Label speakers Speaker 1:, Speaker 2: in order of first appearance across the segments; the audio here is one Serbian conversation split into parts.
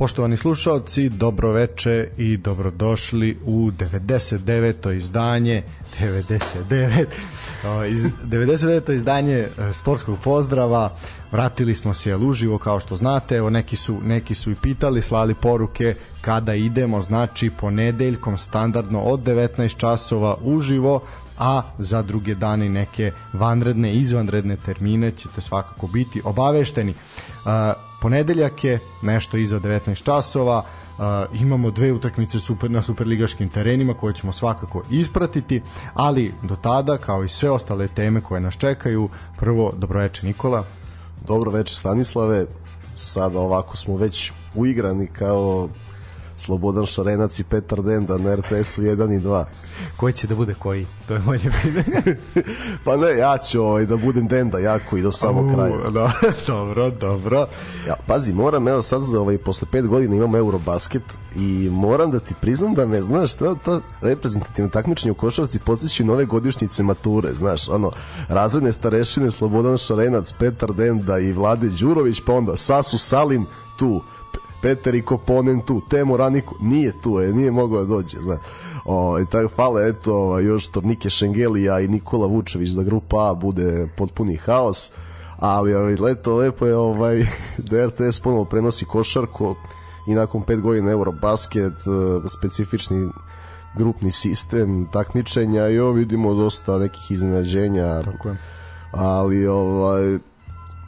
Speaker 1: Poštovani slušalci, dobroveče i dobrodošli u 99. izdanje 99 o, iz 99. izdanje e, sportskog pozdrava. Vratili smo se uživo kao što znate. Evo neki su neki su i pitali, slali poruke kada idemo, znači ponedeljkom standardno od 19 časova uživo, a za druge dane neke vanredne, izvanredne termine ćete svakako biti obavešteni. Uh, ponedeljak je nešto iza 19 časova, uh, imamo dve utakmice super, na superligaškim terenima koje ćemo svakako ispratiti, ali do tada, kao i sve ostale teme koje nas čekaju, prvo, dobroveče Nikola.
Speaker 2: Dobro večer Stanislave, sada ovako smo već uigrani kao Slobodan Šarenac i Petar Denda na RTS-u 1 i 2.
Speaker 1: Koji će da bude koji? To je moje pitanje.
Speaker 2: Pa ne, ja ću ovaj, da budem Denda jako i do samog kraja.
Speaker 1: Da, dobro, dobro.
Speaker 2: Ja, pazi, moram, evo sad za ovaj, posle pet godina imam Eurobasket i moram da ti priznam da me, znaš, ta, ta reprezentativna takmičenja u košarci podsjećaju nove godišnjice mature, znaš, ono, razredne starešine Slobodan Šarenac, Petar Denda i Vlade Đurović, pa onda Sasu Salin tu, Peter i Koponen tu, Temo Raniku nije tu, je, nije mogao da dođe, znaš. O, i tako fale, eto, još Tornike Šengelija i Nikola Vučević da grupa A bude potpuni haos ali ovaj, leto lepo je ovaj, da RTS ponovo prenosi košarku i nakon pet godina Eurobasket eh, specifični grupni sistem takmičenja i ovo vidimo dosta nekih iznenađenja
Speaker 1: Tako je.
Speaker 2: ali ovaj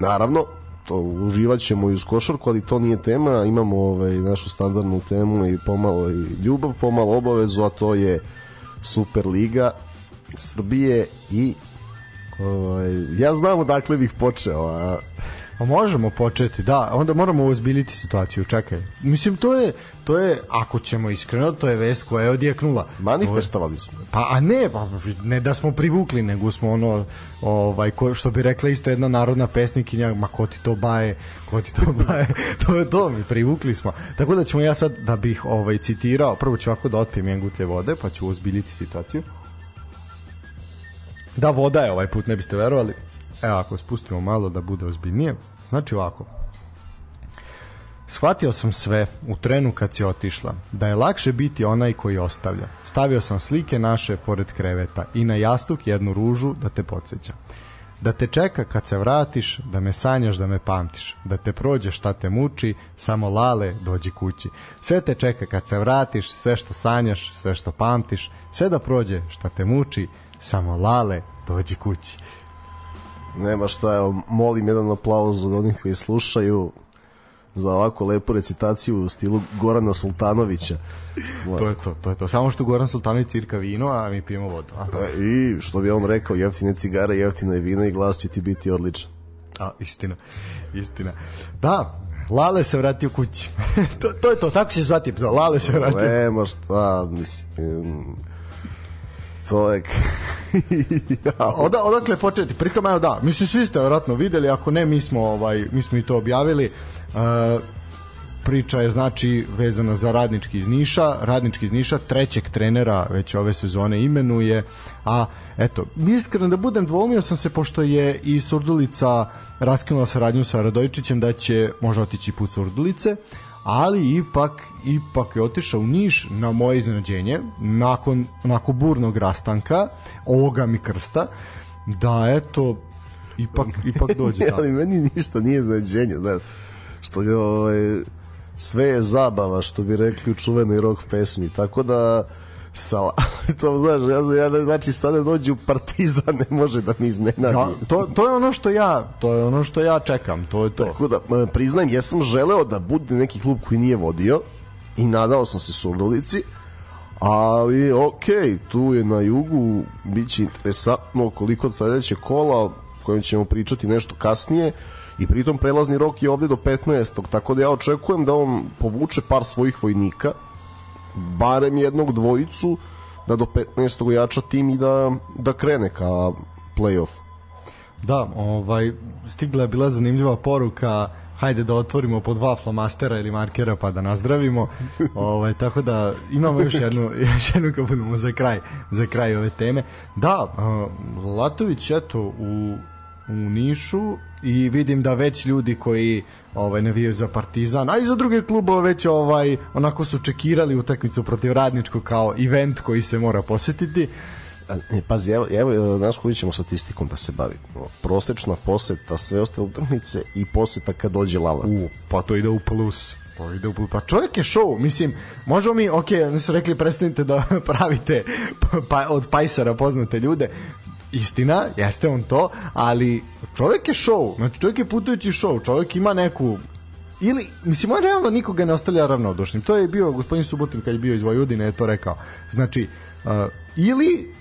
Speaker 2: naravno to uživat ćemo i uz košarku, ali to nije tema, imamo ovaj, našu standardnu temu i pomalo i ljubav, pomalo obavezu, a to je Superliga Srbije i ovaj, ja znam odakle bih počeo, a
Speaker 1: A možemo početi, da, onda moramo ozbiljiti situaciju, čekaj. Mislim, to je, to je, ako ćemo iskreno, to je vest koja je odjeknula.
Speaker 2: manifestovali smo.
Speaker 1: Pa a ne, pa ne da smo privukli, nego smo ono ovaj ko, što bi rekla isto jedna narodna pesnikinja, ma ko ti to baje, ko ti to baje. to je to, mi privukli smo. Tako da ćemo ja sad da bih ovaj citirao, prvo ću ovako da otpijem jedan gutlje vode, pa ću ozbiljiti situaciju. Da, voda je ovaj put, ne biste verovali. Evo, ako spustimo malo da bude ozbiljnije. Znači ovako. Shvatio sam sve u trenu kad si otišla, da je lakše biti onaj koji ostavlja. Stavio sam slike naše pored kreveta i na jastuk jednu ružu da te podsjeća. Da te čeka kad se vratiš, da me sanjaš, da me pamtiš, da te prođe šta te muči, samo lale dođi kući. Sve te čeka kad se vratiš, sve što sanjaš, sve što pamtiš, sve da prođe šta te muči, samo lale dođi kući.
Speaker 2: Nema šta, evo, molim jedan aplauz od onih koji slušaju za ovako lepu recitaciju u stilu Gorana Sultanovića.
Speaker 1: To je to, to je to. Samo što Goran Sultanović cirka vino, a mi pijemo vodu. A,
Speaker 2: E, I što bi on rekao, jeftine cigare, jeftine vina i glas će ti biti odličan.
Speaker 1: a istina, istina. Da, Lale se vratio kući. to, to je to, tako će se zvati epizod. Lale se vratio.
Speaker 2: Nema šta, mislim... Ja,
Speaker 1: Oda, odakle početi? Pritom evo da, mislim svi ste vjerojatno videli, ako ne mi smo ovaj mi smo i to objavili. E, priča je znači vezana za radnički iz Niša, radnički iz Niša trećeg trenera već ove sezone imenuje, a eto, iskreno da budem dvoumio sam se pošto je i Surdulica raskinula saradnju sa Radojičićem da će možda otići put Surdulice, ali ipak ipak je otišao u Niš na moje iznenađenje nakon onako burnog rastanka ovoga mi krsta da eto ipak ipak dođe
Speaker 2: ali meni ništa nije zađenje, znaš, što je ovaj, sve je zabava, što bi rekli u čuvenoj rock pesmi, tako da sa, to znaš, ja, ja, znači sada dođe u partizan, ne može da mi iznenadi.
Speaker 1: Ja, to, to je ono što ja to je ono što ja čekam to je to
Speaker 2: Tako da, priznajem, jesam želeo da bude neki klub koji nije vodio i nadao sam se Surdulici, ali ok, tu je na jugu, bit će interesantno koliko od sledeće kola, o kojem ćemo pričati nešto kasnije, i pritom prelazni rok je ovde do 15. Tako da ja očekujem da on povuče par svojih vojnika, barem jednog dvojicu, da do 15. jača tim i da, da krene ka play-off.
Speaker 1: Da, ovaj, stigla je bila zanimljiva poruka hajde da otvorimo po dva flamastera ili markera pa da nazdravimo. ovaj, tako da imamo još jednu, još jednu kad budemo za kraj, za kraj ove teme. Da, Latović eto u, u Nišu i vidim da već ljudi koji ovaj navijaju za Partizan, a i za druge klubove već ovaj onako su čekirali utakmicu protiv Radničkog kao event koji se mora posetiti.
Speaker 2: Ne, pazi, evo, evo znaš koju ćemo statistikom da se bavi. Prosečna poseta, sve ostale utakmice i poseta kad dođe Lala.
Speaker 1: U, pa to ide u plus. To ide u plus. Pa čovjek je show, mislim, možemo mi, ok, oni su rekli prestanite da pravite pa, od Pajsara poznate ljude, istina, jeste on to, ali čovjek je show, znači čovjek je putujući show, čovjek ima neku ili, mislim, on realno nikoga ne ostavlja ravnodušnim. To je bio gospodin Subotin kad je bio iz Vojvodine, je to rekao. Znači, uh, ili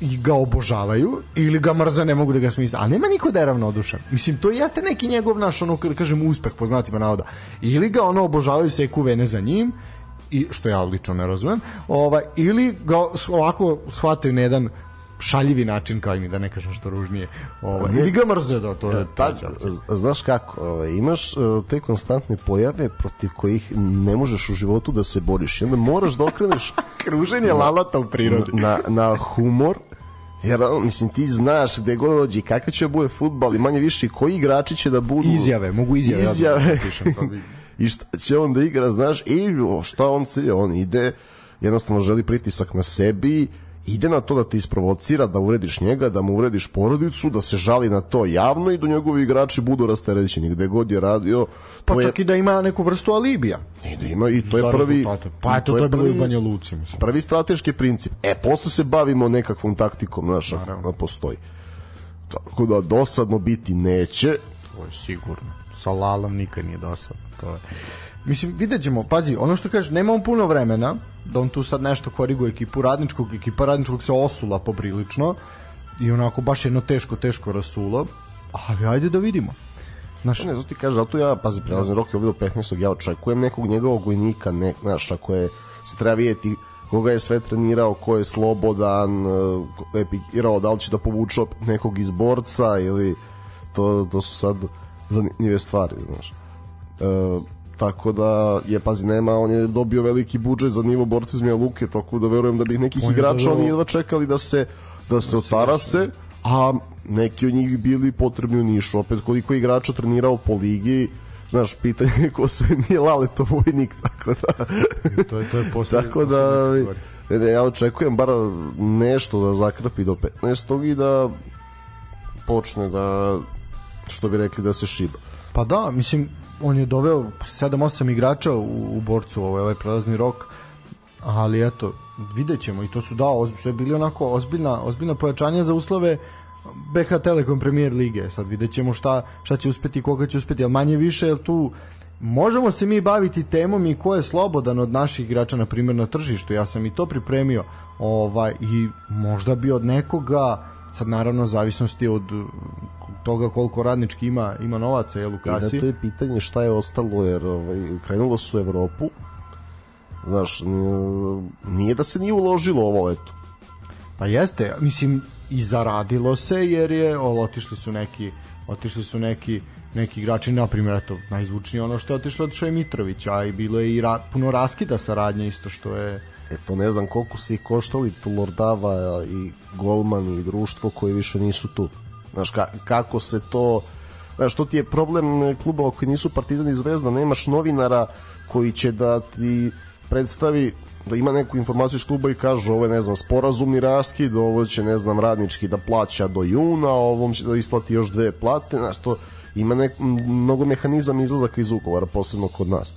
Speaker 1: i ga obožavaju ili ga mrze, ne mogu da ga smisle. A nema niko da je ravnodušan. Mislim, to jeste neki njegov naš, ono, kažem, uspeh po znacima navoda. Ili ga ono obožavaju seku vene za njim, i što ja lično ne razumem, ovaj, ili ga ovako shvataju na jedan šaljivi način kao i mi, da ne kažem što ružnije. Ovaj, ili ga mrze da to je...
Speaker 2: Pa, znaš kako, ovaj, imaš uh, te konstantne pojave protiv kojih ne možeš u životu da se boriš. Onda moraš da okreneš
Speaker 1: Kruženje lalata u prirodi.
Speaker 2: na, na humor, jer mislim ti znaš gde god dođe kakav će da bude futbal i manje više koji igrači će da budu
Speaker 1: Izjave, mogu izjave.
Speaker 2: izjave
Speaker 1: Ja da pišem, pa bi-
Speaker 2: i šta će on da igra znaš i o, šta on cilja on ide jednostavno želi pritisak na sebi ide na to da te isprovocira, da uvrediš njega, da mu uvrediš porodicu, da se žali na to javno i da njegovi igrači budu rasterećeni gde god je radio.
Speaker 1: Pa
Speaker 2: to je,
Speaker 1: čak i da ima neku vrstu alibija.
Speaker 2: i da ima i to je
Speaker 1: za
Speaker 2: prvi
Speaker 1: rezultate. Pa eto, to je bilo i Banja Luci, mislim.
Speaker 2: prvi strateški princip. E, posle se bavimo nekakvom taktikom, znaš, ako postoji. Tako da dosadno biti neće,
Speaker 1: To je sigurno. Sa Lalom nikad nije dosadno. To je. Mislim, vidjet ćemo, pazi, ono što kažeš, nema on puno vremena da on tu sad nešto koriguje ekipu radničkog, ekipa radničkog se osula poprilično i onako baš jedno teško, teško rasulo, ali ajde da vidimo. Znaš,
Speaker 2: Ne, zato ti kaže, zato ja, pazi, prelazim rok je ovdje do 15. Ja očekujem nekog njegovog vojnika, ne, znaš, ako je vidjeti koga je sve trenirao, ko je slobodan, eh, ko je pikirao, da li će da povuče nekog izborca ili to, to su sad zanimljive stvari, znaš. E, tako da je pazi nema on je dobio veliki budžet za nivo borca iz Mija Luke tako da verujem da bi nekih
Speaker 1: On
Speaker 2: igrača
Speaker 1: doveo-
Speaker 2: oni jedva čekali da se da se otarase a neki od njih bili potrebni u Nišu. Opet koliko je igrača trenirao po ligi znaš pitanje je ko sve nije Laleto vojnik tako da.
Speaker 1: To je, to je posle,
Speaker 2: tako da ne, ne, ja očekujem bar nešto da zakrpi do 15. i da počne da što bi rekli da se šiba.
Speaker 1: Pa da, mislim, on je doveo 7-8 igrača u, u borcu ovaj, ovaj prelazni rok, ali eto, vidjet ćemo i to su da, ozb, sve bili onako ozbiljna, ozbiljna pojačanja za uslove BH Telekom Premier Lige. Sad vidjet ćemo šta, šta će uspeti koga će uspeti, ali manje više, jer tu možemo se mi baviti temom i ko je slobodan od naših igrača, na primjer na tržištu. Ja sam i to pripremio ovaj, i možda bi od nekoga sad naravno zavisnosti od uh, toga koliko radnički ima ima novaca jel u
Speaker 2: I da to je pitanje šta je ostalo, jer ovaj, krenulo su u Evropu, znaš, nije da se nije uložilo ovo leto.
Speaker 1: Pa jeste, mislim i zaradilo se jer je o, otišli su neki otišli su neki neki igrači, na primjer, eto, najzvučnije ono što je otišlo od Šoje Mitrovića, a i bilo je i ra, puno raskida saradnje isto što je
Speaker 2: Eto, ne znam koliko se i koštali Lordava i Golman i društvo koji više nisu tu. Znaš, ka, kako se to... Znaš, to ti je problem klubova koji nisu Partizan i Zvezda, nemaš novinara koji će da ti predstavi da ima neku informaciju iz kluba i kaže ovo je, ne znam, sporazumni raskid, ovo će, ne znam, radnički da plaća do juna, ovom će da isplati još dve plate, znaš, to ima nek, mnogo mehanizama izlazaka iz ugovora, posebno kod nas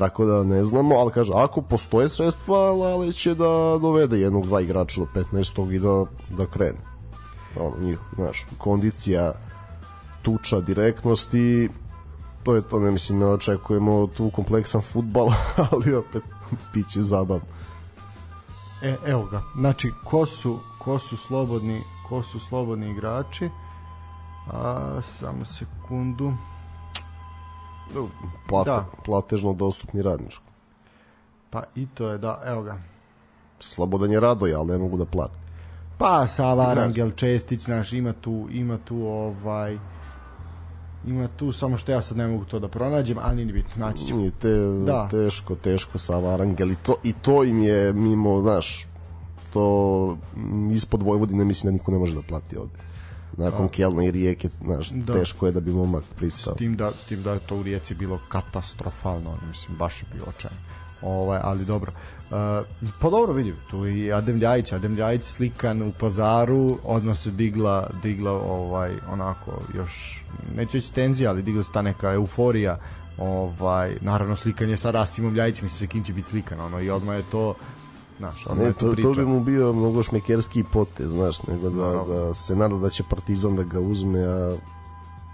Speaker 2: tako da ne znamo, ali kaže, ako postoje sredstva, Lale će da dovede jednog, dva igrača do 15. i da, da krene. Ono, njih, znaš, kondicija, tuča, direktnost i to je to, ne mislim, ne očekujemo tu kompleksan futbal, ali opet piće zabavno.
Speaker 1: E, evo ga. Znači, ko su, ko su slobodni, ko su slobodni igrači? A, samo sekundu.
Speaker 2: Plate,
Speaker 1: Da.
Speaker 2: Platežno dostupni radničko.
Speaker 1: Pa i to je, da, evo ga.
Speaker 2: Slobodan je Radoja, ali ne mogu da plate.
Speaker 1: Pa Sava Arangel Čestić, znaš, ima tu, ima tu ovaj ima tu, samo što ja sad ne mogu to da pronađem, ali nije bitno, naći ćemo.
Speaker 2: Nije te,
Speaker 1: Da.
Speaker 2: teško, teško sa Varangel i to, i to im je mimo, znaš, to ispod Vojvodine mislim da niko ne može da plati ovde. Nakon Kelna i Rijeke, znaš,
Speaker 1: Da.
Speaker 2: teško je da bi momak
Speaker 1: S
Speaker 2: pristao.
Speaker 1: tim da, s tim da je to u Rijeci bilo katastrofalno, mislim, baš je bilo očajno. Ovaj, ali dobro. Uh, pa dobro vidim, tu je i Adem Ljajić, Adem Ljajić slikan u pazaru, odmah se digla, digla ovaj, onako još, neću reći tenzija, ali digla se ta neka euforija, ovaj, naravno slikan je sa Rasimom Ljajićem, mislim se kim će biti slikan, ono, i odmah je to, znaš,
Speaker 2: Ne,
Speaker 1: to,
Speaker 2: to, bi mu bio mnogo šmekerski potez, znaš, nego da, da se nada da će Partizan da ga uzme, a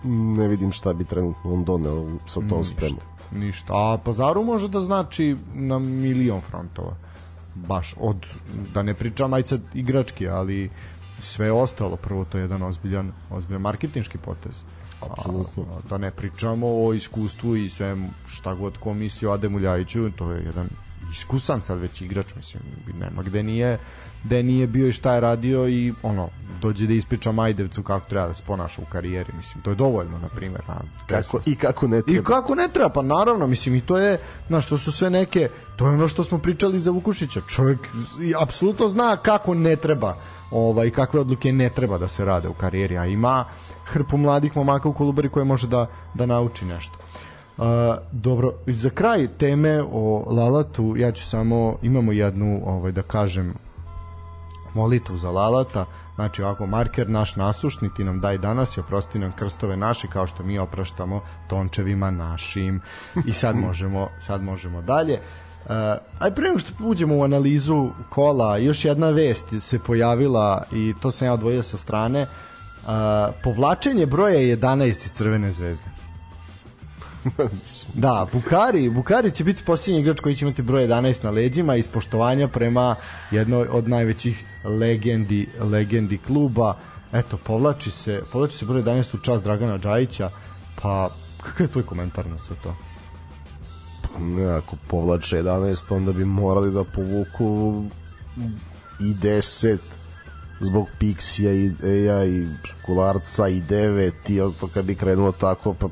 Speaker 2: ne vidim šta bi trenutno on doneo sa tom spremom.
Speaker 1: Ništa. A pazaru može da znači na milion frontova. Baš od, da ne pričam aj sad igrački, ali sve ostalo. Prvo to je jedan ozbiljan, ozbiljan marketinški potez.
Speaker 2: Apsolutno.
Speaker 1: Da ne pričamo o iskustvu i sve šta god ko misli o Ademu Ljajiću, to je jedan iskusan sad već igrač, mislim, nema gde nije gde nije bio i šta je radio i ono, dođe da ispriča Majdevcu kako treba da se ponaša u karijeri, mislim, to je dovoljno, na primjer. A,
Speaker 2: Kako, I kako ne
Speaker 1: i
Speaker 2: treba.
Speaker 1: kako ne treba, pa naravno, mislim i to je, znaš, to su sve neke, to je ono što smo pričali za Vukušića. Čovjek i apsolutno zna kako ne treba, ovaj kakve odluke ne treba da se rade u karijeri, a ima hrpu mladih momaka u Kolubari koje može da da nauči nešto. Uh, dobro, i za kraj teme o Lalatu, ja ću samo, imamo jednu, ovaj, da kažem, molitvu za Lalata, znači ovako marker naš nasušni ti nam daj danas i oprosti nam krstove naše kao što mi opraštamo tončevima našim i sad možemo sad možemo dalje Uh, aj pre nego što uđemo u analizu kola, još jedna vest se pojavila i to sam ja odvojio sa strane. Uh, povlačenje broja 11 iz Crvene zvezde. da, Bukari, Bukari će biti posljednji igrač koji će imati broj 11 na leđima iz poštovanja prema jednoj od najvećih legendi, legendi kluba. Eto, povlači se, povlači se broj 11 u čast Dragana Đajića, pa kakav je tvoj komentar na sve to?
Speaker 2: Ne, ako povlače 11, onda bi morali da povuku i 10 zbog Pixija i Eja i Kularca i 9 i to kad bi krenulo tako pa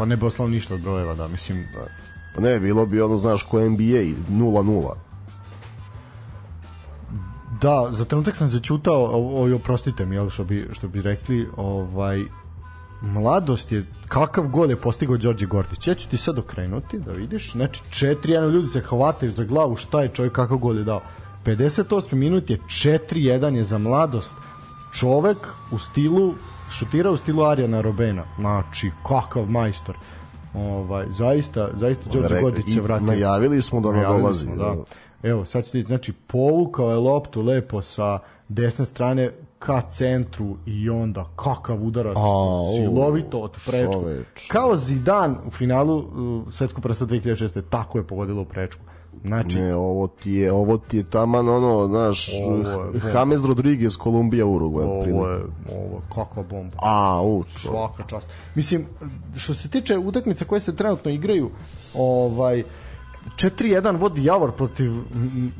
Speaker 1: Pa ne bi oslao ništa od brojeva, da, mislim... Da.
Speaker 2: Pa ne, bilo bi ono, znaš, ko NBA 0-0.
Speaker 1: Da, za trenutak sam začutao, ovo, oprostite mi, jel, što bi, što bi rekli, ovaj, mladost je, kakav gol je postigao Đorđe Gordić. Ja ću ti sad okrenuti, da vidiš, znači, četiri, jedan ljudi se hvataju za glavu, šta je čovjek, kakav gol je dao. 58 minut je 4-1 je za mladost. Čovek u stilu šutirao u stilu Arijana Robena. Znači, kakav majstor. Ovaj, zaista, zaista Đorđe Gordić se vratio.
Speaker 2: Najavili smo da nadolazi.
Speaker 1: Smo, da. Evo, sad ćete znači, povukao je loptu lepo sa desne strane ka centru i onda kakav udarac A, silovito od prečku. Kao Zidan u finalu uh, svetskog prsta 2006. Tako je pogodilo u prečku.
Speaker 2: Znači, ne, ovo ti je, ovo ti je taman ono, znaš, James Rodriguez, Kolumbija, Uruguay.
Speaker 1: Ovo je, ovo kakva bomba.
Speaker 2: A, u,
Speaker 1: Svaka čast. Mislim, što se tiče utakmica koje se trenutno igraju, ovaj, 4-1 vodi Javor protiv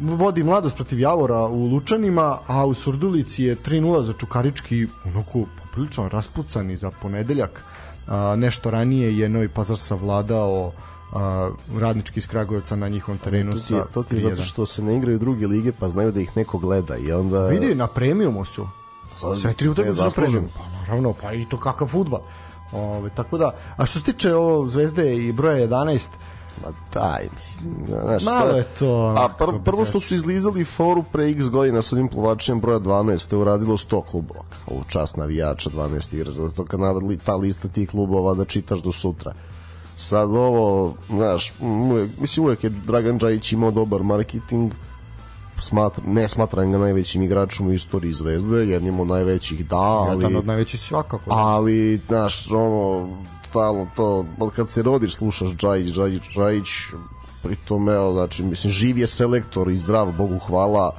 Speaker 1: vodi Mladost protiv Javora u Lučanima, a u Surdulici je 3-0 za Čukarički, onako poprilično raspucani za ponedeljak. A, nešto ranije je Novi Pazar savladao a, radnički iz Kragujevca na njihovom terenu
Speaker 2: to ti, je, to ti je zato što se ne igraju druge lige pa znaju da ih neko gleda i onda
Speaker 1: vidi na premijumu su. Sve tri utakmice za premijum pa naravno pa i to kakav fudbal. Ove, tako da a što se tiče ovo Zvezde i broja 11
Speaker 2: Ma daj,
Speaker 1: znaš, Malo je to...
Speaker 2: A pr prvo što su izlizali foru pre x godina sa ovim plovačenjem broja 12, to je uradilo 100 klubova. Ovo čast navijača 12 igrača, zato kad navadili ta lista tih klubova da čitaš do sutra sad ovo, znaš, uvek, mislim uvek je Dragan Đajić imao dobar marketing, smatra, ne smatram ga najvećim igračom u istoriji Zvezde, jednim od najvećih da, ali...
Speaker 1: Jedan od najvećih svakako.
Speaker 2: Ali, znaš, ono, stalno to, kad se rodiš, slušaš Đajić, Đajić, Đajić, pritom, evo, znači, mislim, živ je selektor i zdrav, Bogu hvala,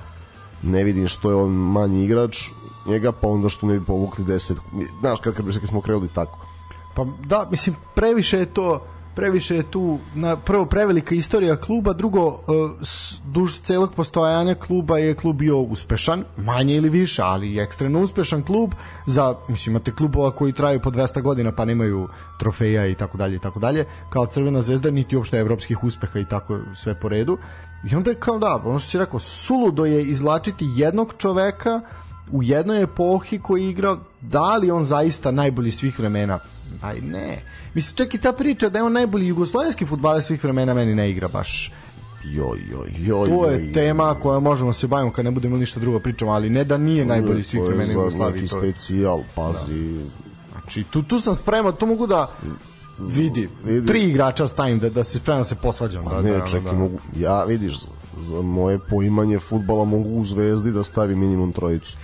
Speaker 2: ne vidim što je on manji igrač, njega, pa onda što ne bi povukli 10, znaš, kad, kad, kad smo krenuli tako
Speaker 1: Pa da, mislim, previše je to previše je tu na prvo prevelika istorija kluba, drugo uh, duž celog postojanja kluba je klub bio uspešan, manje ili više, ali ekstremno uspešan klub za mislim imate klubova koji traju po 200 godina pa nemaju trofeja i tako dalje i tako dalje, kao Crvena zvezda niti uopšte evropskih uspeha i tako sve po redu. I onda je kao da, ono što si rekao, suludo je izlačiti jednog čoveka u jednoj epohi koji igra da li on zaista najbolji svih vremena Aj ne. Mislim, čak i ta priča da je on najbolji jugoslovenski futbaler svih vremena meni ne igra baš.
Speaker 2: Joj, joj, joj,
Speaker 1: to je joj, tema koja možemo se bavimo kad ne budemo ništa drugo pričamo, ali ne da nije najbolji svih vremena Jugoslavije.
Speaker 2: Neki specijal, pazi. Da.
Speaker 1: Znači, tu, tu sam spreman, to mogu da vidi, vidi. tri igrača stavim da, da se spremam da se posvađam.
Speaker 2: Pa
Speaker 1: da,
Speaker 2: ne, čekaj, da. mogu, ja vidiš, za moje poimanje futbala mogu u Zvezdi da stavi minimum trojicu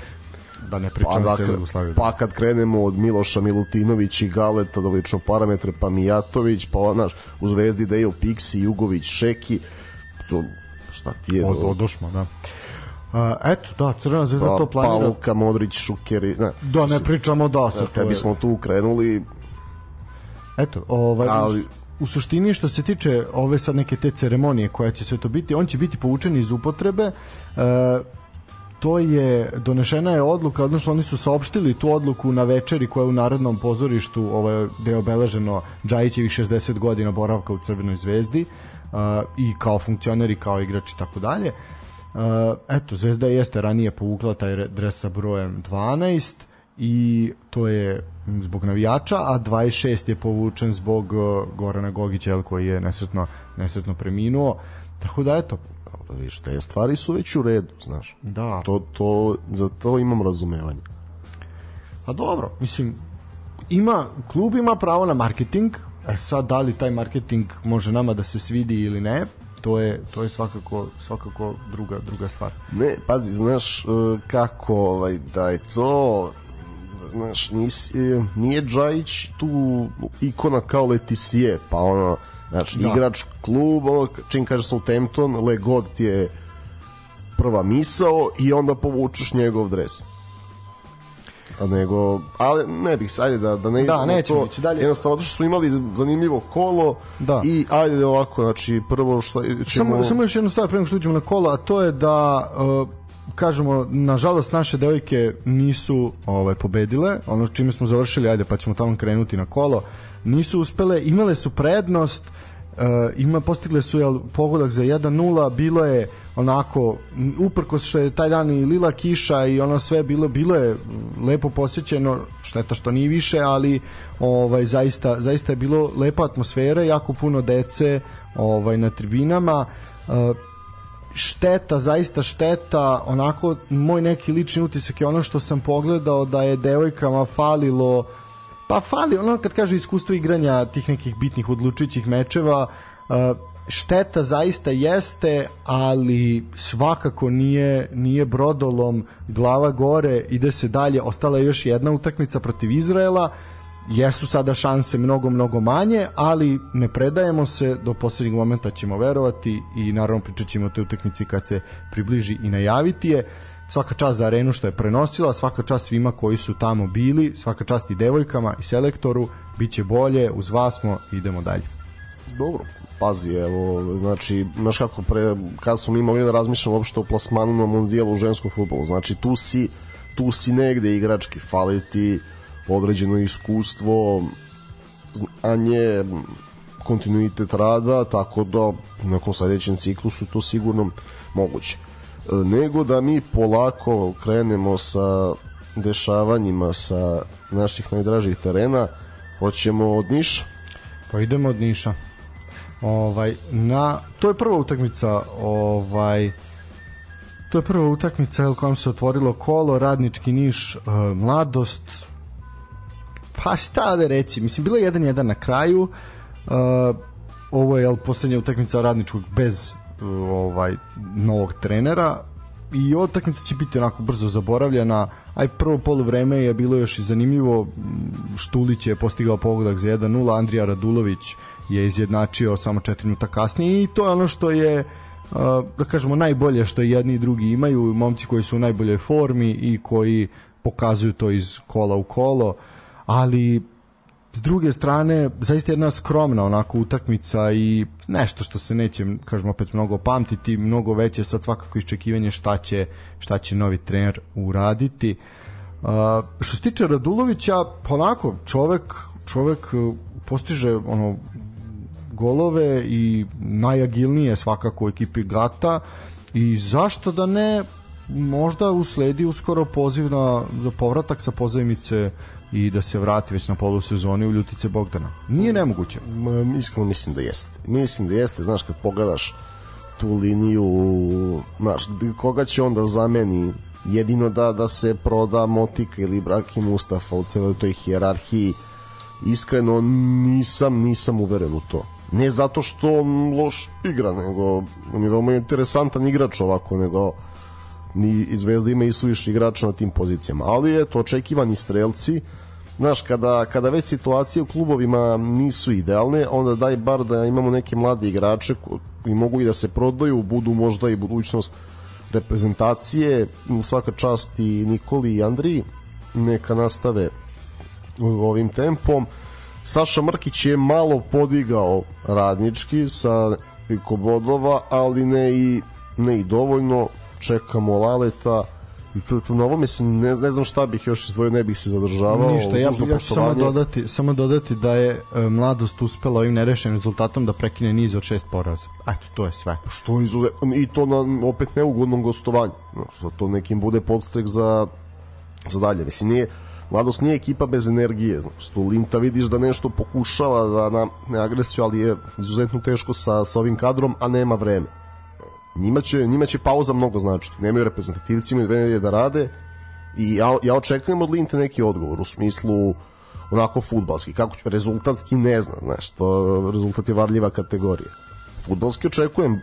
Speaker 1: da ne pričamo pa, dakle, Jugoslaviju.
Speaker 2: Pa kad krenemo od Miloša Milutinović i Galeta da lično parametre, pa Mijatović, pa znaš, u Zvezdi je Piksi, Jugović, Šeki, to šta ti je?
Speaker 1: Od, odošmo, da. Uh, eto, da, Crvena zvezda pa, to planira.
Speaker 2: Pauka, Modrić, Šuker, ne.
Speaker 1: Da, ne pričamo da se
Speaker 2: Kad bismo tu krenuli...
Speaker 1: Eto, ovaj, ali, u suštini što se tiče ove sad neke te ceremonije koja će sve to biti, on će biti poučen iz upotrebe. Uh, to je donešena je odluka, odnosno oni su saopštili tu odluku na večeri koja je u Narodnom pozorištu, ovaj gde je obeleženo Džajićevih 60 godina boravka u Crvenoj zvezdi uh, i kao funkcioneri, kao igrači i tako dalje. Eto, Zvezda jeste ranije povukla taj dres sa brojem 12 i to je zbog navijača, a 26 je povučen zbog Gorana Gogića koji je nesretno, nesretno preminuo. Tako da eto,
Speaker 2: Vidiš, te stvari su već u redu, znaš.
Speaker 1: da.
Speaker 2: To, to, za to imam razumevanje.
Speaker 1: Pa dobro, mislim, ima, klub ima pravo na marketing, e sad da li taj marketing može nama da se svidi ili ne, to je, to je svakako, svakako druga, druga stvar.
Speaker 2: Ne, pazi, znaš e, kako ovaj, da je to znaš, nisi, e, nije Džajić tu ikona kao Letisije, pa ono, znači,
Speaker 1: Da.
Speaker 2: igrač klub, ono, čim kaže Southampton, Le God ti je prva misao i onda povučeš njegov dres. A nego, ali ne bih, ajde da, da ne idemo
Speaker 1: nećemo
Speaker 2: to,
Speaker 1: ići dalje.
Speaker 2: jednostavno, što su imali zanimljivo kolo
Speaker 1: Da.
Speaker 2: i ajde ovako, znači, prvo što ćemo...
Speaker 1: Samo, samo još jednu stvar pre nego što uđemo na kolo, a to je da uh, kažemo, nažalost naše devojke nisu ovaj pobedile, ono čime smo završili, ajde pa ćemo tamo krenuti na kolo, nisu uspele, imale su prednost, uh, ima postigle su jel, pogodak za 1-0, bilo je onako uprkos što je taj dan i lila kiša i ono sve bilo bilo je lepo posjećeno šteta što nije više ali ovaj zaista zaista je bilo lepa atmosfera jako puno dece ovaj na tribinama. Uh, šteta, zaista šteta, onako moj neki lični utisak je ono što sam pogledao da je devojkama falilo pa fali ono kad kaže iskustvo igranja tih nekih bitnih odlučujućih mečeva šteta zaista jeste ali svakako nije nije brodolom glava gore ide se dalje ostala je još jedna utakmica protiv Izraela jesu sada šanse mnogo, mnogo manje, ali ne predajemo se, do poslednjeg momenta ćemo verovati i naravno pričat ćemo o toj utakmici kad se približi i najaviti je. Svaka čast za arenu što je prenosila, svaka čast svima koji su tamo bili, svaka čast i devojkama i selektoru, bit će bolje, uz vas smo, idemo dalje.
Speaker 2: Dobro, pazi, evo, znači, znaš kako pre, kad smo mi mogli da razmišljamo uopšte o plasmanu na mundijelu u ženskom futbolu, znači tu si, tu si negde igrački, fali ti određeno iskustvo, znanje, kontinuitet rada, tako da u nekom sledećem ciklusu to sigurno moguće. Nego da mi polako krenemo sa dešavanjima sa naših najdražih terena, hoćemo od Niša,
Speaker 1: Pa idemo od Niša. Ovaj na to je prva utakmica, ovaj to je prva utakmica jel, kojom se otvorilo kolo, radnički Niš, e, mladost. Pa šta da reći, mislim bilo je 1-1 na kraju. E, ovo je jel, poslednja utakmica radničkog bez ovaj novog trenera i utakmica će biti onako brzo zaboravljena aj prvo poluvreme je bilo još i zanimljivo. Štulić je postigao pogodak za 1-0 Andrija Radulović je izjednačio samo 4 minuta kasnije i to je ono što je da kažemo najbolje što jedni i drugi imaju momci koji su u najboljoj formi i koji pokazuju to iz kola u kolo ali s druge strane zaista jedna skromna onako utakmica i nešto što se neće kažemo opet mnogo pamtiti mnogo veće sad svakako iščekivanje šta će šta će novi trener uraditi. Uh, što se tiče Radulovića onako čovek čovek uh, postiže ono golove i najagilnije svakako u ekipi Gata i zašto da ne možda usledi uskoro poziv na, za povratak sa pozajmice i da se vrati već na polusezoni u Ljutice Bogdana. Nije nemoguće.
Speaker 2: Ma, iskreno mislim da jeste. Mislim da jeste, znaš, kad pogledaš tu liniju, znaš, koga će onda zameni jedino da da se proda Motika ili Ibrahim Mustafa u celoj toj hijerarhiji iskreno nisam nisam uveren u to ne zato što loš igra nego on je veoma interesantan igrač ovako nego ni Zvezda ima i suviše igrača na tim pozicijama ali eto očekivani strelci znaš, kada, kada već situacije u klubovima nisu idealne, onda daj bar da imamo neke mlade igrače koji mogu i da se prodaju, budu možda i budućnost reprezentacije, svaka čast i Nikoli i Andriji, neka nastave ovim tempom. Saša Mrkić je malo podigao radnički sa nekoliko bodova, ali ne i, ne i dovoljno. Čekamo Laleta, i tu, tu na ovo mislim ne, ne znam šta bih još izdvojio ne bih se zadržavao
Speaker 1: Ništa, ja, ja ću samo dodati, samo dodati da je e, mladost uspela ovim nerešenim rezultatom da prekine niz od šest poraza. Eto, to je sve.
Speaker 2: što izuze i to na opet neugodnom gostovanju no, što to nekim bude podstrek za za dalje mislim nije Mladost nije ekipa bez energije, znaš, tu Linta vidiš da nešto pokušava da na, na agresiju, ali je izuzetno teško sa, sa ovim kadrom, a nema vreme. Njima će, njima će pauza mnogo značiti. Nemaju reprezentativci, imaju dve nedelje da rade i ja, ja očekujem od Linte neki odgovor u smislu onako futbalski, kako će, rezultatski ne znam, znaš, to rezultat je varljiva kategorija. Futbalski očekujem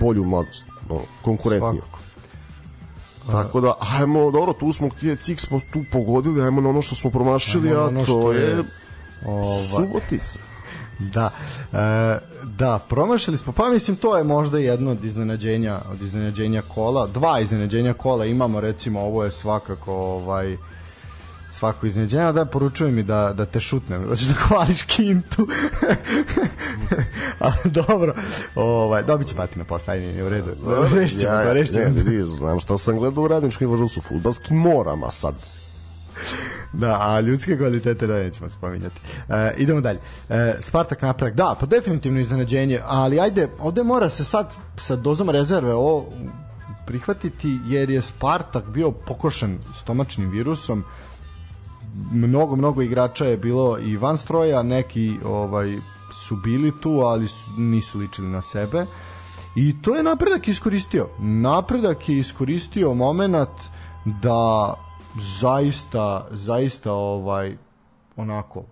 Speaker 2: bolju mladost, no, konkurentniju.
Speaker 1: Svakako.
Speaker 2: Tako da, ajmo, dobro, tu smo, cik smo tu pogodili, ajmo na ono što smo promašili,
Speaker 1: Ajmo na
Speaker 2: a to
Speaker 1: je,
Speaker 2: je
Speaker 1: Ova,
Speaker 2: Subotica.
Speaker 1: Da, e, da, promašili smo, pa mislim to je možda jedno od iznenađenja, od iznenađenja kola, dva iznenađenja kola imamo, recimo ovo je svakako ovaj svako iznenađenje, da poručujem mi da, da te šutnem, da ćeš da hvališ kintu. Ali dobro, ovaj, dobit će patina posle, ajde, u redu. Rešćemo
Speaker 2: ja,
Speaker 1: rešćemo to.
Speaker 2: vidi, znam šta sam gledao u radničkom vožu su futbalski moram, a sad
Speaker 1: Da, a ljudske kvalitete da nećemo spominjati. E, idemo dalje. E, Spartak napredak, da, pa definitivno iznenađenje, ali ajde, ovde mora se sad sa dozom rezerve ovo prihvatiti, jer je Spartak bio pokošen stomačnim virusom, mnogo, mnogo igrača je bilo i van stroja, neki ovaj su bili tu, ali su, nisu ličili na sebe. I to je napredak iskoristio. Napredak je iskoristio moment da zaista zaista ovaj onako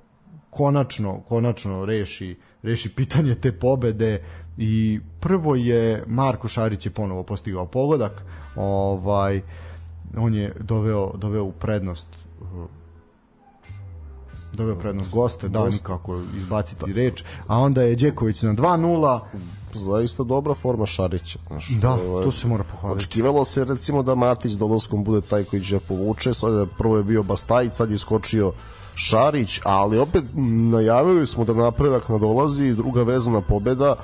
Speaker 1: konačno konačno reši reši pitanje te pobede i prvo je Marko Šarić je ponovo postigao pogodak ovaj on je doveo doveo u prednost doveo prednost goste, da, nikako izbaciti reč, a onda je Đeković na 2-0,
Speaker 2: zaista dobra forma Šarića. Znaš,
Speaker 1: da,
Speaker 2: ovaj,
Speaker 1: to se mora pohvaliti.
Speaker 2: Očekivalo se recimo da Matić dolaskom bude taj koji će povuče, sad prvo je bio Bastajić, sad je skočio Šarić, ali opet najavili smo da napredak nadolazi, druga vezana pobeda,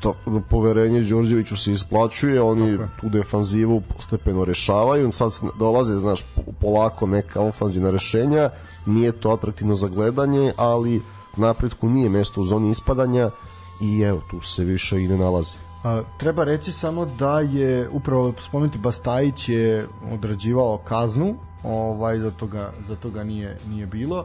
Speaker 2: to poverenje Đorđeviću se isplaćuje, oni
Speaker 1: Tako je.
Speaker 2: tu defanzivu postepeno rešavaju, sad dolaze, znaš, po- polako neka ofanzivna rešenja, nije to atraktivno za gledanje, ali napretku nije mesto u zoni ispadanja i evo, tu se više i ne nalazi.
Speaker 1: A, treba reći samo da je upravo spomenuti Bastajić je odrađivao kaznu, ovaj za toga za toga nije nije bilo.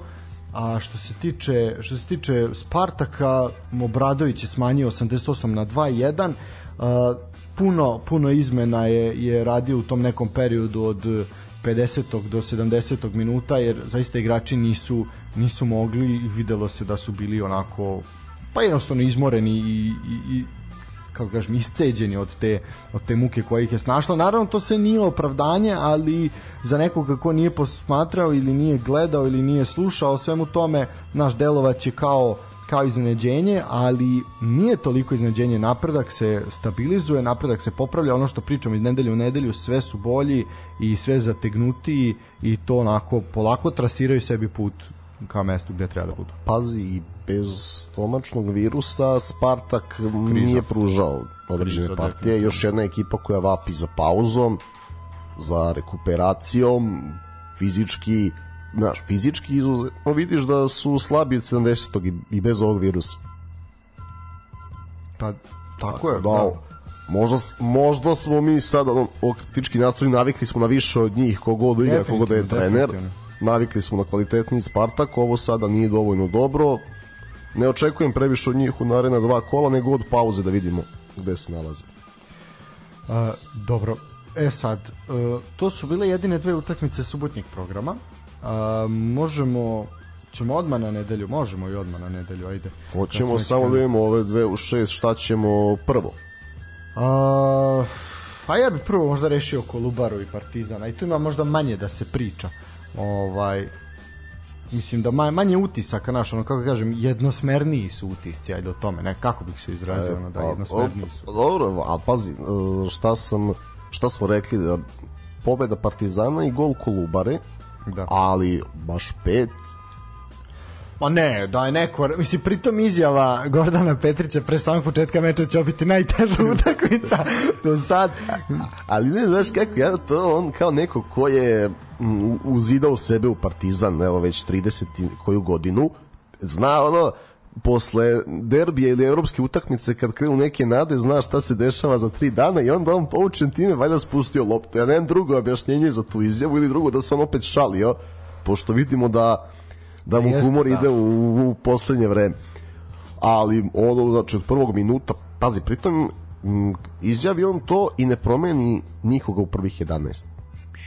Speaker 1: A što se tiče što se tiče Spartaka, Obradović je smanjio 88 na 2-1. A, puno puno izmena je je radio u tom nekom periodu od 50. do 70. minuta jer zaista igrači nisu nisu mogli i videlo se da su bili onako pa jednostavno izmoreni i, i, i kako kažem, isceđeni od te, od te muke koja ih je snašla. Naravno, to se nije opravdanje, ali za nekoga ko nije posmatrao ili nije gledao ili nije slušao svemu tome, naš delovat je kao kao iznenađenje, ali nije toliko iznenađenje, napredak se stabilizuje, napredak se popravlja, ono što pričam iz nedelje u nedelju, sve su bolji i sve zategnutiji i to onako polako trasiraju sebi put ka mestu gde treba da budu.
Speaker 2: pazi i bez stomačnog virusa Spartak nije pružao određene
Speaker 1: Kriza,
Speaker 2: partije,
Speaker 1: definitivno.
Speaker 2: još jedna ekipa koja vapi za pauzom za rekuperacijom fizički znaš, fizički izuzetno vidiš da su slabi od 70. i, i bez ovog virusa.
Speaker 1: Pa, tako je,
Speaker 2: da, možda, možda smo mi sad ono, kritički nastroji navikli smo na više od njih kogod igra, kogod da je trener. navikli smo na kvalitetniji Spartak ovo sada nije dovoljno dobro ne očekujem previše od njih u naredna dva kola nego od pauze da vidimo gde se nalaze
Speaker 1: A, dobro, e sad, e, to su bile jedine dve utakmice subotnjeg programa. A, možemo, ćemo odmah na nedelju, možemo i odmah na nedelju, ajde.
Speaker 2: hoćemo samo da vidimo ove dve u šest šta ćemo prvo
Speaker 1: A, pa ja bih prvo možda rešio Kolubaru i Partizana i tu ima možda manje da se priča. Ovaj, mislim da ma- manje utisaka, naš, ono kako kažem, jednosmerniji su utisci, ajde o tome, ne, kako bih se izrazio, ono, da,
Speaker 2: A,
Speaker 1: jednosmerniji su.
Speaker 2: Dobro, a pazi, e, šta sam šta smo rekli da pobeda Partizana i gol Kolubare,
Speaker 1: Da.
Speaker 2: ali baš pet
Speaker 1: Pa ne, da je neko, mislim, pritom izjava Gordana Petrića pre samog početka meča će biti najteža utakmica do sad.
Speaker 2: Ali ne, znaš kako, ja to on kao neko ko je uzidao sebe u Partizan, evo već 30 i koju godinu, zna ono, posle derbija ili evropske utakmice kad krenu neke nade, zna šta se dešava za tri dana i onda on poučen time valjda spustio loptu. Ja nemam drugo objašnjenje za tu izjavu ili drugo da sam opet šalio pošto vidimo da da mu
Speaker 1: Jeste,
Speaker 2: humor
Speaker 1: da.
Speaker 2: ide u, u poslednje vreme. Ali ono, znači, od prvog minuta, pazi, pritom izjavi on to i ne promeni nikoga u prvih 11.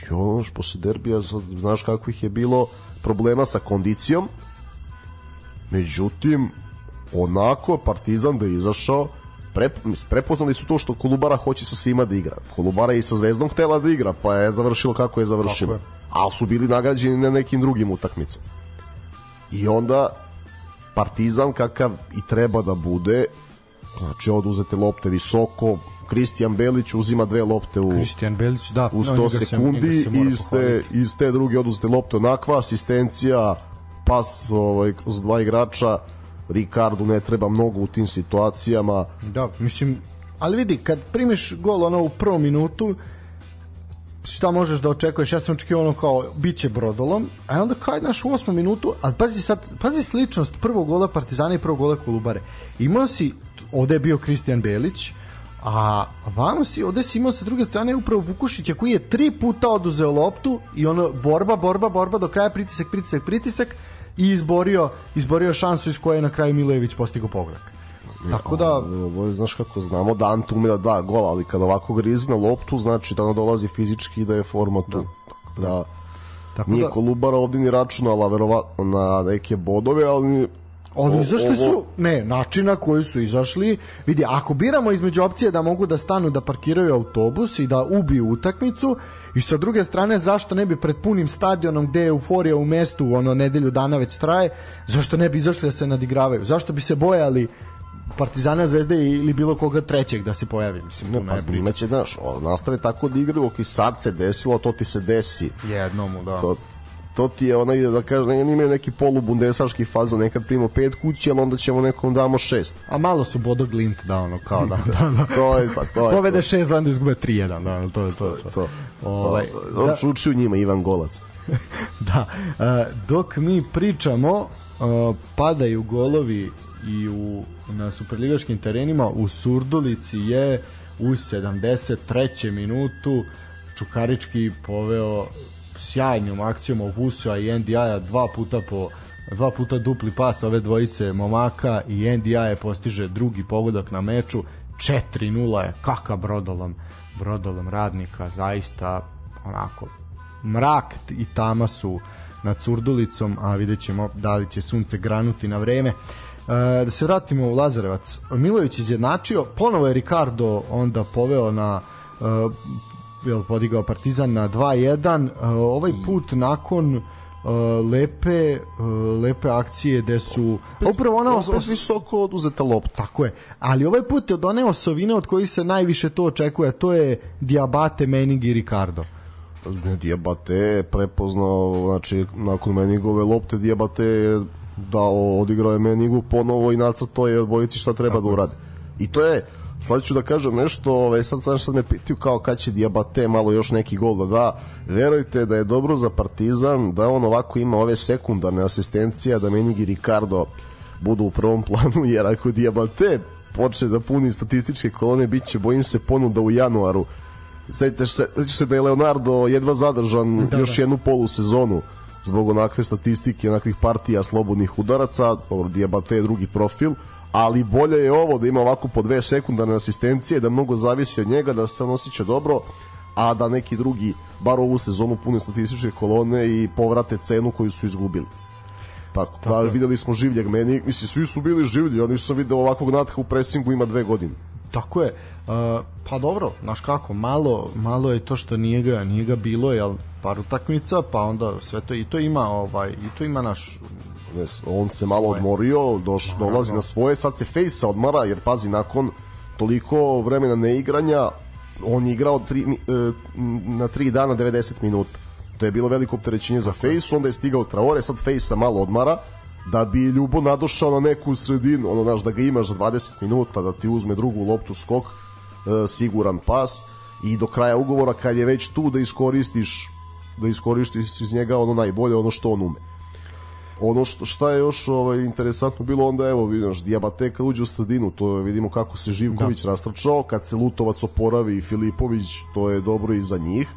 Speaker 2: Još, posle derbija, znaš kakvih je bilo problema sa kondicijom, međutim, onako Partizan da je izašao, pre, prepoznali su to što Kolubara hoće sa svima da igra. Kolubara je i sa Zvezdom htela da igra, pa je završilo kako je završilo.
Speaker 1: Tako je.
Speaker 2: Ali su bili nagrađeni na nekim drugim utakmicama. I onda Partizan kakav i treba da bude, znači oduzete lopte visoko, Kristijan Belić uzima dve lopte u
Speaker 1: Kristijan Belić, da.
Speaker 2: u
Speaker 1: no,
Speaker 2: 100
Speaker 1: njega se-
Speaker 2: sekundi
Speaker 1: se mora
Speaker 2: iz te,
Speaker 1: pohvaliti.
Speaker 2: iz te druge oduzete lopte onakva asistencija pas ovaj, kroz dva igrača Ricardo ne treba mnogo u tim situacijama
Speaker 1: Da, mislim, ali vidi, kad primiš gol ono u prvom minutu, šta možeš da očekuješ? Ja sam očekivao ono kao, bit će brodolom, a onda kao naš u osmom minutu, ali pazi sad, pazi sličnost prvog gola Partizana i prvog gola Kolubare. Imao si, ovde je bio Kristijan Belić, a vamo si, ovde si imao sa druge strane upravo Vukušića koji je tri puta oduzeo loptu i ono borba, borba, borba do kraja pritisak, pritisak, pritisak i izborio, izborio šansu iz koje je na kraju Milojević postigao pogodak. Tako da,
Speaker 2: ovo je, znaš kako znamo da Ante ume da da gola ali kad ovako grizi na loptu znači da ona dolazi fizički i da je forma tu da, da
Speaker 1: tako
Speaker 2: nije
Speaker 1: da
Speaker 2: Kolubara ovde ni računala verovatno na neke bodove ali
Speaker 1: Ali
Speaker 2: o-
Speaker 1: izašli
Speaker 2: ovo-
Speaker 1: su, ne, načina koji su izašli, vidi, ako biramo između opcije da mogu da stanu da parkiraju autobus i da ubiju utakmicu, i sa druge strane zašto ne bi pred punim stadionom gde je euforija u mestu ono nedelju dana već traje, zašto ne bi izašli da se nadigravaju, zašto bi se bojali Partizana Zvezde ili bilo koga trećeg da se pojavi, mislim, tu
Speaker 2: ne, pa imaće, znaš, nastave tako da igraju, ok, sad se desilo, to ti se desi.
Speaker 1: jednomu, da.
Speaker 2: To, to ti je onaj, da kažem, oni imaju neki polubundesaški fazo, nekad primimo pet kući, ali onda ćemo nekom damo šest.
Speaker 1: A malo su Bodo Glimt da ono kao da, da, da.
Speaker 2: To je, pa, to je.
Speaker 1: Povede 6 onda izgube 3-1, da, to je to. to.
Speaker 2: to.
Speaker 1: Ovaj,
Speaker 2: On
Speaker 1: da,
Speaker 2: čuči u njima Ivan Golac.
Speaker 1: da, e, dok mi pričamo, e, padaju golovi i u, na superligaškim terenima u Surdulici je u 73. minutu Čukarički poveo sjajnom akcijom Ovusua i NDI-a dva puta po dva puta dupli pas ove dvojice momaka i NDI je postiže drugi pogodak na meču 4-0 je kakav brodolom brodolom radnika zaista onako mrak i tama su nad Surdulicom, a vidjet ćemo da li će sunce granuti na vreme. E, da se vratimo u Lazarevac. Milović izjednačio, ponovo je Ricardo onda poveo na e, jel, podigao Partizan na 2-1. E, ovaj put nakon e, lepe e, lepe akcije gde su upravo ona os,
Speaker 2: Opet visoko oduzeta lopta.
Speaker 1: tako je. Ali ovaj put je od one osovine od kojih se najviše to očekuje, to je Diabate, Menig i Ricardo.
Speaker 2: Ne, Diabate je prepoznao, znači, nakon Menigove lopte, Diabate je dao, odigrao je Menigu ponovo i nacrtao je odbojici šta treba da urade. I to je, sad ću da kažem nešto, ovaj, sad, sad, sad me pitaju kao kad će Diabate malo još neki gol da da. Verujte da je dobro za Partizan da on ovako ima ove sekundarne asistencije, da Menig i Ricardo budu u prvom planu, jer ako Diabate počne da puni statističke kolone, bit će, bojim se, ponuda u januaru. Sjetite se, se da je Leonardo jedva zadržan da, još jednu polusezonu zbog onakve statistike, onakvih partija slobodnih udaraca, dobro, Diabate je drugi profil, ali bolje je ovo da ima ovako po dve sekundarne asistencije, da mnogo zavisi od njega, da se on osjeća dobro, a da neki drugi, bar ovu sezonu, pune statističke kolone i povrate cenu koju su izgubili. Tako, Tako da, videli smo življeg meni, mislim, svi su bili življi, ja nisam video ovakvog natha u presingu ima dve godine.
Speaker 1: Tako je. Uh, pa dobro, znaš kako, malo, malo je to što nije ga, nije ga bilo, jel, par utakmica, pa onda sve to i to ima, ovaj, i to ima naš
Speaker 2: on se malo odmorio, doš, dolazi na svoje, sad se Fejsa odmara, jer pazi, nakon toliko vremena neigranja, on je igrao tri, e, na tri dana 90 minuta. To je bilo veliko opterećenje za Fejs, onda je stigao Traore, sad Fejsa malo odmara, da bi Ljubo nadošao na neku sredinu, ono, znaš, da ga imaš za 20 minuta, da ti uzme drugu loptu skok, e, siguran pas, i do kraja ugovora, kad je već tu, da iskoristiš da iskoristiš iz njega ono najbolje, ono što on ume ono što šta je još ovaj interesantno bilo onda evo vidiš Diabate kad uđe u sredinu to je, vidimo kako se Živković da. rastrčao kad se Lutovac oporavi i Filipović to je dobro i za njih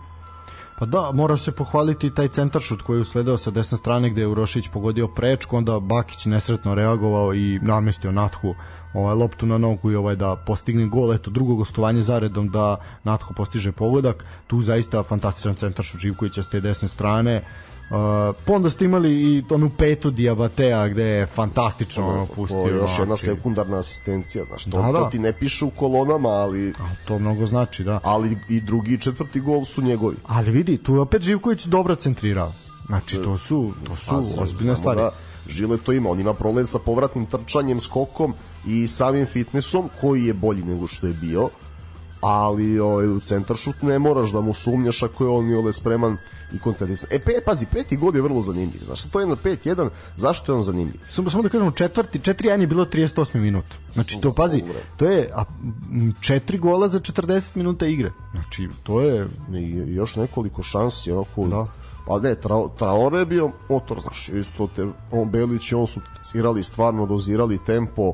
Speaker 1: Pa da, mora se pohvaliti taj centaršut koji je usledao sa desne strane gde je Urošić pogodio prečku, onda Bakić nesretno reagovao i namestio Nathu ovaj loptu na nogu i ovaj da postigne gol, eto drugo gostovanje zaredom da Natho postiže pogodak. Tu zaista fantastičan centaršut Živkovića s te desne strane. Uh, pa onda ste imali i onu petu Diabatea gde je fantastično ono, pustio.
Speaker 2: To je još jedna
Speaker 1: znači,
Speaker 2: sekundarna asistencija, znaš, to,
Speaker 1: Da, da.
Speaker 2: to ti ne piše u kolonama, ali,
Speaker 1: a to mnogo znači, da.
Speaker 2: ali i drugi i četvrti gol su njegovi.
Speaker 1: Ali vidi, tu je opet Živković dobro centrirao. Znači, to su, to su
Speaker 2: Pazi,
Speaker 1: ozbiljne stvari.
Speaker 2: Da Žile to ima, on ima problem sa povratnim trčanjem, skokom i samim fitnessom koji je bolji nego što je bio ali ovaj, u centar šut ne moraš da mu sumnjaš ako je on i ole spreman i koncentrisan. E, pet, pazi, peti god je vrlo zanimljiv. Znaš, to je na 5-1, zašto je on zanimljiv?
Speaker 1: Samo, samo da kažemo, četvrti, 4-1 je bilo 38 minut. Znači, to, pazi, to je a, četiri gola za 40 minuta igre. Znači, to je...
Speaker 2: I još nekoliko šansi, onako,
Speaker 1: Da.
Speaker 2: Pa ne, Tra, Traore je bio motor, znaš, isto te, on Belić i on su igrali stvarno, dozirali tempo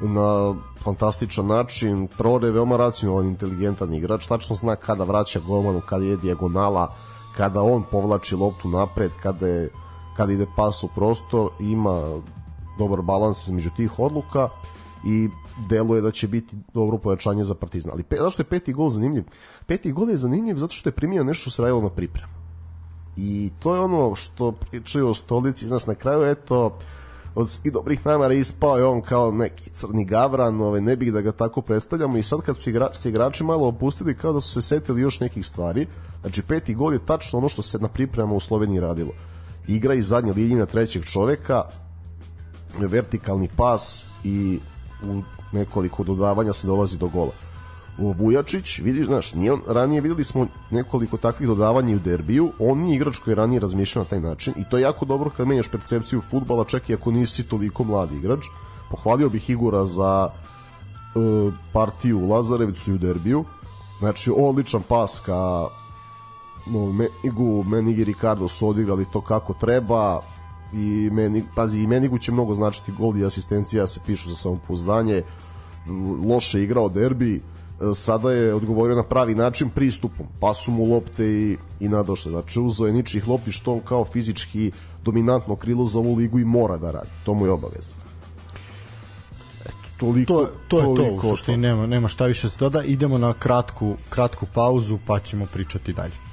Speaker 2: na fantastičan način. Traore je veoma racionalan, inteligentan igrač, tačno zna kada vraća golmanu, kada je dijagonala, kada on povlači loptu napred, kada, je, kada ide pas u prostor, ima dobar balans između tih odluka i deluje da će biti dobro pojačanje za Partizan. Ali pe, zašto je peti gol zanimljiv? Peti gol je zanimljiv zato što je primio nešto s Rajlom na pripremu. I to je ono što pričaju o stolici, znaš, na kraju eto, od svih dobrih namera ispao je on kao neki crni gavran, ovaj, ne bih da ga tako predstavljamo i sad kad su igra, se igrači malo opustili kao da su se setili još nekih stvari, znači peti gol je tačno ono što se na pripremama u Sloveniji radilo. Igra iz zadnje linije trećeg čoveka, vertikalni pas i u nekoliko dodavanja se dolazi do gola. Vujačić, vidiš, znaš, nije on, ranije videli smo nekoliko takvih dodavanja u derbiju, on nije igrač koji je ranije razmišljao na taj način i to je jako dobro kad menjaš percepciju futbala, čak i ako nisi toliko mladi igrač. Pohvalio bih Igora za e, partiju u Lazarevicu i u derbiju. Znači, odličan pas ka no, Menigu, Menig i Ricardo su odigrali to kako treba i Menig, pazi, i Menigu će mnogo značiti gol i asistencija se pišu za samopouzdanje loše igrao derbi sada je odgovorio na pravi način pristupom. Pa su mu lopte i, i nadošle. Znači uzo je ničih lopti što on kao fizički dominantno krilo za ovu ligu i mora da radi. To mu je obaveza. Eto, toliko,
Speaker 1: To, to je to,
Speaker 2: toliko
Speaker 1: u
Speaker 2: o
Speaker 1: suštini nema, nema šta više se doda. Idemo na kratku, kratku pauzu pa ćemo pričati dalje.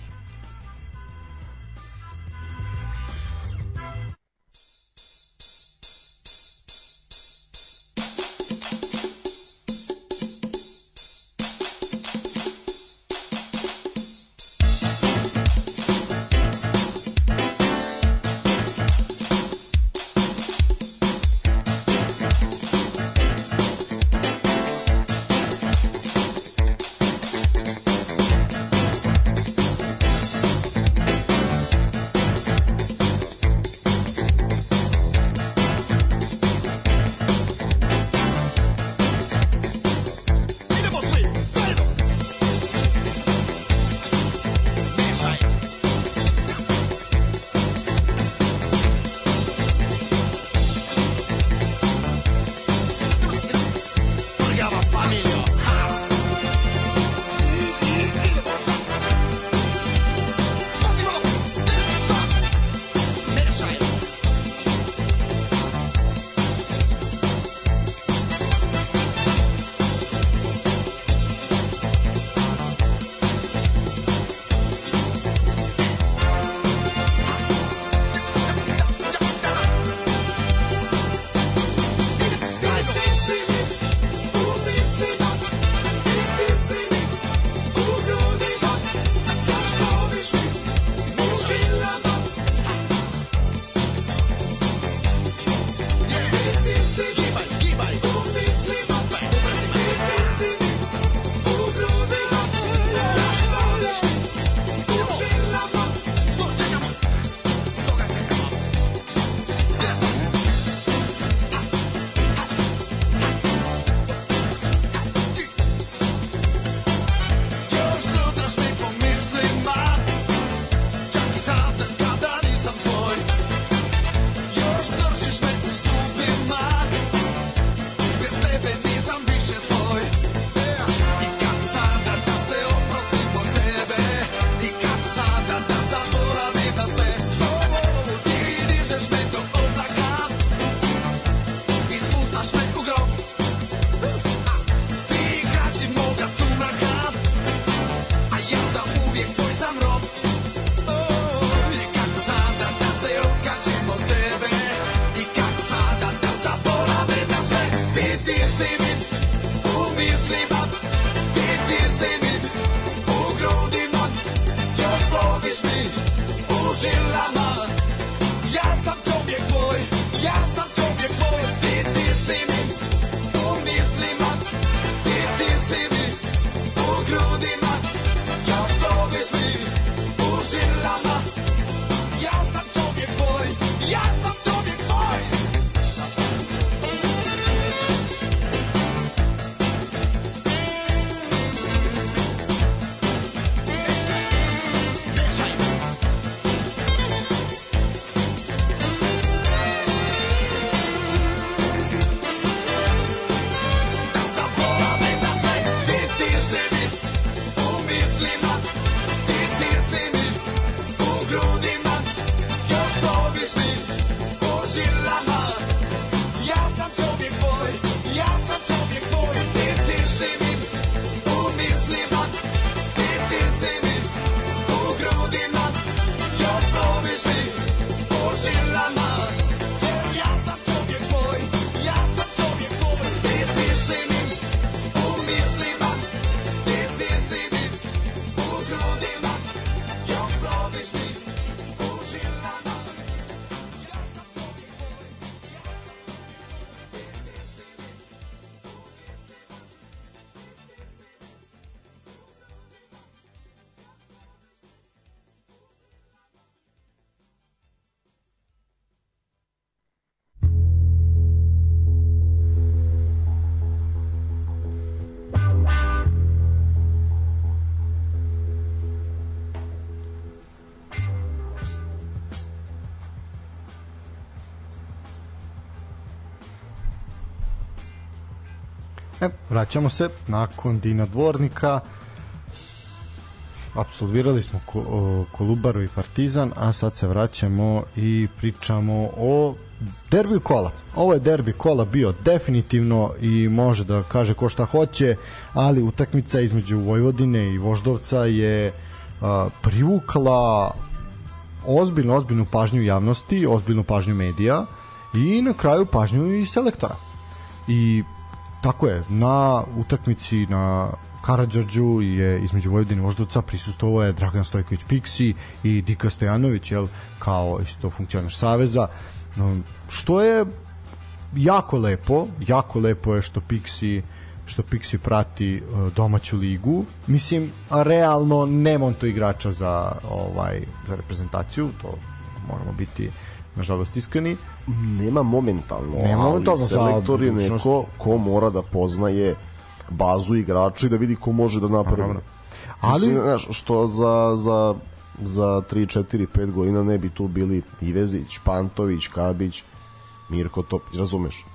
Speaker 1: Vraćamo se nakon Dina Dvornika. Absolvirali smo Kolubaru i Partizan, a sad se vraćamo i pričamo o derbiju kola. Ovo je derbi kola bio definitivno i može da kaže ko šta hoće, ali utakmica između Vojvodine i Voždovca je privukla ozbiljnu, ozbiljnu pažnju javnosti, ozbiljnu pažnju medija i na kraju pažnju i selektora. I tako je, na utakmici na Karadžorđu je između Vojvodine i Voždovca prisustovao je Dragan Stojković Piksi i Dika Stojanović, jel, kao isto funkcionar Saveza, no, što je jako lepo, jako lepo je što Piksi što Pixi prati uh, domaću ligu. Mislim, realno nema on to igrača za ovaj za reprezentaciju, to moramo biti nažalost iskreni.
Speaker 2: Nema momentalno,
Speaker 1: Nema momentalno,
Speaker 2: selektor je neko ko mora da poznaje bazu igrača i da vidi ko može da napravi. Ali, Mislim, znaš, što za, za, za 3, 4, 5 godina ne bi tu bili Ivezić, Pantović, Kabić, Mirko Topić, razumeš?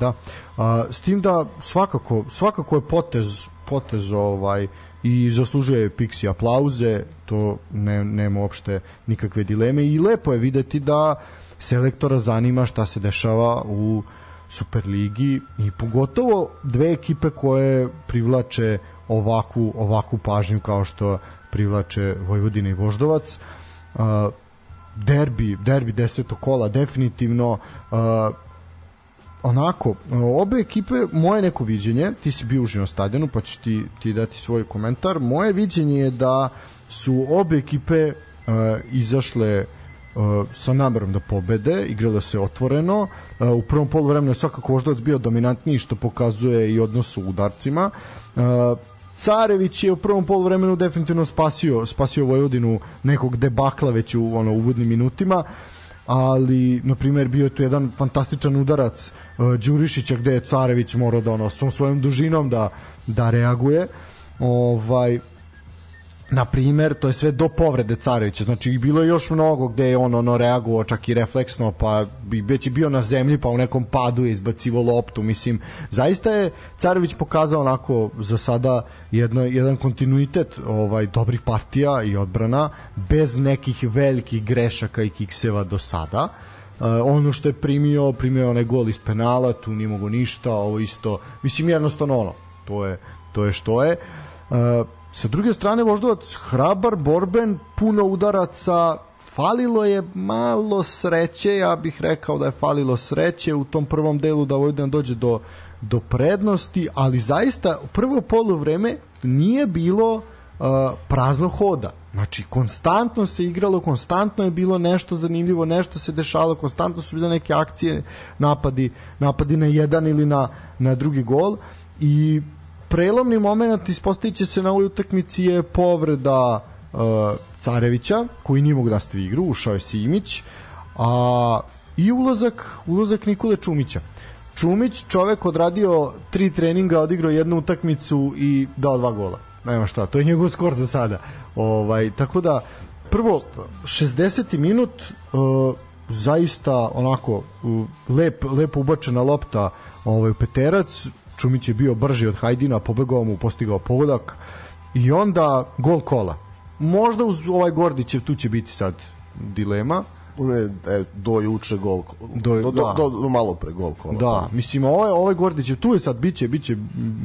Speaker 1: Da. A, s tim da svakako svakako je potez potez ovaj i zaslužuje Pixi aplauze, to ne nema uopšte nikakve dileme i lepo je videti da selektora zanima šta se dešava u Superligi i pogotovo dve ekipe koje privlače ovakvu ovakvu pažnju kao što privlače Vojvodina i Voždovac. A, derbi, derbi desetog kola definitivno a, onako, obe ekipe, moje neko viđenje, ti si bio uživo na stadionu, pa ćeš ti, ti dati svoj komentar, moje viđenje je da su obe ekipe uh, izašle uh, sa namerom da pobede, igrale se otvoreno, uh, u prvom poluvremenu je svakako Voždovac bio dominantniji što pokazuje i odnos u udarcima. Uh, Carević je u prvom poluvremenu definitivno spasio spasio Vojvodinu nekog debakla već u ono uvodnim minutima ali na primjer bio je tu jedan fantastičan udarac uh, Đurišića gde je Carević morao da ono svom svojom dužinom da da reaguje. Ovaj na primer, to je sve do povrede Carevića, znači bilo je još mnogo gde je on ono reagovao čak i refleksno, pa bi već je bio na zemlji, pa u nekom padu je izbacivo loptu, mislim, zaista je Carević pokazao onako za sada jedno, jedan kontinuitet ovaj dobrih partija i odbrana, bez nekih velikih grešaka i kikseva do sada. Uh, ono što je primio, primio je onaj gol iz penala, tu nije mogo ništa, ovo isto, mislim jednostavno ono, to je, to je što je. Uh, sa druge strane Voždovac hrabar, borben, puno udaraca, falilo je malo sreće, ja bih rekao da je falilo sreće u tom prvom delu da Vojvodina dođe do, do prednosti, ali zaista prvo poluvreme nije bilo uh, prazno hoda. Znači, konstantno se igralo, konstantno je bilo nešto zanimljivo, nešto se dešalo, konstantno su bile neke akcije, napadi, napadi na jedan ili na, na drugi gol i prelomni moment ispostavit će se na ovoj utakmici je povreda uh, Carevića, koji nije mogu da stavi igru, ušao je Simić, a i ulazak, ulazak Nikole Čumića. Čumić, čovek odradio tri treninga, odigrao jednu utakmicu i dao dva gola. Nema šta, to je njegov skor za sada. Ovaj, tako da, prvo, 60. minut, uh, zaista onako uh, lep, lepo ubačena lopta ovaj, u peterac, Čumić je bio brži od Hajdina, pobegao mu, postigao pogodak i onda gol kola. Možda uz ovaj Gordićev tu će biti sad dilema,
Speaker 2: Ne, e, do juče gol.
Speaker 1: Do-
Speaker 2: Do,
Speaker 1: da.
Speaker 2: do, do, malo pre gol kola.
Speaker 1: Da, mislim ovaj ovaj Gordićev tu je sad biće biće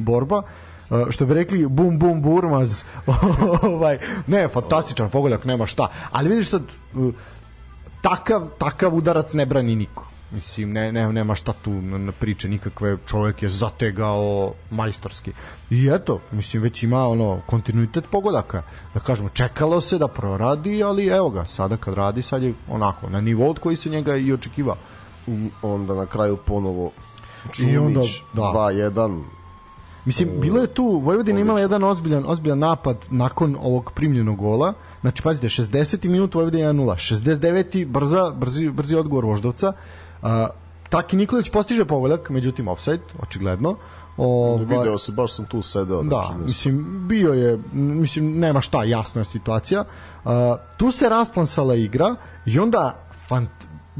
Speaker 1: borba. Uh, što bi rekli bum bum burmaz ovaj ne fantastičan pogodak nema šta ali vidiš sad uh, takav takav udarac ne brani niko mislim ne, ne nema šta tu na, priče nikakve čovjek je zategao majstorski i eto mislim već ima ono kontinuitet pogodaka da kažemo čekalo se da proradi ali evo ga sada kad radi sad je onako na nivou od koji se njega i očekivao
Speaker 2: I onda na kraju ponovo
Speaker 1: I onda,
Speaker 2: Čumić,
Speaker 1: da.
Speaker 2: 2-1.
Speaker 1: Mislim, bilo je tu, Vojvodina imala jedan ozbiljan, ozbiljan napad nakon ovog primljenog gola. Znači, pazite, 60. minut Vojvodina 1-0, 69. brza, brzi, brzi odgovor Voždovca. Uh, Taki Nikolić postiže pogodak, međutim offside, očigledno. Ovaj,
Speaker 2: Video se, baš sam tu sedeo.
Speaker 1: Da,
Speaker 2: znači,
Speaker 1: mislim, bio je, mislim, nema šta, jasna je situacija. Uh, tu se rasplansala igra i onda fant,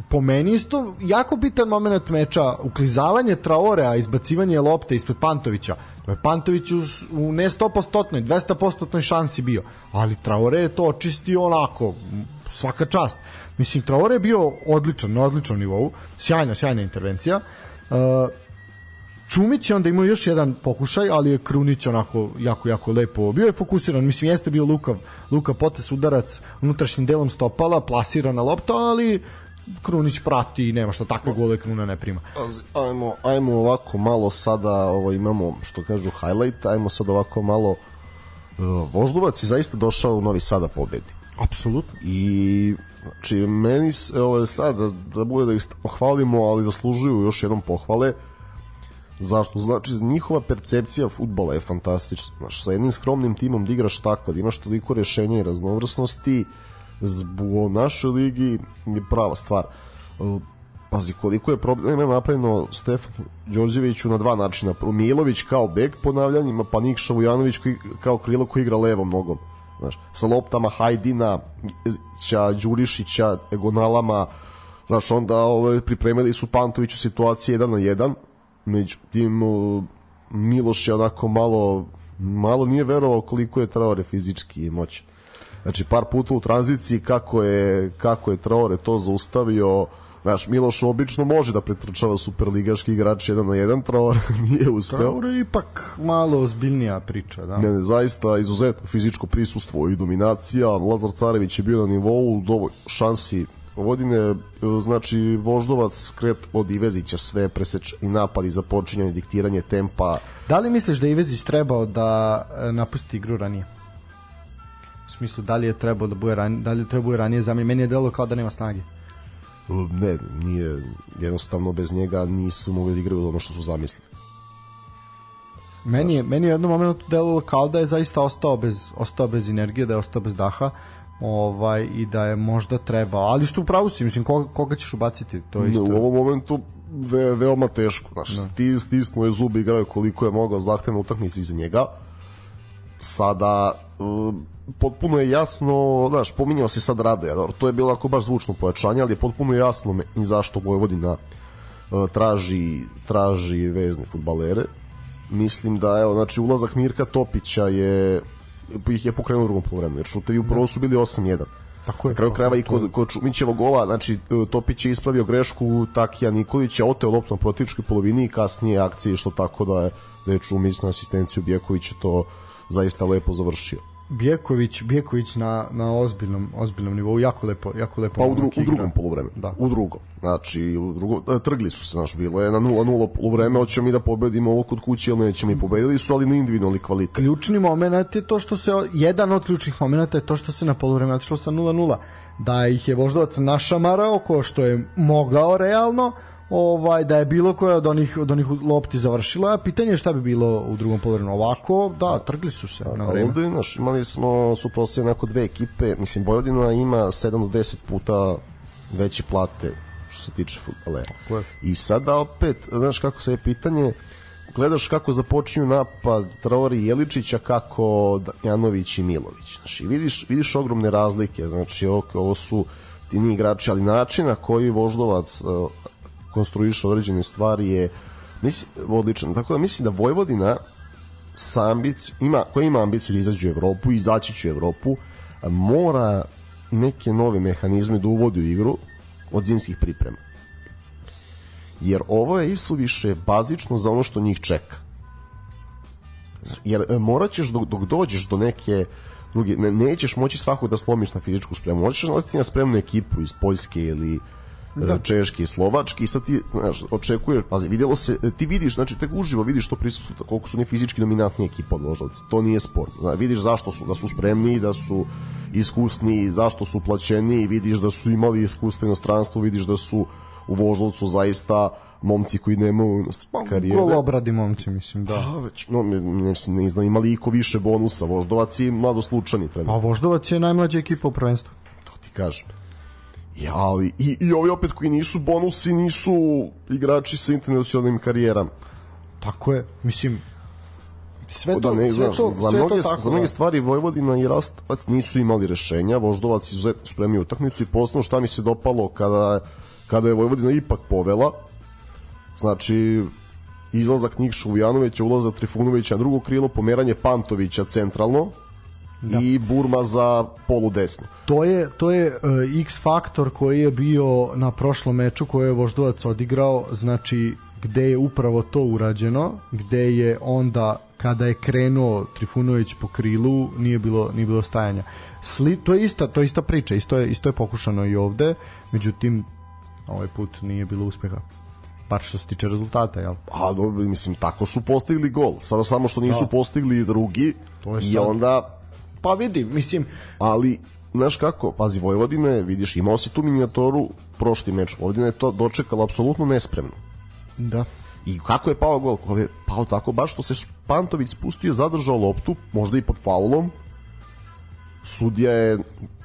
Speaker 1: po meni isto jako bitan moment meča, uklizavanje Traorea, izbacivanje lopte ispred Pantovića. To je Pantović u, u ne 100%, 200% šansi bio, ali Traore je to očistio onako, svaka čast. Mislim, Traore je bio odličan, na odličnom nivou, sjajna, sjajna intervencija. Uh, Čumić je onda imao još jedan pokušaj, ali je Krunić onako jako, jako lepo. Bio je fokusiran, mislim, jeste bio Luka, Luka potes udarac unutrašnjim delom stopala, plasirana lopta, ali Krunić prati i nema šta takve gole Kruna ne prima.
Speaker 2: Ajmo, ajmo ovako malo sada, ovo imamo što kažu highlight, ajmo sad ovako malo uh, Voždovac je zaista došao u Novi Sada pobedi.
Speaker 1: Apsolutno.
Speaker 2: I znači meni se, ovo sad da, da bude da ih pohvalimo, ali zaslužuju još jednom pohvale. Zašto? Znači, njihova percepcija futbola je fantastična. Znaš, sa jednim skromnim timom da igraš tako, da imaš toliko rešenja i raznovrsnosti, u našoj ligi je prava stvar. Pazi, koliko je problema napravljeno Stefan Đorđeviću na dva načina. Milović kao bek ponavljanjima, pa Nikša Vujanović kao krilo koji igra levom nogom. Znaš, sa loptama Hajdina, Ća, Đurišića, Egonalama, znaš, onda ove, pripremili su Pantoviću situacije 1 na 1, međutim Miloš je onako malo malo nije verovao koliko je Traore fizički moćan. Znači par puta u tranziciji kako je kako je Traore to zaustavio Znaš, Miloš obično može da pretrčava superligaški igrač jedan na jedan, Traore nije uspeo.
Speaker 1: Traore je ipak malo ozbiljnija priča, da.
Speaker 2: Ne, ne, zaista izuzetno fizičko prisustvo i dominacija. Lazar Carević je bio na nivou dovoljno šansi godine, znači Voždovac kret od Ivezića sve preseč i napadi za počinjanje, diktiranje tempa.
Speaker 1: Da li misliš da Ivezić trebao da e, napusti igru ranije? U smislu, da li je trebao da bude ranije, da li je trebao da ranije zamenjen? Meni je delo kao da nema snage.
Speaker 2: Ne, nije, jednostavno bez njega nisu mogli da igraju ono što su zamislili.
Speaker 1: Meni je, meni je u jednom momentu delovalo kao da je zaista ostao bez, ostao bez energije, da je ostao bez daha ovaj i da je možda treba, ali što upravo si, mislim koga, koga ćeš ubaciti, to je isto.
Speaker 2: Ne, u ovom momentu ve, veoma teško, znaš, da. sti, stisnuo je zubi igrao koliko je mogao zahtevna utakmica iza njega. Sada potpuno je jasno, znaš, pominjao se sad Radoja, dobro, to je bilo ako baš zvučno pojačanje, ali je potpuno jasno me, i zašto Vojvodina uh, traži, traži vezne futbalere. Mislim da, evo, znači, ulazak Mirka Topića je ih je pokrenuo u drugom poluvremenu, jer šutevi u prvom su bili 8-1. Tako je. Na kraju krajeva i kod, kod Čumićevog gola, znači e, Topić je ispravio grešku Takija Nikolića, oteo loptu na protivničkoj polovini i kasnije akcije što tako da je, da je Čumić na asistenciju Bjekovića to zaista lepo završio.
Speaker 1: Bjeković, Bjeković na, na ozbiljnom, ozbiljnom nivou, jako lepo, jako lepo.
Speaker 2: Pa u, dru, u drugom poluvremenu. Da. U drugom. Znači, u drugom, e, trgli su se, znači, bilo je na 0-0 poluvreme, hoćemo mi da pobedimo ovo kod kuće ili nećemo i pobedili su, ali na individualni kvalitet.
Speaker 1: Ključni moment je to što se, jedan od ključnih momenta je to što se na poluvreme otišlo sa 0-0. Da ih je Voždovac našamarao, ko što je mogao realno, ovaj da je bilo koja od onih od onih lopti završila, pitanje je šta bi bilo u drugom poluvremenu. Ovako, da, trgli su se na vreme.
Speaker 2: Ovde, naš, imali smo suprotstavljene onako dve ekipe, mislim Vojvodina ima 7 do 10 puta veće plate što se tiče fudbalera. I sada opet, znaš kako se je pitanje, gledaš kako započinju napad Traori i Jeličića, kako Janović i Milović. Znači, vidiš, vidiš ogromne razlike, znači ovo, ovo su ti ni igrači, ali način na koji Voždovac konstruiše određene stvari je mislim, odličan. Tako da mislim da Vojvodina sa ambic, ima, koja ima ambiciju da izađe u Evropu izaći će u Evropu, mora neke nove mehanizme da uvodi u igru od zimskih priprema. Jer ovo je isuviše bazično za ono što njih čeka. Jer e, morat ćeš dok, dok dođeš do neke druge, ne, nećeš moći svakog da slomiš na fizičku spremu. Možeš naletiti na spremnu ekipu iz Poljske ili da. češki i slovački i sad ti znaš, očekuješ, pazi, videlo se, ti vidiš, znači tek uživo vidiš to prisustvo, koliko su ne fizički dominantni ekipa od Voždovca, to nije sport. Znači, vidiš zašto su, da su spremni, da su iskusni, zašto su plaćeni, vidiš da su imali iskustvo inostranstvo, vidiš da su u Voždovcu zaista momci koji nemaju
Speaker 1: pa, karijere. Gol obradi momci, mislim, da.
Speaker 2: A, već, no, ne, ne, ne znam, imali iko više bonusa, Voždovac i mlado slučani
Speaker 1: treba. A Voždovac je najmlađa ekipa u prvenstvu.
Speaker 2: To ti kažem. Ja, ali i, i ovi opet koji nisu bonusi, nisu igrači sa internacionalnim karijerama.
Speaker 1: Tako je, mislim, sve to,
Speaker 2: da ne,
Speaker 1: sve
Speaker 2: znaš,
Speaker 1: to,
Speaker 2: za
Speaker 1: sve
Speaker 2: mnoge,
Speaker 1: to tako,
Speaker 2: za mnoge
Speaker 1: da.
Speaker 2: stvari Vojvodina i Rastovac nisu imali rešenja, Voždovac izuzetno spremio utakmicu i posebno šta mi se dopalo kada, kada je Vojvodina ipak povela, znači izlazak Nikša Vujanovića, ulazak Trifunovića na drugo krilo, pomeranje Pantovića centralno da. i Burma za polu desno.
Speaker 1: To je, to je uh, X faktor koji je bio na prošlom meču koje je Voždovac odigrao, znači gde je upravo to urađeno, gde je onda kada je krenuo Trifunović po krilu, nije bilo nije bilo stajanja. Sli, to je ista, to je ista priča, isto je isto je pokušano i ovde, međutim ovaj put nije bilo uspeha. Bar što se tiče rezultata, jel?
Speaker 2: A dobro, mislim, tako su postigli gol. Sada samo što nisu da. postigli drugi
Speaker 1: To je
Speaker 2: i
Speaker 1: sad-
Speaker 2: onda
Speaker 1: Pa vidi, mislim,
Speaker 2: ali znaš kako, pazi Vojvodine, vidiš, imao si tu minijatoru prošli meč, Vojvodina je to dočekala apsolutno nespremno.
Speaker 1: da.
Speaker 2: I kako je pao gol? Gol je pao tako baš što se Špantović spustio, zadržao loptu, možda i pod faulom. Sudija je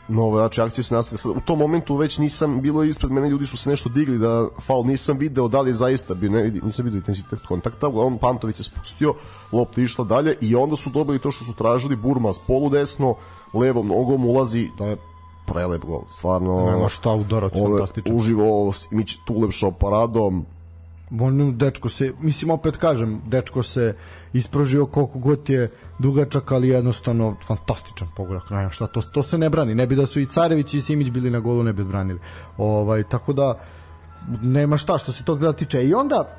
Speaker 2: nove znači akcije se nastavlja. Sad, U tom momentu već nisam bilo ispred mene ljudi su se nešto digli da faul nisam video da li je zaista bio ne nisam video intenzitet kontakta. On Pantović se spustio, lopta išla dalje i onda su dobili to što su tražili Burma s polu desno, levom nogom ulazi da je prelep gol. Stvarno
Speaker 1: Nema šta, udarac fantastičan.
Speaker 2: Uživo Mić tu ulepšao paradom,
Speaker 1: on dečko se, mislim opet kažem, dečko se isprožio koliko god je dugačak, ali jednostavno fantastičan pogodak. Ne, šta, to, to se ne brani. Ne bi da su i Carević i Simić bili na golu, ne bi branili. Ovaj, tako da, nema šta što se tog dela tiče. I onda,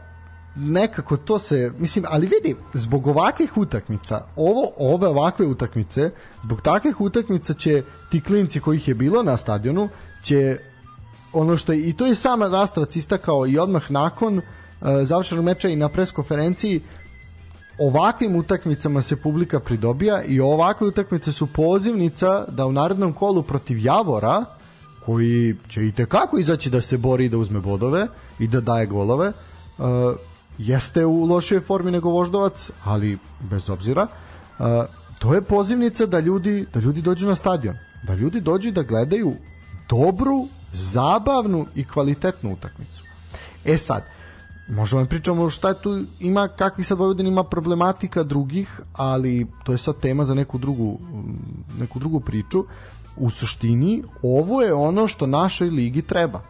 Speaker 1: nekako to se, mislim, ali vidi, zbog ovakvih utakmica, ovo, ove ovakve utakmice, zbog takvih utakmica će ti klinci kojih je bilo na stadionu, će ono što je, i to je sama Rastavac istakao i odmah nakon uh, završenog meča i na preskonferenciji ovakvim utakmicama se publika pridobija i ovakve utakmice su pozivnica da u narednom kolu protiv Javora koji će i tekako izaći da se bori da uzme bodove i da daje golove uh, jeste u lošoj formi nego Voždovac ali bez obzira uh, to je pozivnica da ljudi da ljudi dođu na stadion da ljudi dođu da gledaju dobru, zabavnu i kvalitetnu utakmicu. E sad, možemo da pričamo šta je tu ima, kakvi sad Vojvodin ima problematika drugih, ali to je sad tema za neku drugu, neku drugu priču. U suštini, ovo je ono što našoj ligi treba.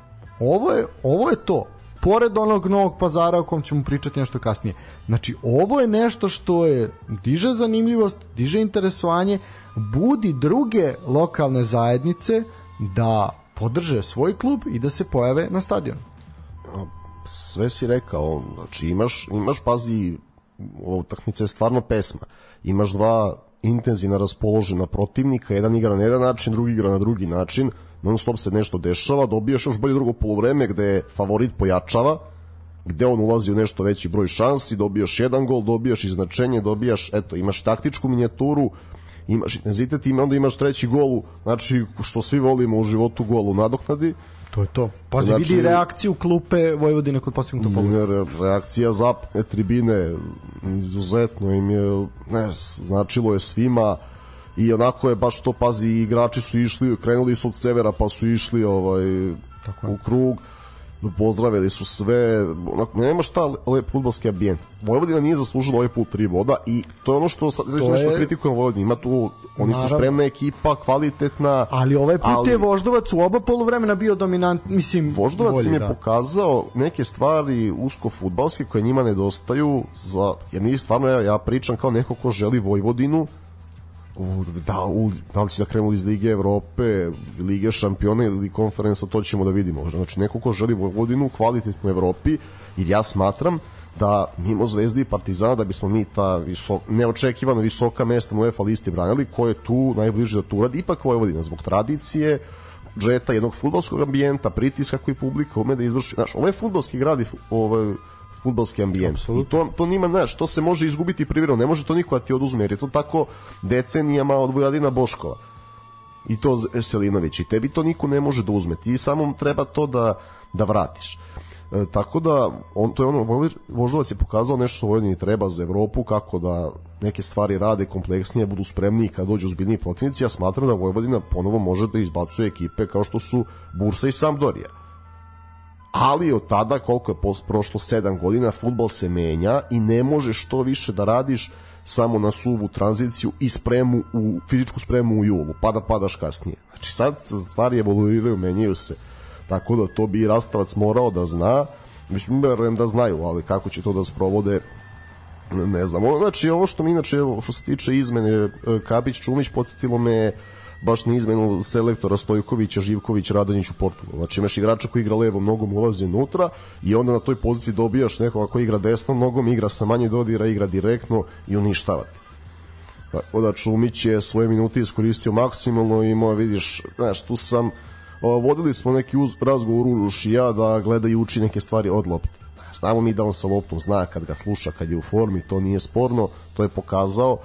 Speaker 1: Ovo je, ovo je to. Pored onog novog pazara o kom ćemo pričati nešto kasnije. Znači, ovo je nešto što je diže zanimljivost, diže interesovanje, budi druge lokalne zajednice da podrže svoj klub i da se pojave na stadionu.
Speaker 2: Sve si rekao, znači imaš, imaš pazi, ova utakmica je stvarno pesma. Imaš dva intenzivno raspoložena protivnika, jedan igra na jedan način, drugi igra na drugi način, non stop se nešto dešava, dobijaš još bolje drugo polovreme gde favorit pojačava, gde on ulazi u nešto veći broj šansi, dobijaš jedan gol, dobijaš iznačenje, dobijaš, eto, imaš taktičku minijaturu, imaš intenzitet i onda imaš treći gol, znači što svi volimo u životu gol u nadoknadi,
Speaker 1: To je to. Pazi,
Speaker 2: Znači-
Speaker 1: vidi reakciju klupe Vojvodine kod postignutog pogoda.
Speaker 2: Reakcija zapadne tribine izuzetno im je ne, značilo je svima i onako je baš to pazi igrači su išli krenuli su od severa pa su išli ovaj
Speaker 1: Tako je.
Speaker 2: u krug pozdravili su sve onako, nema šta lep futbolski ambijent Vojvodina nije zaslužila ovaj put tri boda i to je ono što sad znači
Speaker 1: To
Speaker 2: nešto
Speaker 1: je-
Speaker 2: kritikujem Vojvodinu ima tu oni su
Speaker 1: Naravno.
Speaker 2: spremna ekipa kvalitetna
Speaker 1: Ali ovaj put
Speaker 2: ali-
Speaker 1: je Voždovac u oba poluvremena bio dominant, mislim,
Speaker 2: Voždovac
Speaker 1: bolji,
Speaker 2: im je
Speaker 1: da.
Speaker 2: pokazao neke stvari usko futbalske koje njima nedostaju za, jer mi stvarno ja, ja pričam kao neko ko želi Vojvodinu da, u, da li će da krenu iz Lige Evrope, Lige šampiona ili konferensa, to ćemo da vidimo. Znači, neko ko želi Vojvodinu kvalitetnu Evropi, jer ja smatram da mimo Zvezde i Partizana da bismo mi ta visok, neočekivano visoka mesta na UEFA listi branili, ko je tu najbliže da to uradi, ipak Vojvodina zbog tradicije, džeta jednog futbolskog ambijenta, pritiska koji publika ume da izvrši. Znaš, ovo je futbolski grad i ovaj futbalski ambijent. I to, to nima, znaš, to se može izgubiti privremeno, ne može to niko da ti oduzme, jer je to tako decenijama od Vojadina Boškova. I to Selinović i tebi to niko ne može da uzme. Ti samo treba to da, da vratiš. E, tako da on, to je ono Voždovac je pokazao nešto što Vojvodini treba za Evropu kako da neke stvari rade kompleksnije budu spremniji kad dođu ozbiljniji protivnici ja smatram da Vojvodina ponovo može da izbacuje ekipe kao što su Bursa i Sampdoria ali od tada koliko je prošlo 7 godina futbal se menja i ne možeš što više da radiš samo na suvu tranziciju i spremu u fizičku spremu u julu, pa da padaš kasnije. Znači sad stvari evoluiraju, menjaju se. Tako da to bi Rastavac morao da zna, mislim, da znaju, ali kako će to da sprovode, ne znam. Znači, ovo što mi inače, što se tiče izmene e, Kapić Čumić, podsjetilo me baš na izmenu selektora Stojkovića, Živković, Radonjić u Portugalu. Znači imaš igrača koji igra levo nogom, ulazi unutra i onda na toj poziciji dobijaš nekoga koji igra desnom nogom, igra sa manje dodira, igra direktno i uništava te. Tako da Čumić je svoje minute iskoristio maksimalno i ima, vidiš, znaš, tu sam, vodili smo neki uz, razgovor Uruš i ja da gleda i uči neke stvari od lopte. Znamo mi da on sa loptom zna kad ga sluša, kad je u formi, to nije sporno, to je pokazao.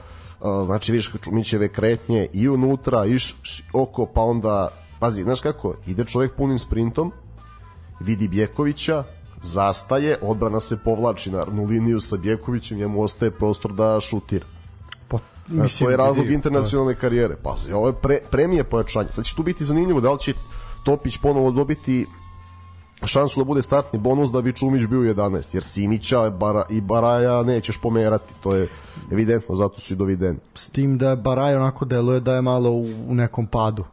Speaker 2: Znači, vidiš Čumićeve kretnje i unutra, i š, š, oko, pa onda, pazi, znaš kako, ide čovjek punim sprintom, vidi Bjekovića, zastaje, odbrana se povlači na liniju sa Bjekovićem, njemu ostaje prostor da šutira.
Speaker 1: Pa,
Speaker 2: Mislim, to je razlog internacionalne karijere. Pa, ovo je pre, premije pojačanje. Sad će tu biti zanimljivo da li će Topić ponovo dobiti šansu da bude startni bonus da bi Čumić bio 11, jer Simića Bara, i Baraja nećeš pomerati, to je evidentno, zato su i dovideni.
Speaker 1: S tim da Baraj onako deluje da je malo u, u nekom padu.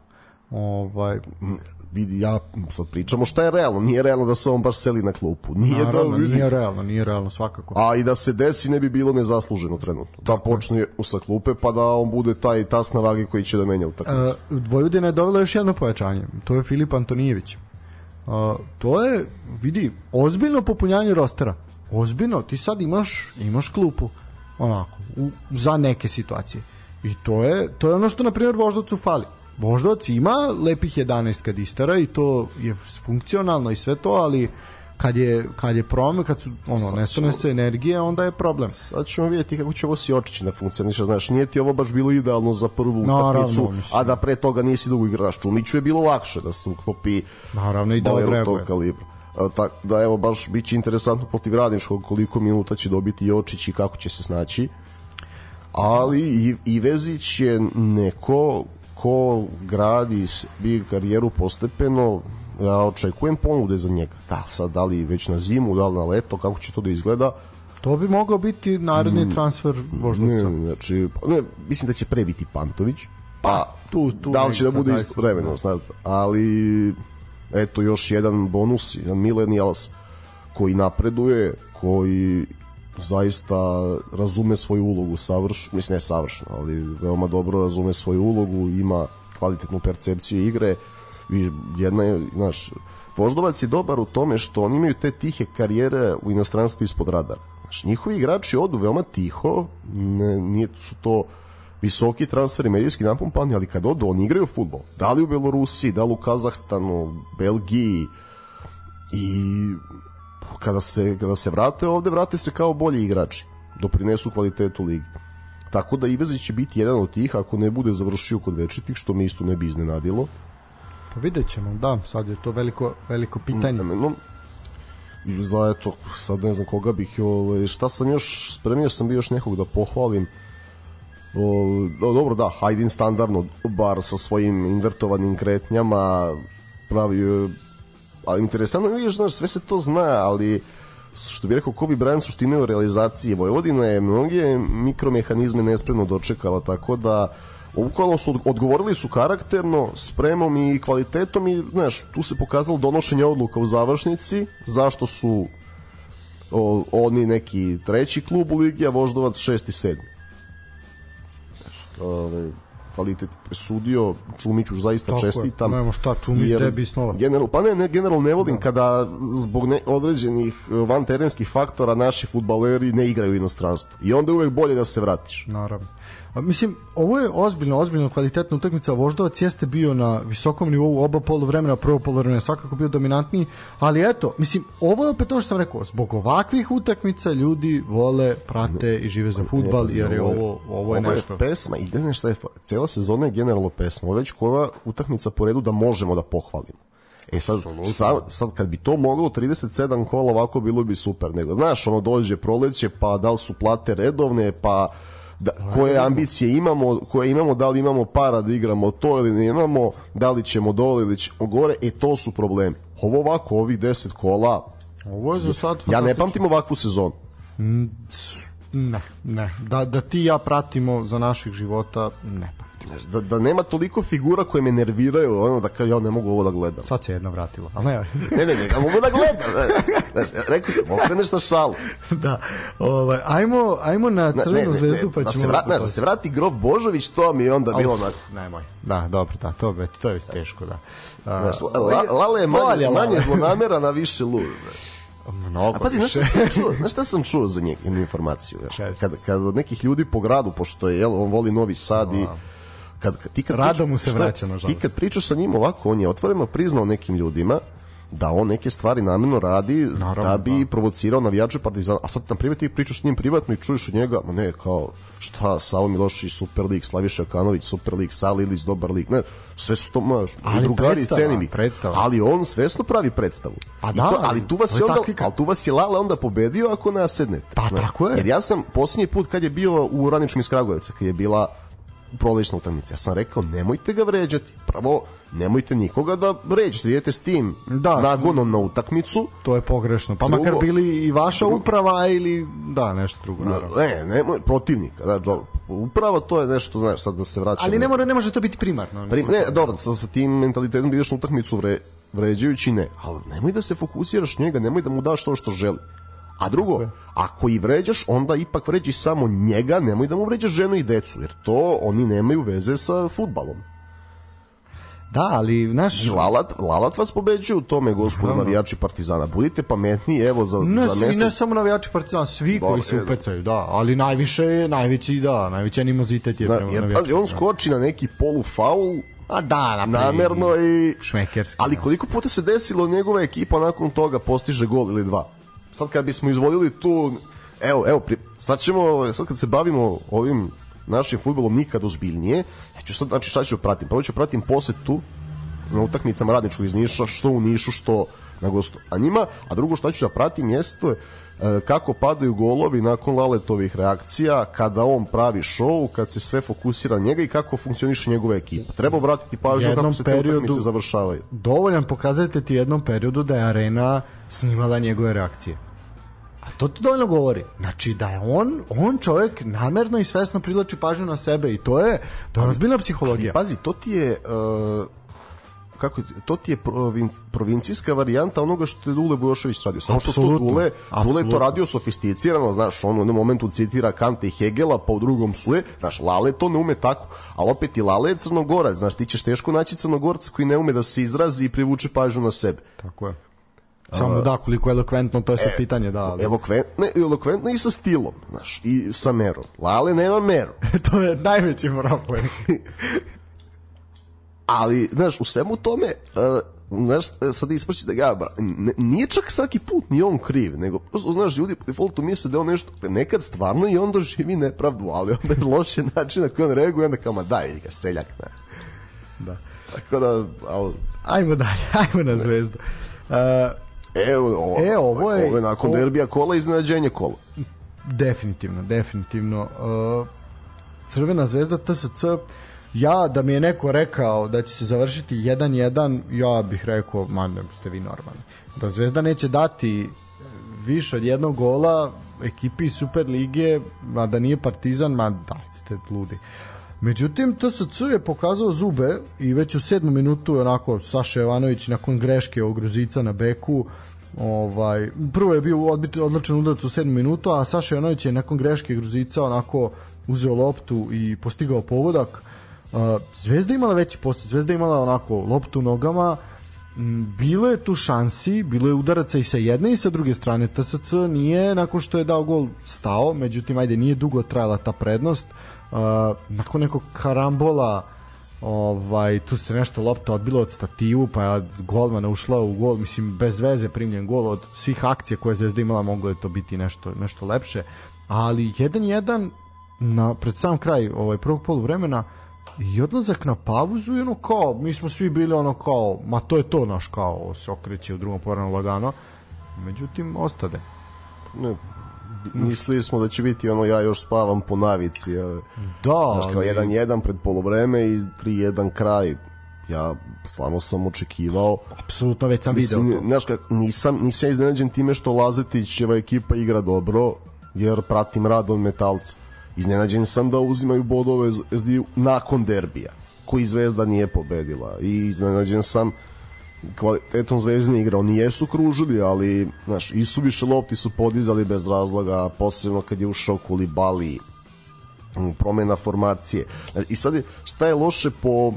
Speaker 1: Ovaj,
Speaker 2: vidi, ja sad pričamo šta je realno, nije realno da se on baš seli na klupu. Nije
Speaker 1: naravno,
Speaker 2: da, vidi.
Speaker 1: nije realno, nije realno svakako.
Speaker 2: A i da se desi ne bi bilo nezasluženo trenutno. Da počne sa klupe pa da on bude taj tas na vagi koji će da menja utakmicu.
Speaker 1: E, Vojvodina je dobila još jedno pojačanje. To je Filip Antonijević. Uh, to je, vidi, ozbiljno popunjanje rostera. Ozbiljno, ti sad imaš imaš klupu onako u, za neke situacije. I to je to je ono što na primjer Voždovcu fali. Voždovac ima lepih 11 kadistara i to je funkcionalno i sve to, ali kad je kad je problem, kad su ono
Speaker 2: Sad
Speaker 1: nestane
Speaker 2: ćemo-
Speaker 1: se energije, onda je problem.
Speaker 2: Sad ćemo vidjeti kako će ovo si očići da funkcioniše, znaš, nije ti ovo baš bilo idealno za prvu utakmicu,
Speaker 1: mislim.
Speaker 2: a da pre toga nisi dugo igraš. Čumiću je bilo lakše da se uklopi
Speaker 1: Naravno i da odreaguje.
Speaker 2: tog kalibra. A, tak, da evo baš biće interesantno protiv Radničkog koliko minuta će dobiti Jočić i kako će se snaći. Ali i, i Vezić je neko ko gradi bi karijeru postepeno ja očekujem ponude za njega. Da, sad da li već na zimu, da li na leto, kako će to da izgleda,
Speaker 1: To bi mogao biti naredni transfer Voždovca.
Speaker 2: Ne, znači, pa ne, mislim da će pre biti Pantović. Pa,
Speaker 1: tu- tu
Speaker 2: da li će da bude isto vremeno, sad, ali eto još jedan bonus, jedan millennials koji napreduje, koji zaista razume svoju ulogu savrš, mislim ne savršeno, ali veoma dobro razume svoju ulogu, ima kvalitetnu percepciju igre i jedna je, znaš, Voždovac je dobar u tome što oni imaju te tihe karijere u inostranstvu ispod radara. Znaš, njihovi igrači odu veoma tiho, ne, nije su to visoki transferi medijski napumpani, ali kad odu, oni igraju futbol. Da li u Belorusiji, da li u Kazahstanu, Belgiji i kada se, kada se vrate ovde, vrate se kao bolji igrači. Doprinesu kvalitetu ligi. Tako da Ivezić će biti jedan od tih, ako ne bude završio kod večitih, što me isto ne bi iznenadilo.
Speaker 1: Pa vidjet ćemo, da, sad je to veliko, veliko pitanje.
Speaker 2: No, i za eto, sad ne znam koga bih, ovaj, šta sam još, spremio sam bio još nekog da pohvalim. O, o, dobro, da, Hajdin standardno, bar sa svojim invertovanim kretnjama, pravio je- ali interesantno je, znaš, sve se to zna, ali što bi rekao Kobe Bryant što imaju realizacije Vojvodina je mnoge mikromehanizme nespremno dočekala tako da bukvalno su od- odgovorili su karakterno, spremom i kvalitetom i znaš, tu se pokazalo donošenje odluka u završnici, zašto su o, oni neki treći klub u ligi, a Voždovac šesti, sedmi. Ovaj, kvalitet je presudio, Čumiću zaista
Speaker 1: Tako je,
Speaker 2: čestitam.
Speaker 1: nemamo šta, Čumić
Speaker 2: jer
Speaker 1: debi snova.
Speaker 2: General, pa ne, ne, generalno ne volim kada zbog ne, određenih eh, van terenskih faktora naši futbaleri ne igraju u inostranstvu. I onda je uvek bolje da se vratiš.
Speaker 1: Naravno. Mislim, ovo je ozbiljno, ozbiljno kvalitetna utakmica. Voždovac jeste bio na visokom nivou oba poluvremena, prvo poluvremena je svakako bio dominantniji, ali eto, mislim, ovo je opet to što sam rekao, zbog ovakvih utakmica ljudi vole, prate i žive za futbal, jer je ovo, ovo je nešto.
Speaker 2: pesma i gledaj šta je, cela sezona je generalno pesma. Ovo je već koja utakmica po redu da možemo da pohvalimo. E sad, sad, sad kad bi to moglo 37 kola ovako bilo bi super, nego znaš, ono dođe proleće, pa da li su plate redovne, pa da, koje ambicije imamo, koje imamo, da li imamo para da igramo to ili ne imamo, da li ćemo dole ili ćemo gore, e to su problemi. Ovo ovako, ovih 10 kola,
Speaker 1: Ovo je za sad
Speaker 2: ja ne pamtim ovakvu sezonu.
Speaker 1: ne, ne. Da, da ti ja pratimo za naših života, ne.
Speaker 2: Znaš, da, da nema toliko figura koje me nerviraju, ono da kao ja ne mogu ovo da gledam.
Speaker 1: Sad se jedna vratila, ali ne.
Speaker 2: Ne, ne, ne, ja mogu da gledam. Znaš, rekao sam, okreneš na šalu.
Speaker 1: da, ovaj, ajmo, ajmo na
Speaker 2: Ne,
Speaker 1: crvenu
Speaker 2: ne, ne,
Speaker 1: zvezdu,
Speaker 2: ne,
Speaker 1: pa
Speaker 2: da
Speaker 1: ćemo...
Speaker 2: se, vrat, znaš, da se vrati grof Božović, to mi je onda bilo onako.
Speaker 1: Nemoj. Da, dobro, da, to, već, to je već teško, da. A,
Speaker 2: Znaš, la, la, Lale je manje,
Speaker 1: Lale.
Speaker 2: manje zlonamera na više lud. Znaš.
Speaker 1: Mnogo
Speaker 2: A pazi, znaš šta sam čuo, znaš šta sam čuo za njeg, informaciju? Znaš,
Speaker 1: Čekaj.
Speaker 2: kad, kad od nekih ljudi po gradu, pošto je, jel, on voli Novi Sad i kad, kad, ti kad
Speaker 1: Rado mu se vraća, nažalost.
Speaker 2: Ti kad pričaš sa njim ovako, on je otvoreno priznao nekim ljudima da on neke stvari namjerno radi
Speaker 1: Naravno,
Speaker 2: da bi
Speaker 1: da.
Speaker 2: provocirao navijače Partizana. A sad na primjer ti pričaš s njim privatno i čuješ od njega, ma ne, kao šta, Savo Milošić, super lik, Slaviša Kanović, super lik, Sali Ilić, dobar lik, ne, sve su to, maš,
Speaker 1: Ali
Speaker 2: drugari, cenim ih.
Speaker 1: predstava.
Speaker 2: Ali on svesno pravi predstavu.
Speaker 1: Pa
Speaker 2: I
Speaker 1: da,
Speaker 2: to, ali tu vas je onda,
Speaker 1: taktika.
Speaker 2: ali tu vas je Lale onda pobedio ako nasednete.
Speaker 1: Pa,
Speaker 2: Znaš,
Speaker 1: tako je.
Speaker 2: Jer ja sam posljednji put kad je bio u Radničkom iz Kragujevca, kad je bila prolećna utakmica, ja sam rekao nemojte ga vređati. Prvo, nemojte nikoga da vređate, idete s tim
Speaker 1: Da,
Speaker 2: nagonom na utakmicu.
Speaker 1: To je pogrešno. Pa
Speaker 2: Drugo-
Speaker 1: makar bili i vaša
Speaker 2: drugo-
Speaker 1: uprava ili da, nešto drugo, naravno.
Speaker 2: Ne, nemoj, protivnika. Da, džo- upravo to je nešto, znaš, sad da se vraćamo.
Speaker 1: Ali ne mora ne može to biti primarno.
Speaker 2: Pri,
Speaker 1: mislim.
Speaker 2: ne, dobro, sa, sa tim mentalitetom da ideš na utakmicu vre, vređajući ne, ali nemoj da se fokusiraš njega, nemoj da mu daš to što želi. A drugo, ako i vređaš, onda ipak vređi samo njega, nemoj da mu vređaš ženu i decu, jer to oni nemaju veze sa futbalom.
Speaker 1: Da, ali naš
Speaker 2: Lalat, Lalat vas pobeđuje u tome, gospodo navijači Partizana. Budite pametniji, evo, za,
Speaker 1: ne,
Speaker 2: za mesec.
Speaker 1: ne samo navijači Partizana, svi
Speaker 2: Dobro,
Speaker 1: koji se
Speaker 2: e,
Speaker 1: upecaju, da, ali najviše je, najveći, da, najveći animozitet je
Speaker 2: Da,
Speaker 1: prema
Speaker 2: jer,
Speaker 1: navijačima.
Speaker 2: pazi, on skoči na neki polufaul,
Speaker 1: A da,
Speaker 2: namerno i...
Speaker 1: šmekerski.
Speaker 2: Ali
Speaker 1: da.
Speaker 2: koliko puta se desilo njegova ekipa nakon toga postiže gol ili dva? Sad kad bismo izvodili tu evo, evo, pri, sad ćemo, sad kad se bavimo ovim našim futbolom nikad ozbiljnije, ja ću sad, znači šta ću pratim? Prvo ću pratim posetu na utakmicama radničkog iz Niša, što u Nišu, što na gostu. A njima, a drugo što ću da pratim jeste e, kako padaju golovi nakon Laletovih reakcija, kada on pravi show, kad se sve fokusira na njega i kako funkcioniše njegova ekipa. Treba obratiti pažnju kako se te utakmice završavaju.
Speaker 1: dovoljan pokazatelj ti jednom periodu da je arena snimala njegove reakcije. A to ti dovoljno govori. Znači da je on, on čovjek namerno i svesno privlači pažnju na sebe i to je, to je ozbiljna psihologija.
Speaker 2: Pazi, to ti je uh, kako to ti je provin, provincijska varijanta onoga što je Dule Vujošević radio. Samo što to Dule, Dule to radio sofisticirano, znaš, on u jednom momentu citira Kante i Hegela, pa u drugom suje, znaš, Lale to ne ume tako, ali opet i Lale je crnogorac, znaš, ti ćeš teško naći crnogorca koji ne ume da se izrazi i privuče pažnju na sebe.
Speaker 1: Tako je. Samo da, koliko je elokventno, to je sad pitanje, da. Ali,
Speaker 2: Elokventno, elokventno i sa stilom, znaš, i sa merom. Lale nema meru.
Speaker 1: to je najveći problem.
Speaker 2: ali znaš u svemu tome uh, znaš sad ispaći da ga bra- ne, nije čak svaki put ni on kriv nego prosto znaš ljudi po defaultu misle da je on nešto nekad stvarno i on doživi nepravdu ali onda je loše način na koji on reaguje onda kao ma daj ga seljak ne.
Speaker 1: da.
Speaker 2: tako da al,
Speaker 1: Ajmo dalje, ajmo na zvezdu. Uh,
Speaker 2: evo ovo,
Speaker 1: E, ovo je-
Speaker 2: ovo je nakon
Speaker 1: ovo-
Speaker 2: derbija kola iznenađenje kola
Speaker 1: definitivno, definitivno. Uh, Crvena zvezda TSC, ja da mi je neko rekao da će se završiti 1-1, ja bih rekao, ma ne ste vi normalni. Da Zvezda neće dati više od jednog gola ekipi Super lige, a da nije Partizan, ma da, ste ludi. Međutim, TSC je pokazao zube i već u sedmu minutu onako Saša Jovanović nakon greške Gruzica na beku ovaj, prvo je bio odbit, odličan udarac u sedmu minutu, a Saša Jovanović je nakon greške Gruzica onako uzeo loptu i postigao pogodak. Zvezda imala veći posto, Zvezda imala onako loptu u nogama, M, bilo je tu šansi, bilo je udaraca i sa jedne i sa druge strane. TSC nije nakon što je dao gol stao, međutim ajde nije dugo trajala ta prednost. Uh, nakon nekog karambola ovaj tu se nešto lopta odbila od stativu pa je golmana ušla u gol mislim bez veze primljen gol od svih akcija koje je Zvezda imala moglo je to biti nešto nešto lepše. Ali 1-1 na pred sam kraj ovaj prvog poluvremena i odlazak na pauzu i ono kao mi smo svi bili ono kao ma to je to naš kao se okreće u drugom povremenu lagano. Međutim ostade.
Speaker 2: Ne, mislili smo da će biti ono ja još spavam po navici
Speaker 1: da
Speaker 2: znaš, kao
Speaker 1: ali-
Speaker 2: 1-1 pred polovreme i 3-1 kraj ja stvarno sam očekivao
Speaker 1: apsolutno već sam video
Speaker 2: Mislim,
Speaker 1: to.
Speaker 2: znaš kak, nisam, nisam iznenađen time što Lazetićeva ekipa igra dobro, jer pratim rad od metalca. Iznenađen sam da uzimaju bodove Zvezdi nakon derbija, koji Zvezda nije pobedila. I iznenađen sam kvalitetom Zvezdine igre. Oni jesu kružili, ali znaš, i su više lopti su podizali bez razloga, posebno kad je ušao Kulibali, promena formacije. I sad je, šta je loše po,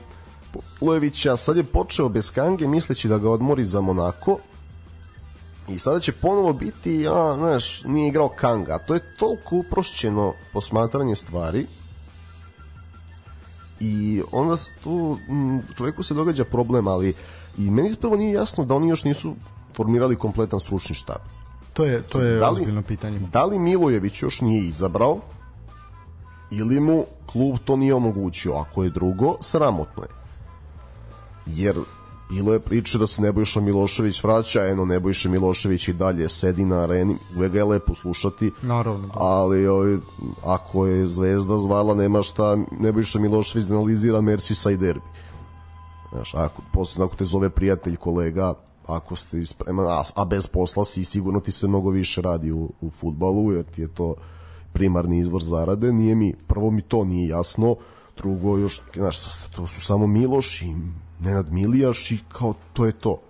Speaker 2: Lujevića, sad je počeo bez Kange misleći da ga odmori za Monako, I sada će ponovo biti, a, znaš, nije igrao Kanga. To je toliko uprošćeno posmatranje stvari. I onda tu m, čoveku se događa problem, ali i meni zapravo nije jasno da oni još nisu formirali kompletan stručni štab.
Speaker 1: To je, to je
Speaker 2: Da li-
Speaker 1: ozbiljno pitanje.
Speaker 2: Da li Milojević još nije izabrao ili mu klub to nije omogućio? Ako je drugo, sramotno je. Jer bilo je priče da se Nebojša Milošević vraća, eno Nebojša Milošević i dalje sedi na areni, uvek ga je lepo slušati,
Speaker 1: Naravno, da.
Speaker 2: ali ovaj, ako je Zvezda zvala, nema šta Nebojša Milošević analizira Merseyside derbi. Znaš, ako, posebno ako te zove prijatelj, kolega, ako ste ispreman, a, a bez posla si, sigurno ti se mnogo više radi u, u futbalu, jer ti je to primarni izvor zarade, nije mi, prvo mi to nije jasno, drugo još, znaš, to su samo Miloš i Nenad Milijaš i kao, to je to.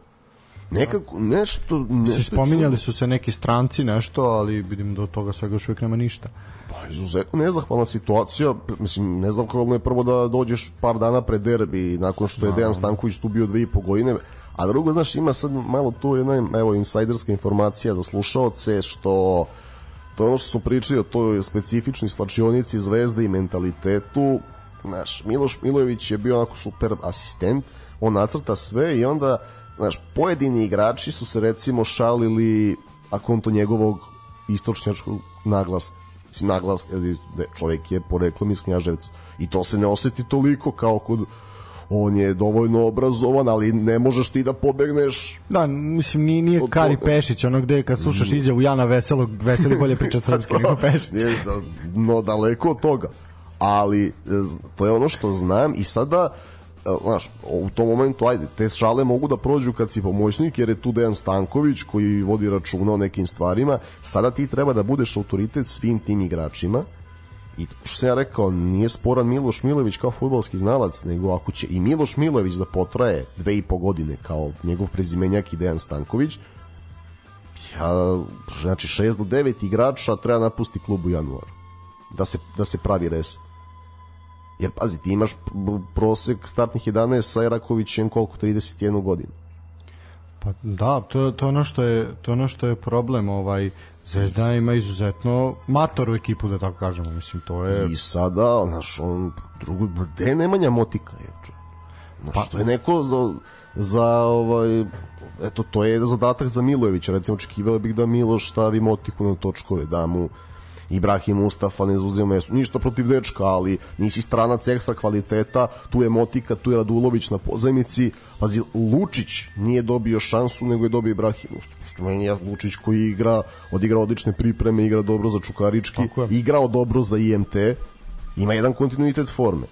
Speaker 2: Nekako, nešto,
Speaker 1: Se
Speaker 2: nešto je
Speaker 1: spominjali su se neki stranci nešto, ali vidim da od toga svega još uvijek nema ništa.
Speaker 2: Pa, izuzetno nezahvalna situacija. Mislim, nezahvalno je prvo da dođeš par dana pre derbi nakon što je Dejan Stanković tu bio dve i po godine. A drugo, znaš, ima sad malo tu jedna, evo, insajderska informacija za slušaoce, što to je ono što smo pričali o toj specifičnoj slačionici zvezde i mentalitetu. Znaš, Miloš Milojević je bio onako super asistent, on nacrta sve i onda, znaš, pojedini igrači su se recimo šalili a konto njegovog istočnjačkog naglasa. Naglas, jer je- čovjek je poreklom iz Knjaževca. I to se ne oseti toliko kao kod on je dovoljno obrazovan, ali ne možeš ti da pobegneš
Speaker 1: Da, mislim, nije, nije Kari. Pešić, ono gde kad slušaš izjavu Jana Veselog, Veseli bolje priča srpski nego Pešić.
Speaker 2: Nije, da, no daleko od toga. Ali e, to je ono što znam i sada znaš, u tom momentu, ajde, te šale mogu da prođu kad si pomoćnik, jer je tu Dejan Stanković koji vodi računa o nekim stvarima. Sada ti treba da budeš autoritet svim tim igračima I što sam ja rekao, nije sporan Miloš Milović kao futbalski znalac, nego ako će i Miloš Milović da potraje dve i po godine kao njegov prezimenjak i Dejan Stanković, ja, znači 6 do 9 igrača treba napusti klub u januaru. Da se, da se pravi res. Jer pazi, ti imaš prosek startnih 11 sa Erakovićem koliko 31 godinu.
Speaker 1: Pa da, to, to ono što je to ono što je problem, ovaj Zvezda ima izuzetno matoru ekipu da tako kažemo, mislim to je
Speaker 2: I sada, znaš, on drugo, gde je Nemanja Motika je? Znaš, pa, to je neko za, za ovaj, eto, to je zadatak za Milojevića, recimo očekivao bih da Miloš stavi Motiku na točkove, da mu Ibrahim Mustafa ne zauzeo mesto. Ništa protiv dečka, ali nisi stranac ekstra kvaliteta, tu je Motika, tu je Radulović na pozajmici. Pazi, Lučić nije dobio šansu, nego je dobio Ibrahim Mustafa. Što meni je Lučić koji igra, odigra odlične pripreme, igra dobro za Čukarički, igrao dobro za IMT, ima jedan kontinuitet forme.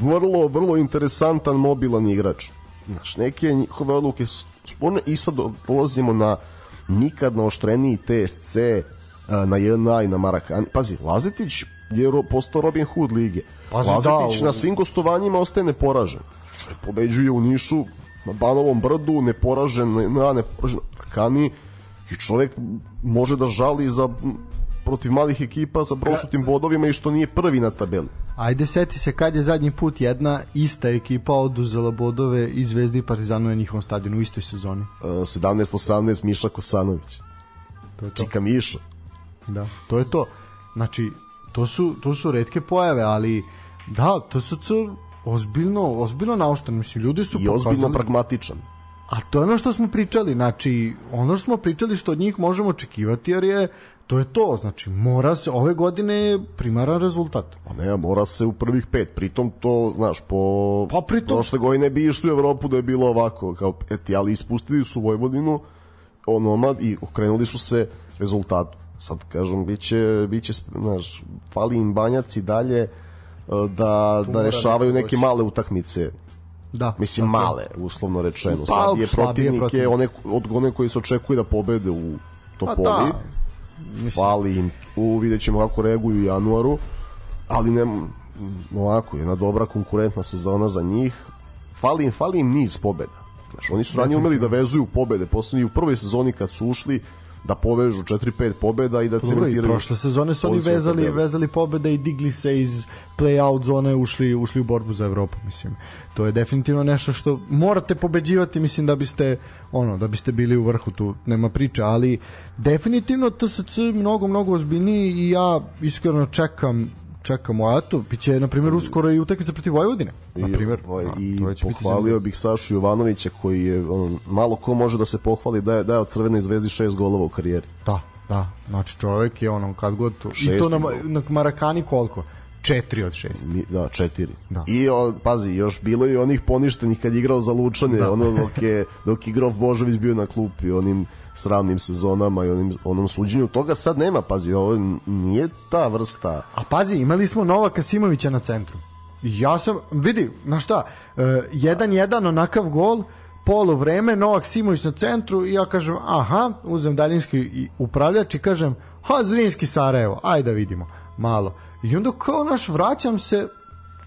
Speaker 2: Vrlo, vrlo interesantan mobilan igrač. Znaš, neke njihove odluke su sporne i sad dolazimo na nikad naoštreniji TSC, na JNA i na Marakan. Pazi, Lazetić je ro- postao Robin Hood lige.
Speaker 1: Pazi,
Speaker 2: Lazetić
Speaker 1: da, u-
Speaker 2: na svim gostovanjima ostaje neporažen. Čovjek pobeđuje u Nišu, na Banovom brdu, neporažen na neporažen na Marakani i čovjek može da žali za protiv malih ekipa sa prosutim bodovima i što nije prvi na tabeli.
Speaker 1: Ajde seti se kad je zadnji put jedna ista ekipa oduzela bodove i Zvezdi i Partizanu na njihovom stadionu u istoj sezoni.
Speaker 2: Uh, 17-18 Miša Kosanović.
Speaker 1: To je to.
Speaker 2: Čika Mišo.
Speaker 1: Da, to je to. Znači, to su, to su redke pojave, ali da, to su co ozbiljno, ozbiljno naošteno. Mislim, ljudi su
Speaker 2: I ozbiljno
Speaker 1: pokazali-
Speaker 2: pragmatičan.
Speaker 1: A to je ono što smo pričali, znači, ono što smo pričali što od njih možemo očekivati, jer je, to je to, znači, mora se, ove godine je primaran rezultat.
Speaker 2: Pa ne, mora se u prvih pet. Pritom to, znaš, po
Speaker 1: Pa pritom-
Speaker 2: prošle godine bi išli u Evropu da je bilo ovako, kao eti, ali ispustili su Vojvodinu, onomad i okrenuli su se rezultatu. Sad kažem, biće, biće znaš, fali im banjac i dalje e, da, da rešavaju neke male utakmice
Speaker 1: Da.
Speaker 2: Mislim
Speaker 1: je.
Speaker 2: male, uslovno rečeno.
Speaker 1: Pa,
Speaker 2: Slabije
Speaker 1: slabije
Speaker 2: protivnike, one, od one koji se očekuje da pobede u
Speaker 1: Pa
Speaker 2: Topoli.
Speaker 1: da.
Speaker 2: fali im u vidjet ćemo kako reaguju u januaru ali ne ovako, jedna dobra konkurentna sezona za njih fali im, fali im niz pobeda Znaš, oni su ranije umeli da vezuju pobede poslednji u prvoj sezoni kad su ušli da povežu 4-5 pobeda i da
Speaker 1: Dobro, i
Speaker 2: cementiraju
Speaker 1: prošle sezone su oni vezali, vezali pobede i digli se iz play-out zone, ušli, ušli u borbu za Evropu, mislim. To je definitivno nešto što morate pobeđivati, mislim, da biste ono, da biste bili u vrhu tu, nema priče, ali definitivno TSC mnogo, mnogo ozbiljniji i ja iskreno čekam čekamo, a eto, biće, na primjer, uskoro i utakmica protiv Vojvodine, na primjer.
Speaker 2: I, ovaj,
Speaker 1: A,
Speaker 2: i
Speaker 1: će biti
Speaker 2: pohvalio bih Sašu Jovanovića koji je on, malo ko može da se pohvali da je, da je od Crvene zvezdi šest golova u karijeri.
Speaker 1: Da, da. Znači čovjek je ono kad god to, i to na, na Marakani koliko? 4 od 6.
Speaker 2: Mi, da, četiri.
Speaker 1: Da.
Speaker 2: I o, pazi, još bilo je onih poništenih kad je igrao za Lučane, da. ono dok je, dok je Grof Božović bio na klupi, onim sravnim sezonama i onim, onom suđenju. Toga sad nema, pazi, ovo nije ta vrsta
Speaker 1: A pazi, imali smo Novaka Simovića na centru. Ja sam, vidi, na šta, e, jedan jedan onakav gol, polo vreme, Novak Simović na centru i ja kažem, aha, uzem daljinski upravljač i kažem, ha, Zrinski Sarajevo, ajde da vidimo, malo. I onda kao naš vraćam se,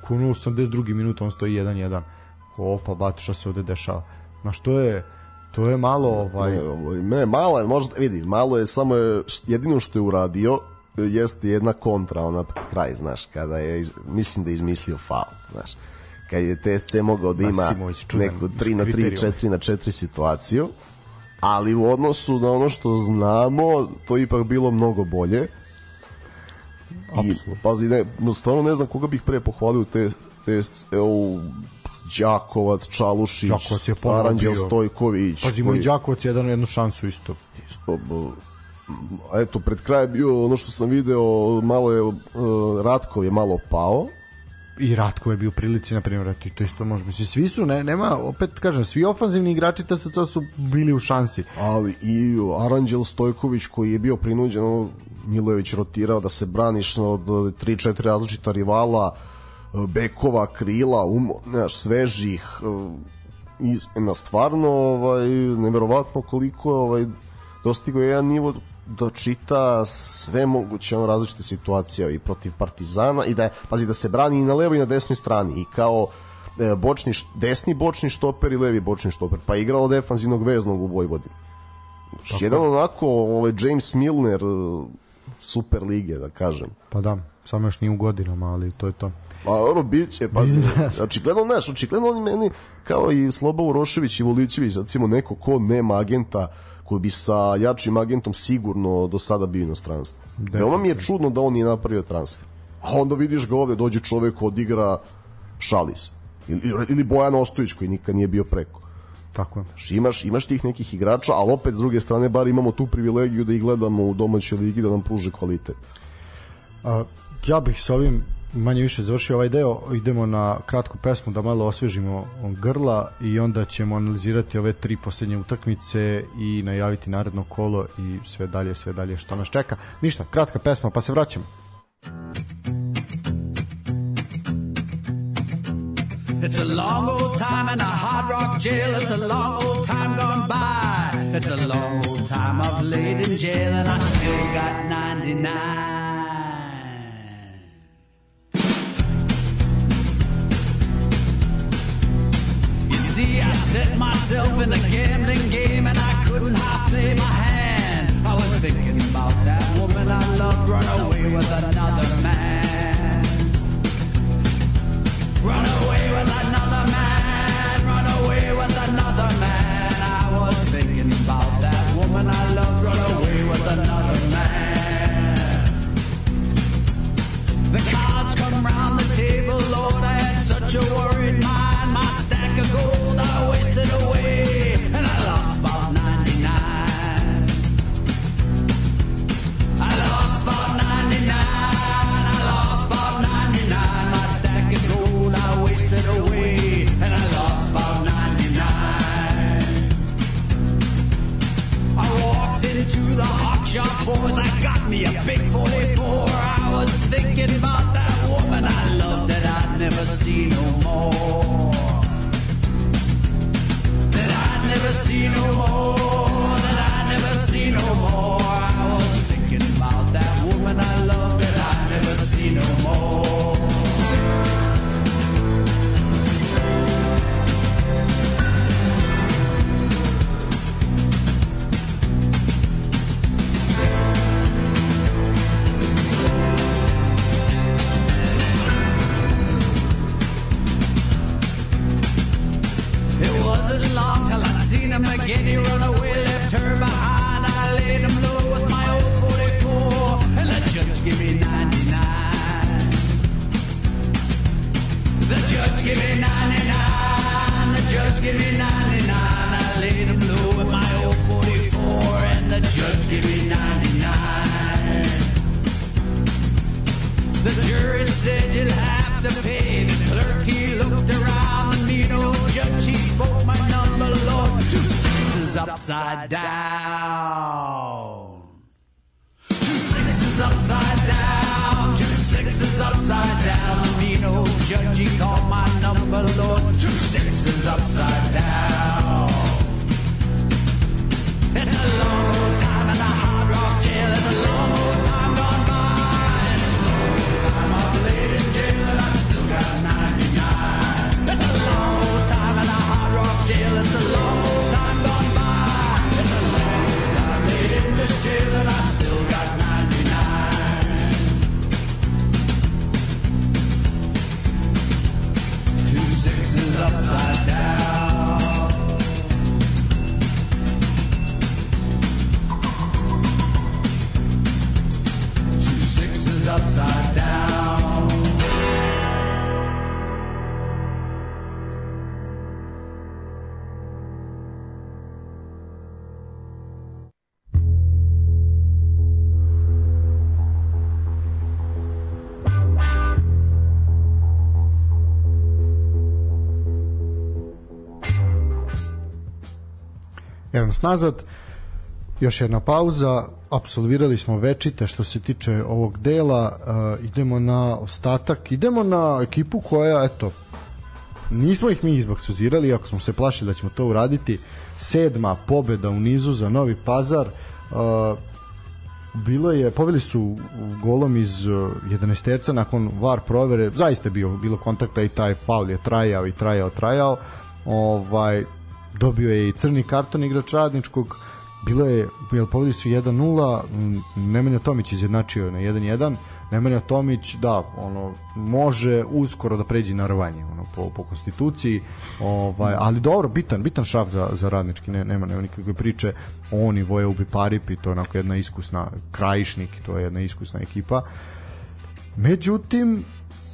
Speaker 1: kuno 82. minut, on stoji 1-1. Opa, bat, šta se ovde dešava? Na što je, to je malo, ovaj,
Speaker 2: Ne, ovaj, ne, malo je, možda, vidi, malo je samo je, jedino što je uradio e, jeste jedna kontra, ona kraj, znaš, kada je, iz- mislim da je izmislio faul, znaš. Kad je TSC mogao da ima neku 3 na 3,
Speaker 1: kriterijum.
Speaker 2: 4 na 4 situaciju, ali u odnosu na ono što znamo, to je ipak bilo mnogo bolje. I,
Speaker 1: Apsolutno.
Speaker 2: pazi, ne, no, stvarno ne znam koga bih pre pohvalio te, te evo, Đakovac, Čalušić,
Speaker 1: Đakovac je
Speaker 2: Aranđel. Stojković.
Speaker 1: Pazi, moj
Speaker 2: koji-
Speaker 1: Đakovac je jedan jednu šansu isto.
Speaker 2: isto eto pred kraj bio ono što sam video malo je uh, Ratkov je malo pao
Speaker 1: i Ratko je bio u prilici na primjer eto, i to isto može biti svi su ne nema opet kažem svi ofanzivni igrači TSC su bili u šansi
Speaker 2: ali i Aranđel Stojković koji je bio prinuđen Milojević rotirao da se braniš od 3-4 različita rivala bekova, krila, umo, znaš, svežih uh, izmena stvarno ovaj, neverovatno koliko je, ovaj, dostigao je jedan nivo da čita sve moguće ono, različite situacije i protiv Partizana i da pazi, da se brani i na levoj i na desnoj strani i kao e, bočni, desni bočni štoper i levi bočni štoper, pa igrao defanzivnog veznog u Vojvodini. Znači, Jedan onako ovaj James Milner e, super lige, da kažem.
Speaker 1: pa da samo još nije u godinama ali to je to
Speaker 2: Pa ono biće, pazi, očigledno, znaš, očigledno oni meni, kao i Slobo Urošević i Volićević, recimo neko ko nema agenta, koji bi sa jačim agentom sigurno do sada bio u inostranstvu. Veoma mi je čudno da on nije napravio transfer. A onda vidiš ga ovde, dođe čovek, odigra, šali se. Ili, ili Bojan Ostojić koji nikad nije bio preko.
Speaker 1: tako je
Speaker 2: Znaš, imaš, imaš tih nekih igrača, ali opet s druge strane bar imamo tu privilegiju da ih gledamo u domaćoj ligi da nam pruže kvalitet.
Speaker 1: A, ja bih sa ovim manje više završio ovaj deo idemo na kratku pesmu da malo osvežimo grla i onda ćemo analizirati ove tri posljednje utakmice i najaviti naredno kolo i sve dalje, sve dalje što nas čeka ništa, kratka pesma pa se vraćamo
Speaker 3: It's a long old time in a hard rock jail. It's a long old time gone by. It's a long old time I've laid in jail and I still got 99. See, I set myself in a gambling game and I couldn't half play my hand. I was thinking about that woman I loved run away with another upside down. Two sixes upside down. Two sixes upside down. The mean
Speaker 1: Evo nas nazad, još jedna pauza, absolvirali smo večite što se tiče ovog dela, uh, idemo na ostatak, idemo na ekipu koja, eto, nismo ih mi izbaksuzirali, ako smo se plašili da ćemo to uraditi, sedma pobeda u nizu za Novi Pazar, uh, bilo je, poveli su golom iz uh, 11 terca nakon VAR provere, zaista je bio, bilo kontakta i taj faul je trajao i trajao, trajao, ovaj, dobio je i crni karton igrač radničkog, bilo je, jel povedali su 1-0, m, Nemanja Tomić izjednačio na 1-1, Nemanja Tomić, da, ono, može uskoro da pređe na rvanje, ono, po, po konstituciji, ovaj, ali dobro, bitan, bitan šaf za, za radnički, ne, nema, nema nikakve priče, on i Voja Ubi Paripi, to je onako jedna iskusna, krajišnik, to je jedna iskusna ekipa, Međutim,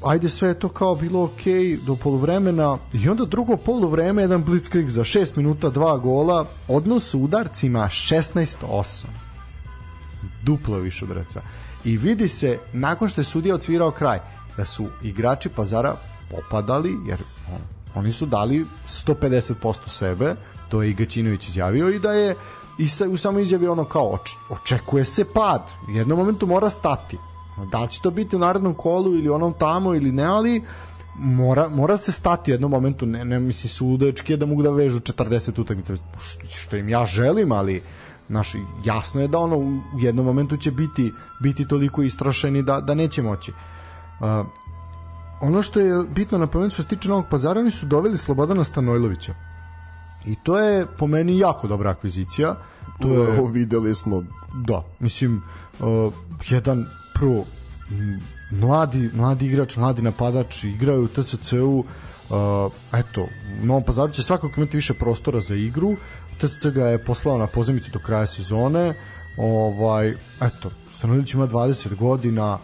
Speaker 1: ajde sve je to kao bilo ok do poluvremena. I onda drugo poluvreme jedan blitzkrieg za 6 minuta dva gola odnos u udarcima 16-8 duplo više udarca. I vidi se nakon što je sudija odsvirao kraj da su igrači pazara popadali jer on, oni su dali 150% sebe to je i Gaćinović izjavio i da je i sa, u samoj izjavi ono kao oč, očekuje se pad. U jednom momentu mora stati da li će to biti u narednom kolu ili onom tamo ili ne, ali mora, mora se stati u jednom momentu, ne, ne misli sudački da mogu da vežu 40 utakmica, što, što im ja želim, ali naš, jasno je da ono u jednom momentu će biti biti toliko istrošeni da, da neće moći. Uh, ono što je bitno napomenuti što se tiče Novog Pazara, oni su doveli Slobodana Stanojlovića. I to je po meni jako dobra akvizicija. To je
Speaker 2: Evo, videli smo
Speaker 1: Da, mislim uh, jedan m, mladi, mladi igrač, mladi napadač igraju u TSC-u uh, eto, u Novom Pazaru će svakako imati više prostora za igru TSC ga je poslao na pozemicu do kraja sezone ovaj, eto, Stanović ima 20 godina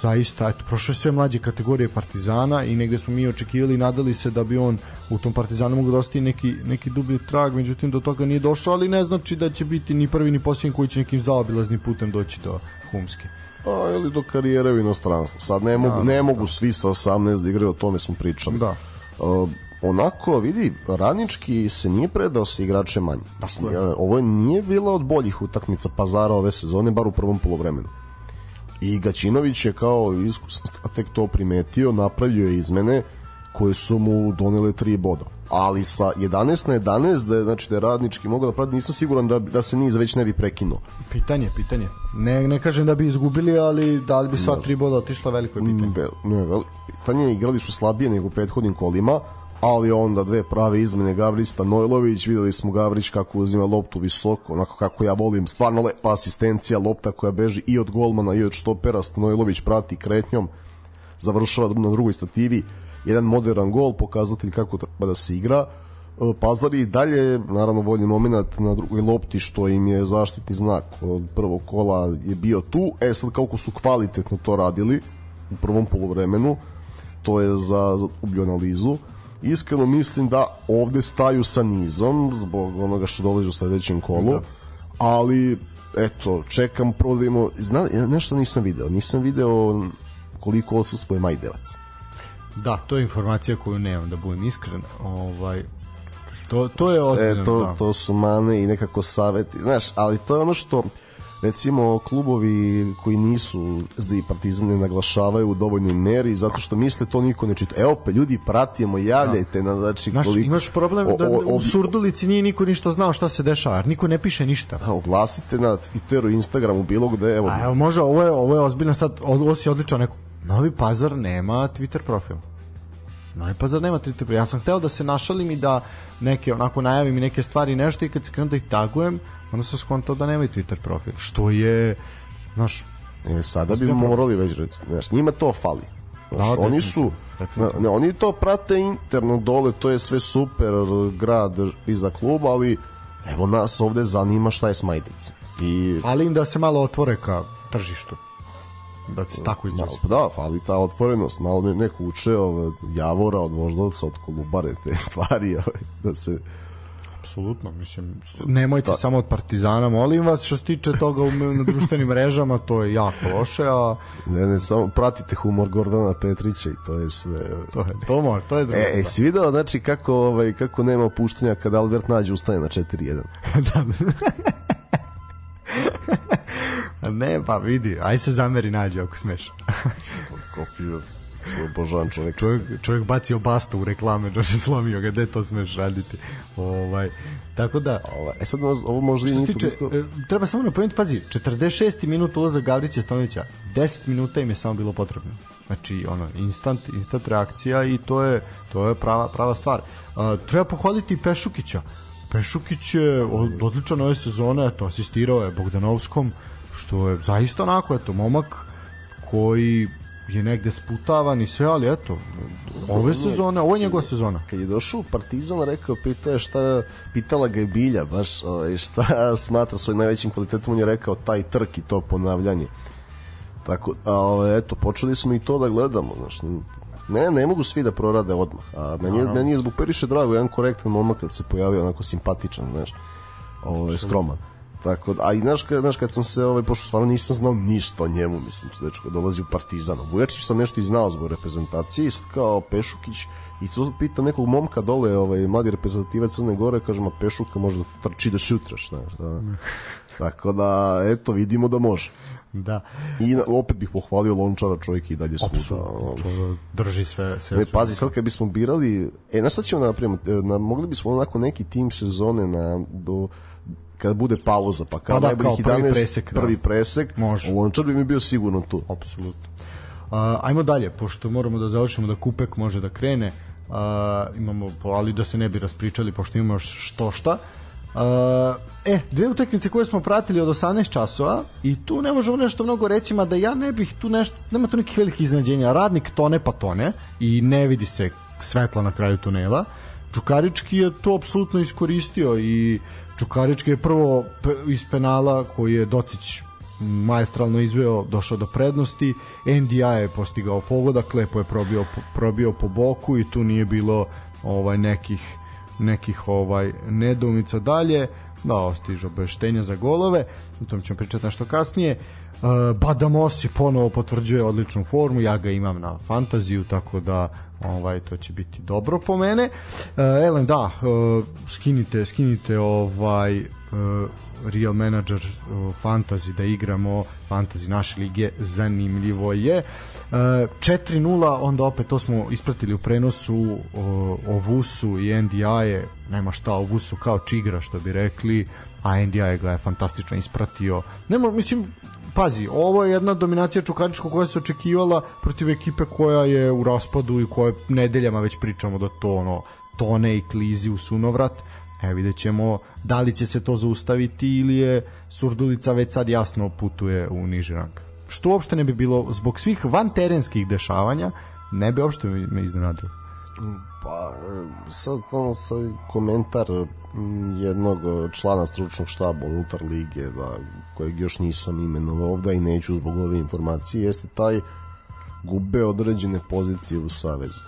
Speaker 1: zaista, eto, prošao sve mlađe kategorije Partizana i negde smo mi očekivali i nadali se da bi on u tom Partizanu mogu da ostaje neki, neki dublji trag, međutim do toga nije došao, ali ne znači da će biti ni prvi ni posljednji koji će nekim zaobilaznim putem doći do Humske.
Speaker 2: A, ili do karijere u inostranstvu. Sad ne mogu, ne mogu svi sa 18 da igraju, o tome smo pričali.
Speaker 1: Da.
Speaker 2: Uh, onako, vidi, Radnički se nije predao sa igrače manje. Uh, Ovo nije bila od boljih utakmica pazara ove sezone, bar u prvom polovremenu. I Gaćinović je kao iskusan strateg to primetio, napravio je izmene koje su mu donele 3 boda. Ali sa 11 na 11, da je, znači, da je radnički mogao da prati, nisam siguran da, da se niz već ne bi prekinuo.
Speaker 1: Pitanje, pitanje. Ne, ne kažem da bi izgubili, ali da li bi sva tri boda otišla veliko je pitanje.
Speaker 2: Vel, ne, vel, pitanje, igrali su slabije nego u prethodnim kolima, ali onda dve prave izmene Gavrić Stanojlović, videli smo Gavrić kako uzima loptu visoko, onako kako ja volim, stvarno lepa asistencija, lopta koja beži i od golmana i od štopera, Stanojlović prati kretnjom, završava na drugoj stativi, jedan modern gol, pokazatelj kako treba da se igra, Pazar je i dalje, naravno, voljni moment na drugoj lopti, što im je zaštitni znak od prvog kola je bio tu. E sad, kako su kvalitetno to radili u prvom polovremenu, to je za, za ublju analizu. Iskreno mislim da ovde staju sa nizom zbog onoga što dolazi u sledećem kolu, ali eto, čekam prvo da vidimo, zna, nešto nisam video, nisam video koliko odsustuje Majdevac.
Speaker 1: Da, to je informacija koju nemam, da budem iskren. Ovaj, to, to je ozbiljno.
Speaker 2: E, to,
Speaker 1: da.
Speaker 2: to su mane i nekako saveti, znaš, ali to je ono što recimo klubovi koji nisu zda i partizan ne naglašavaju u dovoljnoj meri zato što misle to niko ne čita. Evo pa ljudi pratimo, javljajte na znači
Speaker 1: Znaš,
Speaker 2: koliko-
Speaker 1: imaš problem da
Speaker 2: o- o-
Speaker 1: u Surdulici nije niko ništa znao šta se dešava, jer niko ne piše ništa.
Speaker 2: Da, oglasite na Twitteru, Instagramu, bilo gde, evo.
Speaker 1: A evo može, ovo je, ovo je ozbiljno sad, ovo si odličan neko. Novi Pazar nema Twitter profil. Novi Pazar nema Twitter profil. Ja sam hteo da se našalim i da neke, onako najavim i neke stvari i nešto i kad se krenu da ih tagujem, onda sam skontao da nemaju Twitter profil. Što je, znaš,
Speaker 2: E, sada bi morali već reći, znaš, njima to fali. Znaš,
Speaker 1: Da,
Speaker 2: oni su, zna, ne, oni to prate interno dole, to je sve super, grad iza kluba, ali evo nas ovde zanima šta je s Majdevicem. I
Speaker 1: ali im da se malo otvore ka tržištu. Da ti se tako izrazi.
Speaker 2: Da, fali ta otvorenost, malo ne, neko uče ove, javora od voždovca, od kolubare, te stvari, ove, da se
Speaker 1: Apsolutno, mislim, nemojte samo od Partizana, molim vas, što se tiče toga u, na društvenim mrežama, to je jako loše, a
Speaker 2: ne, ne, samo pratite humor Gordana Petrića i to je sve.
Speaker 1: to je, to to je drugo.
Speaker 2: E, e, si video, znači, kako, ovaj, kako nema opuštenja kada Albert nađe ustane na 4-1.
Speaker 1: ne, pa vidi, aj se zameri nađe ako smeš.
Speaker 2: Kopio, što obožavam čovek.
Speaker 1: čovjek, čovjek bacio bastu u reklame, Đoše slomio ga, gde to smeš raditi. Ovaj, tako da,
Speaker 2: Ovaj, E sad, ovo možda i
Speaker 1: se tiče,
Speaker 2: toliko...
Speaker 1: e, treba samo napomenuti, pazi, 46. minut ulazak Gavrića Stanovića, 10 minuta im je samo bilo potrebno. Znači, ono, instant, instant reakcija i to je, to je prava, prava stvar. A, treba pohvaliti Pešukića. Pešukić je od- odličan ove sezone, eto, asistirao je Bogdanovskom, što je zaista onako, eto, momak koji je negde sputavan i sve, ali eto, ove sezone, ovo je njegova sezona.
Speaker 2: Kad je došao u Partizan, rekao, pita je šta, pitala ga je Bilja, baš, ovaj, šta smatra svojim najvećim kvalitetom, on je rekao taj trk i to ponavljanje. Tako, a ovaj, eto, počeli smo i to da gledamo, znaš, ne, ne mogu svi da prorade odmah, a meni, je, meni je zbog Periše drago, jedan korektan momak kad se pojavio, onako simpatičan, znaš, ovaj, skroman. Tako da, a i znaš, kad, znaš, kad sam se, ovaj, pošto stvarno nisam znao ništa o njemu, mislim, dečko dolazi u Partizan. O Vujačiću sam nešto i znao zbog reprezentacije, i sad kao Pešukić, i to pita nekog momka dole, ovaj, mladi reprezentativac Crne Gore, kaže, ma Pešuka može da trči do sutra, znaš, da. Tako da, eto, vidimo da može.
Speaker 1: Da.
Speaker 2: I na, opet bih pohvalio Lončara, čovjek i dalje svuda.
Speaker 1: drži sve, sve.
Speaker 2: Ne, pazi, sad kad bismo birali, e, na šta ćemo da napravimo? E, Na, mogli bismo onako neki tim sezone na, do, kada bude pauza, pa kao
Speaker 1: Pa da,
Speaker 2: najboljih
Speaker 1: kao prvi
Speaker 2: 11,
Speaker 1: presek, da.
Speaker 2: prvi presek,
Speaker 1: Može.
Speaker 2: Lončar bi mi bio sigurno tu.
Speaker 1: Apsolutno. Uh, ajmo dalje, pošto moramo da završimo da Kupek može da krene. Uh, imamo, ali da se ne bi raspričali, pošto imamo još što šta. Uh, e, dve utakmice koje smo pratili od 18 časova i tu ne možemo nešto mnogo reći, mada ja ne bih tu nešto, nema tu nekih velikih iznenađenja. Radnik tone pa tone i ne vidi se svetla na kraju tunela. Čukarički je to apsolutno iskoristio i Čukarički je prvo iz penala koji je Docić maestralno izveo, došao do prednosti. NDI je postigao pogodak, lepo je probio, probio po boku i tu nije bilo ovaj nekih nekih ovaj nedoumica dalje da stiže obeštenja za golove o tom ćemo pričati nešto kasnije. Uh, Badamos je ponovo potvrđuje odličnu formu ja ga imam na fantaziju tako da ovaj to će biti dobro po mene. Uh, Elen da uh, skinite skinite ovaj Real Manager Fantasy da igramo Fantasy naše lige zanimljivo je. Uh, 4-0 onda opet to smo ispratili u prenosu o, o Vusu i NDI-e nema šta o Vusu kao čigra što bi rekli a NDI ga je fantastično ispratio. Nema, mislim pazi, ovo je jedna dominacija Čukaričkog koja se očekivala protiv ekipe koja je u raspadu i koja nedeljama već pričamo da to ono tone i klizi u sunovrat E, vidjet ćemo da li će se to zaustaviti ili je Surdulica već sad jasno putuje u niži rang. Što uopšte ne bi bilo, zbog svih van terenskih dešavanja, ne bi uopšte me iznenadilo.
Speaker 2: Pa, sad ono sa komentar jednog člana stručnog štaba unutar lige, da, kojeg još nisam imenovao ovde i neću zbog ove informacije, jeste taj gube određene pozicije u savezu.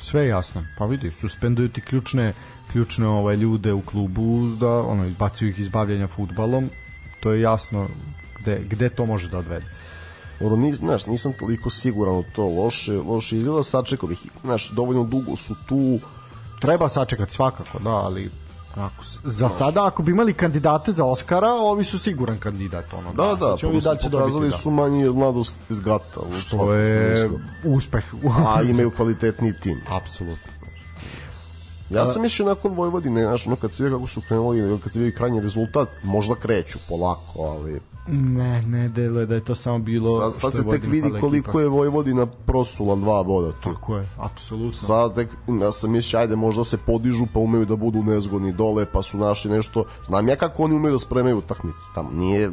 Speaker 1: Sve je jasno. Pa vidi, suspenduju ti ključne ključne ovaj ljude u klubu da ono izbacuju ih iz bavljenja fudbalom. To je jasno gde, gde to može da odvede.
Speaker 2: Ono, nis, znaš, nisam toliko siguran u to loše, loše izgleda, sačekao bih, znaš, dovoljno dugo su tu,
Speaker 1: Treba sačekati svakako, da, ali Ako, se- za sada ako bi imali kandidate za Oscara, ovi su siguran kandidat ono.
Speaker 2: da, da,
Speaker 1: sad ćemo vidjeti da će
Speaker 2: pokazali
Speaker 1: dobiti, da.
Speaker 2: su manje od mladost iz gata, u
Speaker 1: To
Speaker 2: svakom
Speaker 1: je uspeh.
Speaker 2: a imaju kvalitetni tim.
Speaker 1: Apsolutno.
Speaker 2: Ja sam mislio nakon Vojvodine, znaš, ono kad se vidi kako su krenuli, kad se vidi krajnji rezultat, možda kreću polako, ali
Speaker 1: Ne, ne deluje da je to samo bilo...
Speaker 2: sad, sad se tek vidi koliko
Speaker 1: ekipa.
Speaker 2: je Vojvodina prosula dva boda tu.
Speaker 1: Tako je, apsolutno.
Speaker 2: Sad tek, ja sam mislio, ajde, možda se podižu pa umeju da budu nezgodni dole, pa su našli nešto. Znam ja kako oni umeju da spremaju utakmice. Tamo nije,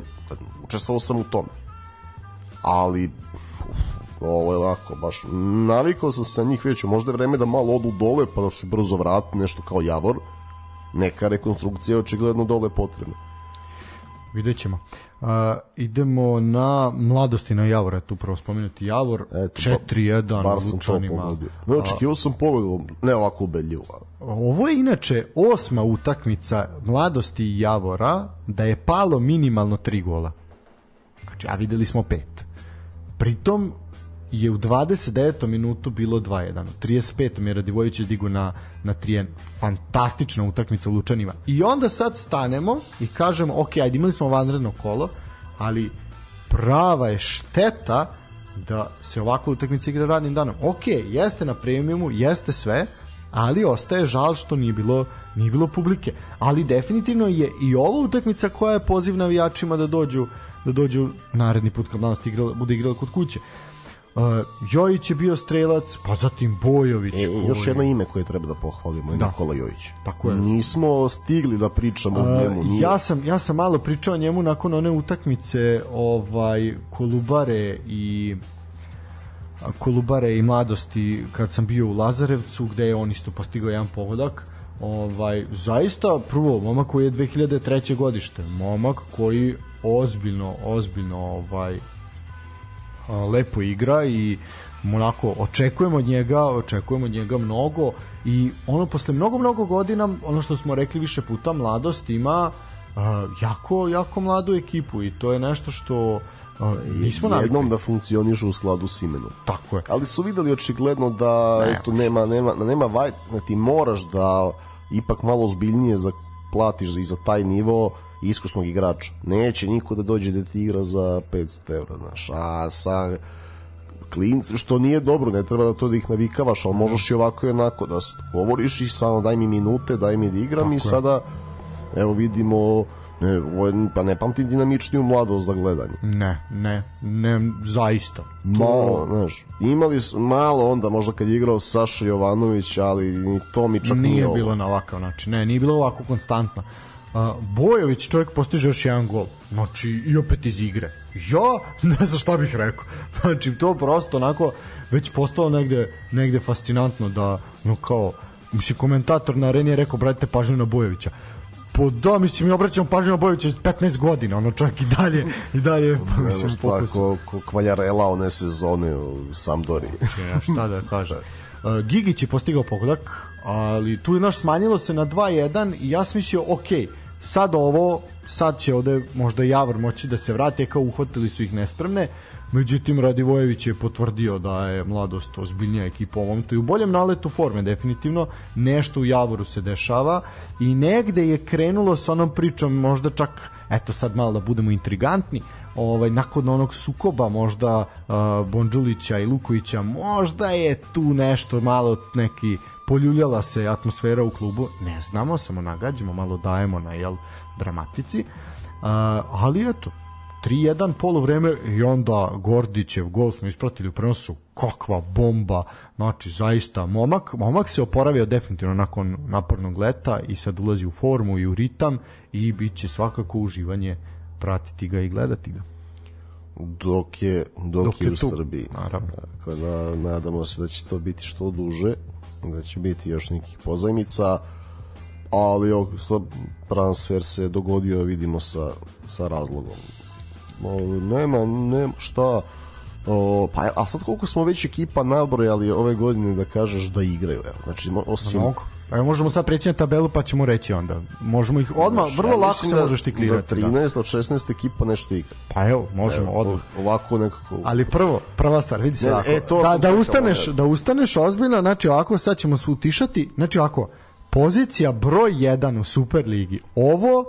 Speaker 2: učestvovao sam u tome. Ali, ovo je ovako, baš, navikao sam sa njih već, možda je vreme da malo odu dole, pa da se brzo vrati, nešto kao Javor. Neka rekonstrukcija očigledno dole potrebna.
Speaker 1: Vidjet ćemo. Uh, idemo na mladosti na Javora, tu prvo spomenuti Javor,
Speaker 2: Eto,
Speaker 1: 4-1
Speaker 2: Bar sam to pogodio. Ne, očekivao sam pobedu, ne ovako ubedljivo.
Speaker 1: Ovo je inače osma utakmica mladosti i Javora da je palo minimalno tri gola. Znači, a videli smo pet. Pritom je u 29. minutu bilo 2-1. U 35. je Radivojević izdigo na, na 3 Fantastična utakmica u Lučanima. I onda sad stanemo i kažemo, ok, ajde imali smo vanredno kolo, ali prava je šteta da se ovakva utakmica igra radnim danom. Ok, jeste na premijumu, jeste sve, ali ostaje žal što nije bilo nije bilo publike. Ali definitivno je i ova utakmica koja je poziv navijačima da dođu da dođu naredni put kad mladost igrala, bude igrala kod kuće. Uh, Jojić je bio strelac, pa zatim Bojović.
Speaker 2: E, još jedno ime koje treba da pohvalimo je
Speaker 1: Da.
Speaker 2: Nikola Jojić.
Speaker 1: Tako je.
Speaker 2: Nismo stigli da pričamo o njemu. Nije.
Speaker 1: ja sam ja sam malo pričao o njemu nakon one utakmice ovaj Kolubare i Kolubare i mladosti kad sam bio u Lazarevcu gde je on isto postigao jedan pogodak ovaj zaista prvo momak koji je 2003. godište momak koji ozbiljno ozbiljno ovaj lepo igra i onako očekujemo od njega, očekujemo od njega mnogo i ono posle mnogo mnogo godina, ono što smo rekli više puta, mladost ima a, jako jako mladu ekipu i to je nešto što a, nismo navikli.
Speaker 2: jednom da funkcioniše u skladu s imenom.
Speaker 1: Tako je.
Speaker 2: Ali su videli očigledno da
Speaker 1: Ne
Speaker 2: eto, nema, nema, nema vaj, da ti moraš da ipak malo ozbiljnije za, platiš i za taj nivo iskusnog igrača. Neće niko da dođe da ti igra za 500 evra, znaš. A sa klinci, što nije dobro, ne treba da to da ih navikavaš, ali možeš i ovako i onako da govoriš i samo daj mi minute, daj mi da igram i sada evo vidimo ne, ovo pa ne pamtim dinamičniju mladost za gledanje.
Speaker 1: Ne, ne, ne, zaista.
Speaker 2: Malo, znaš, imali su malo onda možda kad je igrao Saša Jovanović, ali ni to mi čak nije,
Speaker 1: nije
Speaker 2: ovo.
Speaker 1: bilo na ovakav način. Ne, nije bilo ovako konstantno. Bojović čovjek postiže još jedan gol. Znači, i opet iz igre. Ja ne znam šta bih rekao. Znači, to prosto onako već postalo negde, negde fascinantno da, no kao, mislim, komentator na areni je rekao, bratite pažnju na Bojovića. Po da, mislim, mi obraćamo pažnju na Bojovića 15 godina, ono čovjek i dalje, i dalje, mislim,
Speaker 2: šta,
Speaker 1: fokus.
Speaker 2: ko, ko Kvaljarela one sezone u Sampdori.
Speaker 1: ja šta da kažem. Gigić je postigao pogodak, ali tu je naš smanjilo se na 2-1 i ja sam mislio, ok, sad ovo, sad će ovde možda Javor moći da se vrati, kao uhvatili su ih nespremne, međutim Radivojević je potvrdio da je mladost ozbiljnija ekipa ovom momentu i u boljem naletu forme definitivno, nešto u Javoru se dešava i negde je krenulo sa onom pričom možda čak eto sad malo da budemo intrigantni ovaj nakon onog sukoba možda uh, Bonđulića i Lukovića možda je tu nešto malo neki poljuljala se atmosfera u klubu ne znamo samo nagađamo malo dajemo na jel dramatici uh, ali eto 3-1 polovreme i onda Gordićev gol smo ispratili u prenosu kakva bomba znači zaista momak momak se oporavio definitivno nakon napornog leta i sad ulazi u formu i u ritam i bit će svakako uživanje pratiti ga i gledati ga
Speaker 2: dok je, dok,
Speaker 1: Dok
Speaker 2: je,
Speaker 1: je
Speaker 2: u
Speaker 1: tu.
Speaker 2: Srbiji.
Speaker 1: Naravno.
Speaker 2: Tako da nadamo se da će to biti što duže, da će biti još nekih pozajmica, ali sa, transfer se dogodio, vidimo, sa, sa razlogom. O, nema, nema šta, o, pa, a sad koliko smo već ekipa nabrojali ove godine da kažeš da igraju, evo, znači, osim...
Speaker 1: Evo možemo sad preći na tabelu pa ćemo reći onda. Možemo ih odmah, vrlo
Speaker 2: ja
Speaker 1: lako se
Speaker 2: da-
Speaker 1: možeš ti klirati.
Speaker 2: Da
Speaker 1: Da.
Speaker 2: 13 od 16 ekipa nešto igra.
Speaker 1: Pa evo, možemo
Speaker 2: Evo,
Speaker 1: odmah.
Speaker 2: Ovako nekako...
Speaker 1: Ali prvo, prva stvar, vidi se
Speaker 2: Ne,
Speaker 1: ovako.
Speaker 2: e, to
Speaker 1: da, da ustaneš,
Speaker 2: evo.
Speaker 1: da ustaneš ozbiljno, znači ovako sad ćemo se utišati, znači ovako, pozicija broj 1 u Superligi. Ovo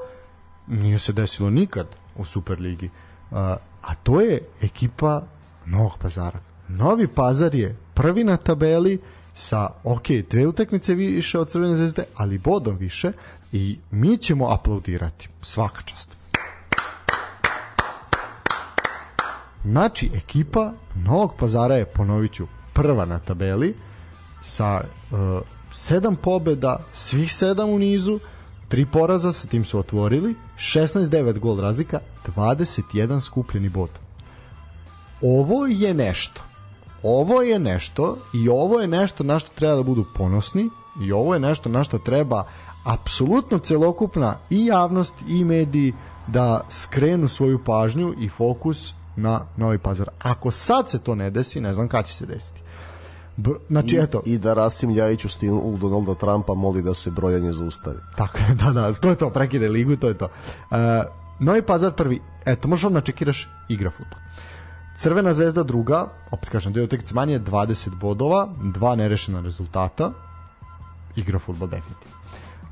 Speaker 1: nije se desilo nikad u Superligi. A, a to je ekipa Novog pazara. Novi pazar je prvi na tabeli sa, ok, dve utakmice više od Crvene zvezde, ali bodom više i mi ćemo aplaudirati. Svaka čast. Znači, ekipa Novog pazara je, ponovit ću, prva na tabeli sa uh, sedam pobeda, svih sedam u nizu, tri poraza, sa tim su otvorili, 16-9 gol razlika, 21 skupljeni bod. Ovo je nešto. Ovo je nešto i ovo je nešto na što treba da budu ponosni i ovo je nešto na što treba apsolutno celokupna i javnost i mediji da skrenu svoju pažnju i fokus na Novi Pazar. Ako sad se to ne desi, ne znam kada će se desiti. B znači,
Speaker 2: I,
Speaker 1: eto,
Speaker 2: I da Rasim Ljajić u stilu Donalda Trumpa moli da se brojanje zaustavi.
Speaker 1: Tako je, da, da, to je to, prekide ligu, to je to. Uh, Novi Pazar prvi, eto, možeš odmah čekiraš igra futbol. Crvena zvezda druga, opet kažem, dve utakmice manje, 20 bodova, dva nerešena rezultata, igra futbol definitivno.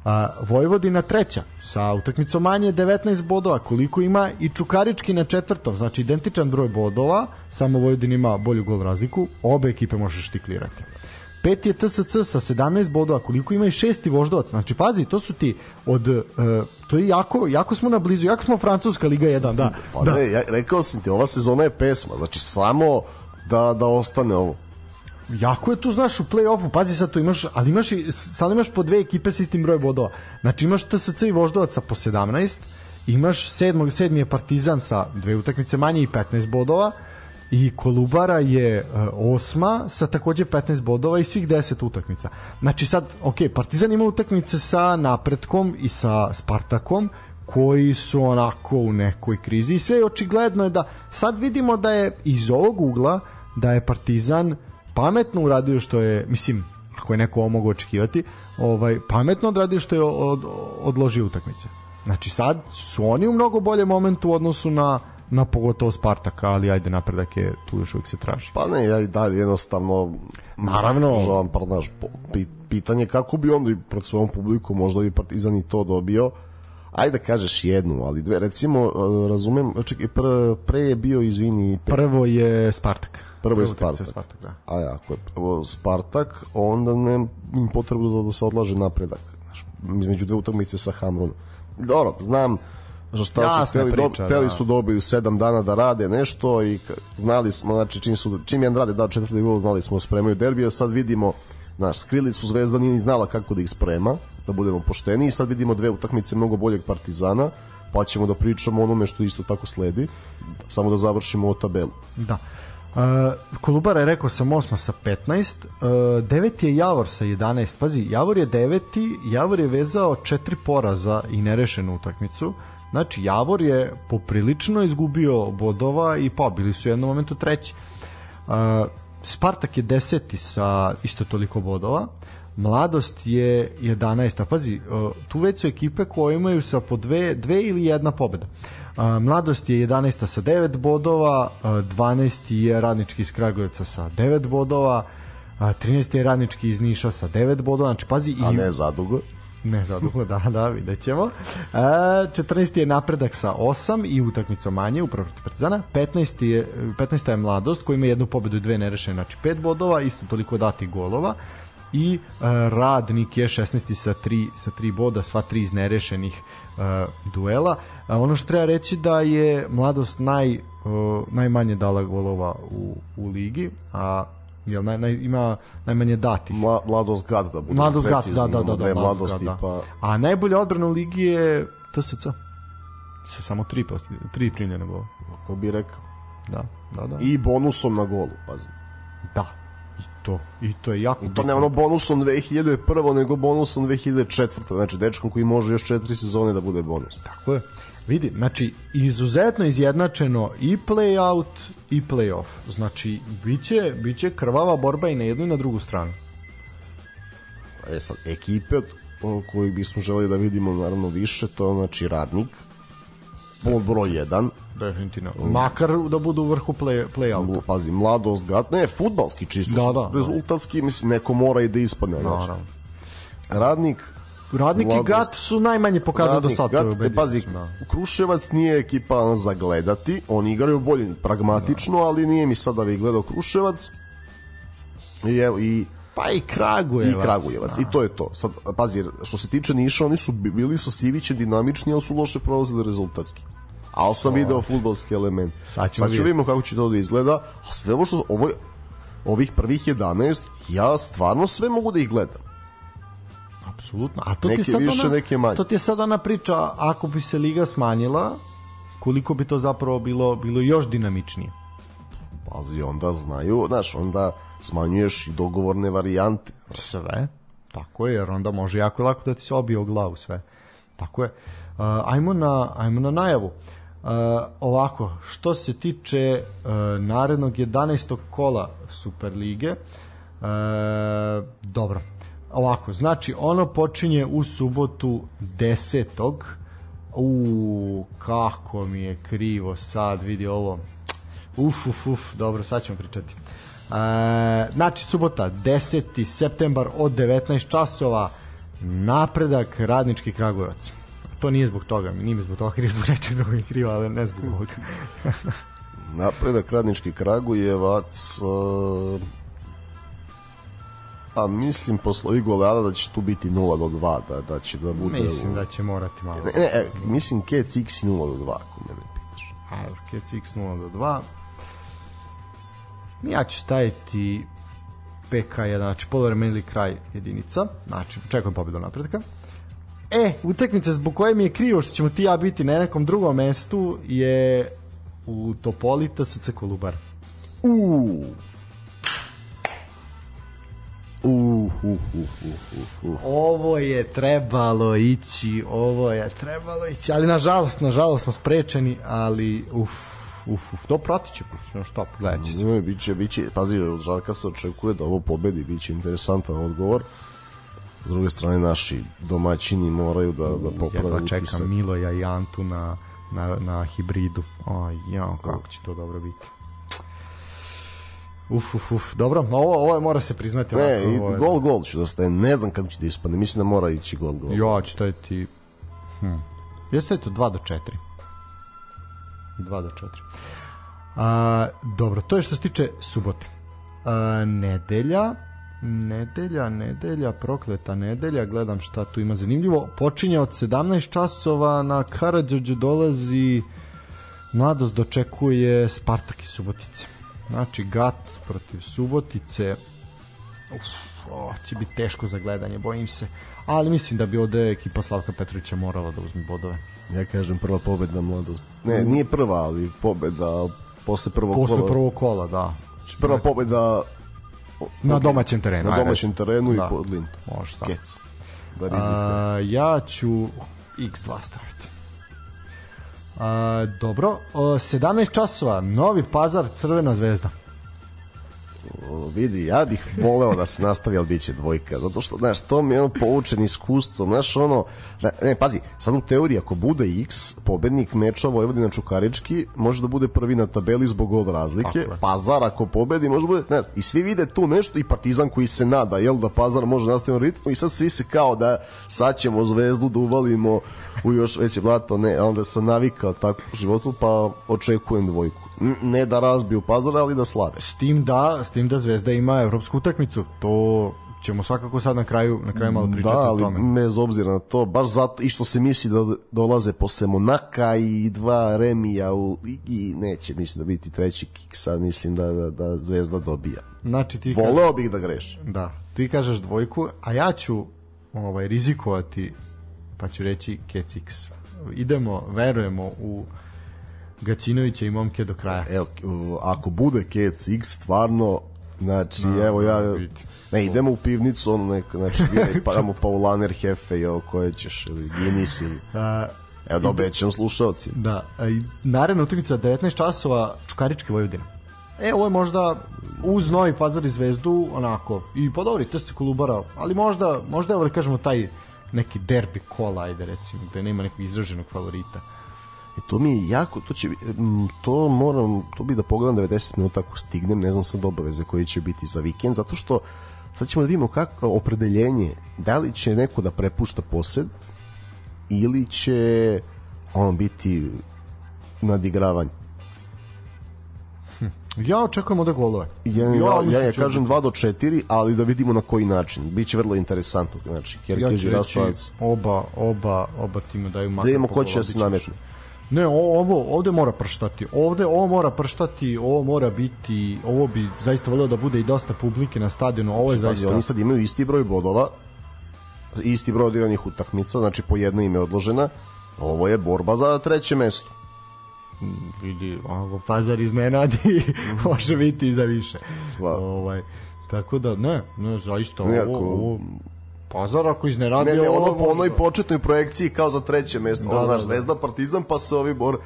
Speaker 1: A, Vojvodina treća sa utakmicom manje 19 bodova koliko ima i Čukarički na četvrtom znači identičan broj bodova samo Vojvodina ima bolju gol razliku obe ekipe možeš tiklirati peti je TSC sa 17 bodova koliko ima i šesti voždovac znači pazi to su ti od uh, to je jako jako smo na blizu jako smo Francuska Liga 1 da
Speaker 2: Pa da. ne, ja, rekao sam ti, ova sezona je pesma, znači samo da, da ostane ovo.
Speaker 1: jako je tu, znaš, u play-offu, pazi sad tu imaš, ali imaš i, sad imaš po dve ekipe sa istim brojem bodova. Znači imaš TSC i Voždovaca po 17, imaš sedmog, sedmi je Partizan sa dve utakmice manje i 15 bodova, i Kolubara je uh, osma sa takođe 15 bodova i svih 10 utakmica. Znači sad, ok, Partizan ima utakmice sa Napretkom i sa Spartakom, koji su onako u nekoj krizi i sve je očigledno je da sad vidimo da je iz ovog ugla da je Partizan pametno uradio što je, mislim, ako je neko ovo mogu očekivati, ovaj, pametno odradio što je od, odložio utakmice. Znači sad su oni u mnogo boljem momentu u odnosu na na pogotovo Spartaka, ali ajde napredak je tu još uvijek se traži.
Speaker 2: Pa ne, ja i dalje jednostavno
Speaker 1: Naravno.
Speaker 2: žalam par naš pitanje kako bi i pred svojom publikom možda bi Partizan i to dobio ajde da kažeš jednu, ali dve, recimo, uh, razumem, čekaj, pre, pre je bio, izvini, pe,
Speaker 1: Prvo je Spartak.
Speaker 2: prvo je Spartak.
Speaker 1: je Spartak, da.
Speaker 2: A ja, ako je prvo Spartak, onda ne im potrebu da, da se odlaže napredak. Znaš, između dve utakmice sa Hamrunom. Dobro, znam za šta
Speaker 1: Jasna
Speaker 2: su hteli,
Speaker 1: priča,
Speaker 2: do,
Speaker 1: da.
Speaker 2: su dobiju sedam dana da rade nešto i znali smo, znači čim, su, čim jedan rade dao četvrti gol, znali smo spremaju derbija, sad vidimo Znaš, skrili su Zvezda, nije ni znala kako da ih sprema, da budemo pošteni i sad vidimo dve utakmice mnogo boljeg Partizana, pa ćemo da pričamo onome što isto tako sledi, samo da završimo o tabelu.
Speaker 1: Da. Uh, Kolubara je rekao sam osma sa 15, uh, deveti je Javor sa 11, pazi, Javor je deveti, Javor je vezao četiri poraza i nerešenu utakmicu, znači Javor je poprilično izgubio bodova i pa bili su u jednom momentu treći. Uh, Spartak je deseti sa isto toliko bodova, Mladost je 11. Pazi, uh, tu već su ekipe koje imaju sa po dve, dve ili jedna pobeda. Uh, Mladost je 11. sa 9 bodova, uh, 12. je Radnički iz Kragujevca sa 9 bodova, a 13. je Radnički iz Niša sa 9 bodova, znači pazi
Speaker 2: A
Speaker 1: i
Speaker 2: ne zadugo.
Speaker 1: Ne zadugo, da, da, vidjet ćemo. E, 14. je napredak sa 8 i utakmicom manje upravo protiv Partizana. 15. je, 15. je mladost koji ima jednu pobedu i dve nerešene, znači 5 bodova, isto toliko datih golova. I e, radnik je 16. sa 3, sa 3 boda, sva tri iz nerešenih e, duela. A ono što treba reći da je mladost naj, e, najmanje dala golova u, u ligi, a jel, naj, naj, ima najmanje datih.
Speaker 2: Mla, mladost gad da bude
Speaker 1: Mladost
Speaker 2: precizni,
Speaker 1: da, da, da, da,
Speaker 2: dve
Speaker 1: Mladost da.
Speaker 2: pa
Speaker 1: A najbolja odbrana u ligi je TSC. Sa samo tri, tri primljene gola.
Speaker 2: ko bi rekao.
Speaker 1: da, da, da.
Speaker 2: I bonusom na golu, pazi.
Speaker 1: Da, i to, i to je jako
Speaker 2: To
Speaker 1: bitno.
Speaker 2: ne ono bonusom 2001. nego bonusom 2004. Znači, dečkom koji može još četiri sezone da bude bonus.
Speaker 1: Tako je. Vidi, znači, izuzetno izjednačeno i play-out i play-off. Znači, biće, biće krvava borba i na jednu i na drugu stranu.
Speaker 2: E sad, ekipe od kojih bismo želeli da vidimo naravno više, to je znači radnik, pod broj 1,
Speaker 1: Definitivno. Makar da budu u vrhu play, play-outa.
Speaker 2: pazi, mladost, gat, ne, futbalski čisto,
Speaker 1: Da, da.
Speaker 2: rezultatski, mislim, neko mora i da ispadne. Znači. Radnik,
Speaker 1: Radnik i
Speaker 2: Mladost.
Speaker 1: Gat su najmanje pokazali do sada.
Speaker 2: Gat, e, pazi, Kruševac nije ekipa za gledati, oni igraju bolje pragmatično, ali nije mi sad da bi gledao Kruševac. I evo, i
Speaker 1: Pa i Kragujevac.
Speaker 2: i Kragujevac. I to je to. Sad, pazi, što se tiče Niša, oni su bi- bili sa Sivićem dinamični, ali su loše prolazili rezultatski. Ali sam video futbalski element.
Speaker 1: Sad ćemo
Speaker 2: Sad ću vidimo kako će to da izgleda. A sve ovo što, ovo, ovih prvih 11, ja stvarno sve mogu da ih gledam.
Speaker 1: Apsolutno. A to
Speaker 2: Neke
Speaker 1: ti sad
Speaker 2: više,
Speaker 1: ona,
Speaker 2: neke manje.
Speaker 1: To ti je sad ona priča, ako bi se liga smanjila, koliko bi to zapravo bilo bilo još dinamičnije.
Speaker 2: Pazi, onda znaju, znaš, onda smanjuješ i dogovorne varijante.
Speaker 1: Sve. Tako je, jer onda može jako lako da ti se obije o glavu sve. Tako je. Uh, ajmo, na, ajmo na najavu. Uh, ovako, što se tiče uh, narednog 11. kola Superlige, uh, dobro, ovako, znači ono počinje u subotu 10. U, kako mi je krivo sad, vidi ovo. Uf, uf, uf, dobro, sad ćemo pričati. E, znači, subota, 10. septembar od 19 časova, napredak radnički Kragujevac. To nije zbog toga, nije zbog toga krivo, zbog nečeg drugog krivo, ali ne zbog ovoga.
Speaker 2: Napredak radnički Kragujevac uh, a mislim posle ovih goleada da će tu biti 0 do 2 da, da će da bude
Speaker 1: Mislim
Speaker 2: u-
Speaker 1: da će morati malo.
Speaker 2: ne, ne, e, mislim Kec X i 0 do 2 ako mene pitaš
Speaker 1: Evo, Kec X 0 do 2. Ja ću staviti PK1, znači polovreme ili kraj jedinica. Znači, očekujem pobedu napredka. E, utakmica zbog koje mi je krivo što ćemo ti ja biti na nekom drugom mestu je u Topolita SC Kolubar.
Speaker 2: Uuu Uh, uh, uh, uh, uh, uh.
Speaker 1: Ovo je trebalo ići, ovo je trebalo ići, ali nažalost, nažalost smo sprečeni, ali uf, uf, uf, to pratit će, no šta, gledat će se.
Speaker 2: Biće, biće, pazi, od Žarka se očekuje da ovo pobedi, biće interesantan odgovor. S druge strane, naši domaćini moraju da, da poprave
Speaker 1: Jedva
Speaker 2: utisak.
Speaker 1: čekam Miloja i Antu na, na, na hibridu. Aj, ja, kako će to dobro biti. Uf, uf, uf. Dobro, ovo, ovo mora se priznati.
Speaker 2: Ne,
Speaker 1: ovako,
Speaker 2: i
Speaker 1: ovo je-
Speaker 2: gol, gol ću da staje. Ne znam kako će da ispadne. Mislim da mora ići gol, gol.
Speaker 1: Ja ću staviti... Hm. Ja ću staviti 2 do 4. 2 do 4. A, dobro, to je što se tiče subote. A, nedelja, nedelja, nedelja, prokleta nedelja, gledam šta tu ima zanimljivo. Počinje od 17 časova, na Karadžođu dolazi Mladost dočekuje Spartak iz Subotice. Znači, Gat protiv Subotice. Uf, o, će biti teško za gledanje, bojim se. Ali mislim da bi ovde ekipa Slavka Petrovića morala da uzme bodove.
Speaker 2: Ja kažem prva pobeda mladost. Ne, nije prva, ali pobeda posle prvog
Speaker 1: Posle
Speaker 2: kola.
Speaker 1: prvog kola, da.
Speaker 2: Prva pobeda
Speaker 1: Na domaćem terenu.
Speaker 2: na domaćem terenu
Speaker 1: Da.
Speaker 2: i pod Lintom.
Speaker 1: Može.
Speaker 2: Kec. Da rizikuje.
Speaker 1: A, ja ću x2 staviti. A, dobro, o, 17 časova, Novi Pazar, Crvena zvezda.
Speaker 2: Vidi, ja bih voleo da se nastavi, ali bit će dvojka. Zato što, znaš, to mi je ono poučen iskustvom. Znaš, ono, da, ne, pazi, sad u teoriji, ako bude X, pobednik meča Vojvodina Čukarički, može da bude prvi na tabeli zbog gol razlike.
Speaker 1: Tako.
Speaker 2: Pazar, ako pobedi, može da bude, ne, i svi vide tu nešto i Partizan koji se nada, jel da Pazar može nastaviti na ritmu i sad svi se kao da sad ćemo zvezdu da uvalimo u još veće blato, ne, onda sam navikao tako u životu, pa očekujem dvojku. Ne da razbiju Pazar, ali da slave.
Speaker 1: S tim da, s tim da Zvezda ima evropsku utakmicu. To ćemo svakako sad na kraju na kraju malo pričati
Speaker 2: da,
Speaker 1: o
Speaker 2: ali
Speaker 1: tome.
Speaker 2: bez obzira na to, baš zato i što se misli da dolaze posle Monaka i dva remija u ligi, neće mislim da biti treći kik, sad mislim da, da, da Zvezda dobija.
Speaker 1: Znači ti
Speaker 2: Voleo bih da greš.
Speaker 1: Da, ti kažeš dvojku, a ja ću ovaj rizikovati pa ću reći Kec X. Idemo, verujemo u Gacinovića i momke do kraja.
Speaker 2: Evo, ako bude Kec X, stvarno, znači, evo ja, ne, idemo u pivnicu, ono neko, znači, biraj pa tamo Paulaner, Hefe, jel, koje ćeš, ili Guinness, ili,
Speaker 1: A,
Speaker 2: evo da obećam slušalci.
Speaker 1: Da, a i naredna utakmica 19 časova Čukarički Vojvodina. E, ovo je možda uz Novi Pazar i Zvezdu, onako, i pa dobri, to se Kolubara, ali možda, možda evo da kažemo taj neki derbi kola, ajde recimo, gde nema nekog izraženog favorita.
Speaker 2: E, to mi je jako, to će, to moram, to bi da pogledam 90 minuta ako stignem, ne znam sad obaveze koje će biti za vikend, zato što sad ćemo da vidimo kako opredeljenje, da li će neko da prepušta posed ili će on biti nadigravanje.
Speaker 1: Ja očekujem ovde golove.
Speaker 2: Ja, ja, ja, ja kažem 2 do 4, ali da vidimo na koji način. Biće vrlo interesantno. Znači,
Speaker 1: ja
Speaker 2: Kerkez
Speaker 1: ću
Speaker 2: i
Speaker 1: reći
Speaker 2: Raspavac.
Speaker 1: oba, oba, oba tima daju makar
Speaker 2: Da vidimo ko će da se nametne.
Speaker 1: Ne, ovo ovde mora prštati. Ovde ovo mora prštati, ovo mora biti, ovo bi zaista voleo da bude i dosta publike na stadionu. Ovo je
Speaker 2: Pazi,
Speaker 1: zaista
Speaker 2: oni sad imaju isti broj bodova, isti broj odigranih utakmica, znači po jedna im je odložena. Ovo je borba za treće mesto.
Speaker 1: vidi, ovo Pazar iznenadi, može biti i za više. Ovaj, tako da, ne, ne, zaista, ovo,
Speaker 2: Nekako-
Speaker 1: ovo, Pazar ako iznenadi,
Speaker 2: Ne, ne, ono po onoj početnoj projekciji kao za treće mesto.
Speaker 1: Da,
Speaker 2: Da, ono,
Speaker 1: da, da.
Speaker 2: Zvezda, Partizan, pa se ovi bor...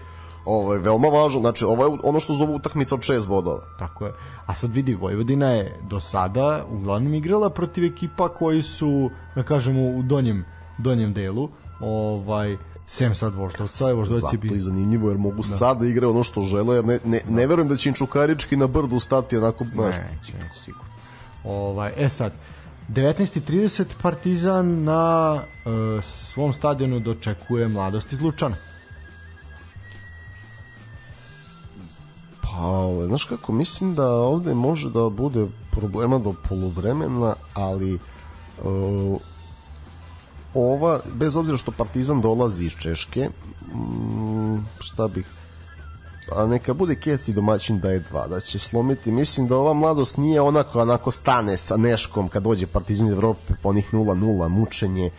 Speaker 2: Ovo je veoma važno, znači ovo je ono što zovu utakmica od šest bodova.
Speaker 1: Tako je. A sad vidi, Vojvodina je do sada uglavnom igrala protiv ekipa koji su, da kažemo, u donjem, donjem delu. Ovaj, sem sad Voždovca, je Voždovac je
Speaker 2: Zato
Speaker 1: bio...
Speaker 2: i zanimljivo, jer mogu da. sad da igraju ono što žele, jer ne, ne, ne verujem da će im Čukarički na brdu stati onako, znaš,
Speaker 1: neće sigurno. Ovaj, e sad, 19.30 Partizan na e, svom stadionu dočekuje mladost iz Lučana.
Speaker 2: Pa, ovaj, znaš kako, mislim da ovde može da bude problema do poluvremena, ali uh, ova, bez obzira što Partizan dolazi iz Češke, mm, šta bih, a neka bude Keci domaćin da je dva, da će slomiti. Mislim da ova mladost nije onako, onako stane sa Neškom kad dođe Partizan iz Evrope, po onih 0-0, mučenje.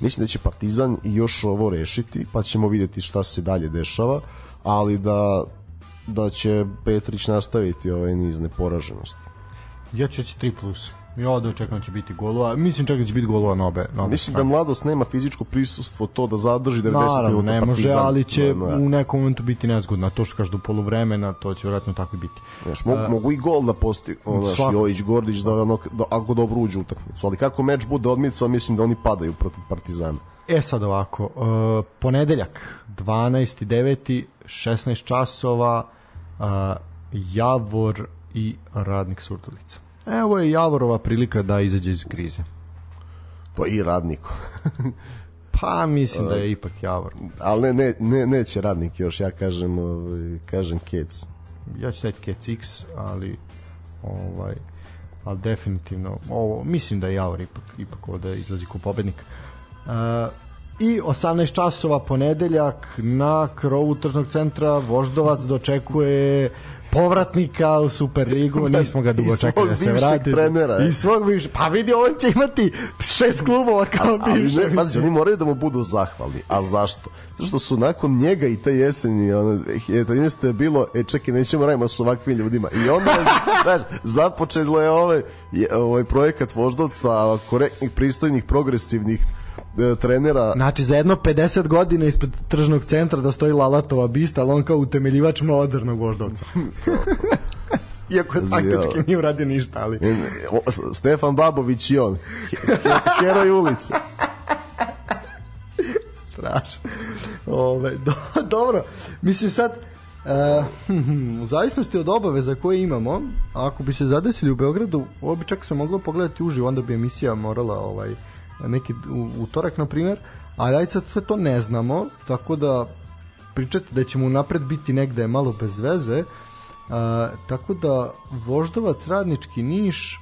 Speaker 2: Mislim da će Partizan i još ovo rešiti, pa ćemo videti šta se dalje dešava, ali da da će Petrić nastaviti ovaj niz neporaženosti.
Speaker 1: Ja ću reći 3 plus. Ja ovde očekujem da će biti golova. Mislim čak da će biti golova na obe, na obe
Speaker 2: Mislim da
Speaker 1: strane.
Speaker 2: mladost nema fizičko prisustvo to da zadrži 90
Speaker 1: Naravno,
Speaker 2: minuta
Speaker 1: ne može,
Speaker 2: Partizan.
Speaker 1: ali će
Speaker 2: Da, da.
Speaker 1: u nekom momentu biti nezgodno. To što kažu do poluvremena, to će vjerojatno tako i biti.
Speaker 2: Znaš, mogu, mogu i gol da posti, znaš. Jojić, Gordić, da, ono, da, ako dobro uđu utakmicu. Ali kako meč bude odmicao, mislim da oni padaju protiv Partizana.
Speaker 1: E sad ovako, uh, ponedeljak, 12.9. 16 časova, uh, Javor i Radnik Surdulica. Evo je Javorova prilika da izađe iz krize.
Speaker 2: Pa i radniku.
Speaker 1: Pa mislim da je ipak Javor.
Speaker 2: ali ne, ne, ne, neće radnik još, ja kažem, ovaj, kažem Kec.
Speaker 1: Ja ću staviti Kec X, ali ovaj ali definitivno ovo mislim da je Javor ipak ipak ovde izlazi kao pobednik. Uh, i 18 časova ponedeljak na krovu tržnog centra Voždovac dočekuje povratnika u Superligu, nismo ga dugo čekali da se
Speaker 2: bivšeg
Speaker 1: vrati.
Speaker 2: trenera.
Speaker 1: I svog bivšeg, pa vidi, on će imati šest klubova kao
Speaker 2: ali
Speaker 1: bivši.
Speaker 2: ne, pazi, oni moraju da mu budu zahvalni. A zašto? Zato što su nakon njega i te jeseni, ono, 2013. je bilo, e čekaj, nećemo radimo s ovakvim ljudima. I onda, je, znaš, započelo je ovaj, ovaj projekat voždovca, korektnih, pristojnih, progresivnih e, trenera.
Speaker 1: Znači, za jedno 50 godina ispred tržnog centra da stoji Lalatova bista, ali on kao utemeljivač modernog voždovca. Iako je taktički nije uradio ništa, ali...
Speaker 2: E, Stefan Babović i on. He- he- Heroj ulice.
Speaker 1: strašno. Ove, do, dobro, mislim sad, e, u zavisnosti od obaveza koje imamo, ako bi se zadesili u Beogradu, ovo bi čak se moglo pogledati uživo, onda bi emisija morala ovaj, neki u, utorak, na primjer, ali ajde sad sve to ne znamo, tako da pričate da ćemo napred biti negde malo bez veze, a, tako da Voždovac, Radnički, Niš,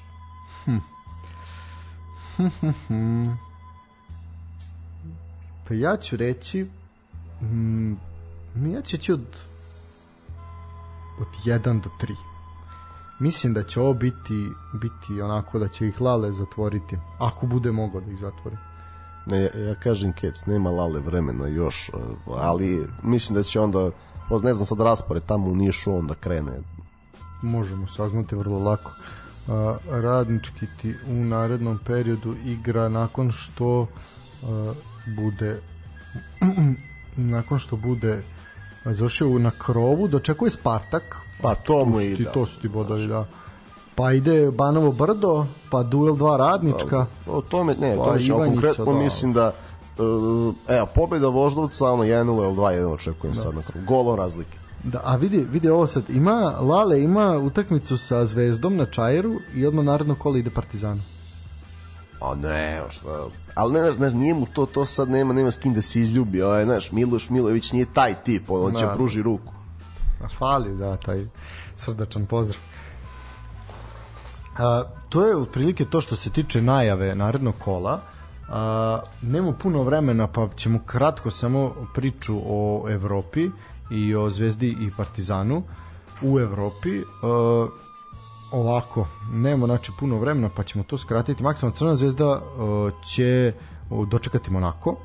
Speaker 1: Pa ja ću reći mm, ja ću reći od od 1 do 3 mislim da će ovo biti biti onako da će ih Lale zatvoriti ako bude mogao da ih zatvori
Speaker 2: Ne, ja, ja kažem Kec, nema lale vremena još, e, ali mislim da će onda ne znam sad raspored tamo u Nišu onda krene.
Speaker 1: možemo saznati vrlo lako. A, radnički ti u narednom periodu igra nakon što a, bude nakon što bude završio na krovu, dočekuje Spartak.
Speaker 2: Pa to mu ide.
Speaker 1: To su ti bodovi, da. Pa ide Banovo brdo, pa duel dva radnička.
Speaker 2: O tome, ne,
Speaker 1: Pa,
Speaker 2: to ćemo konkretno
Speaker 1: da.
Speaker 2: mislim da uh, evo, pobjeda Voždovca, ono 1-0 ili 2-1 očekujem sad na kraju. Golo razlike.
Speaker 1: Da, a vidi, vidi ovo sad, ima, Lale ima utakmicu sa Zvezdom na Čajeru i odmah naredno kolo ide Partizanu.
Speaker 2: A ne, šta, ali ne, znaš, nije mu to, to sad nema, nema s kim da se izljubi, ovaj, znaš, Miloš Milović nije taj tip, on, on će
Speaker 1: Da.
Speaker 2: pruži ruku.
Speaker 1: Fali, da, taj srdačan pozdrav. A, to je otprilike to što se tiče najave narednog kola. A, nema puno vremena, pa ćemo kratko samo priču o Evropi i o Zvezdi i Partizanu u Evropi. A, ovako, nema znači puno vremena, pa ćemo to skratiti. Maksimalno Crna zvezda a, će dočekati Monako,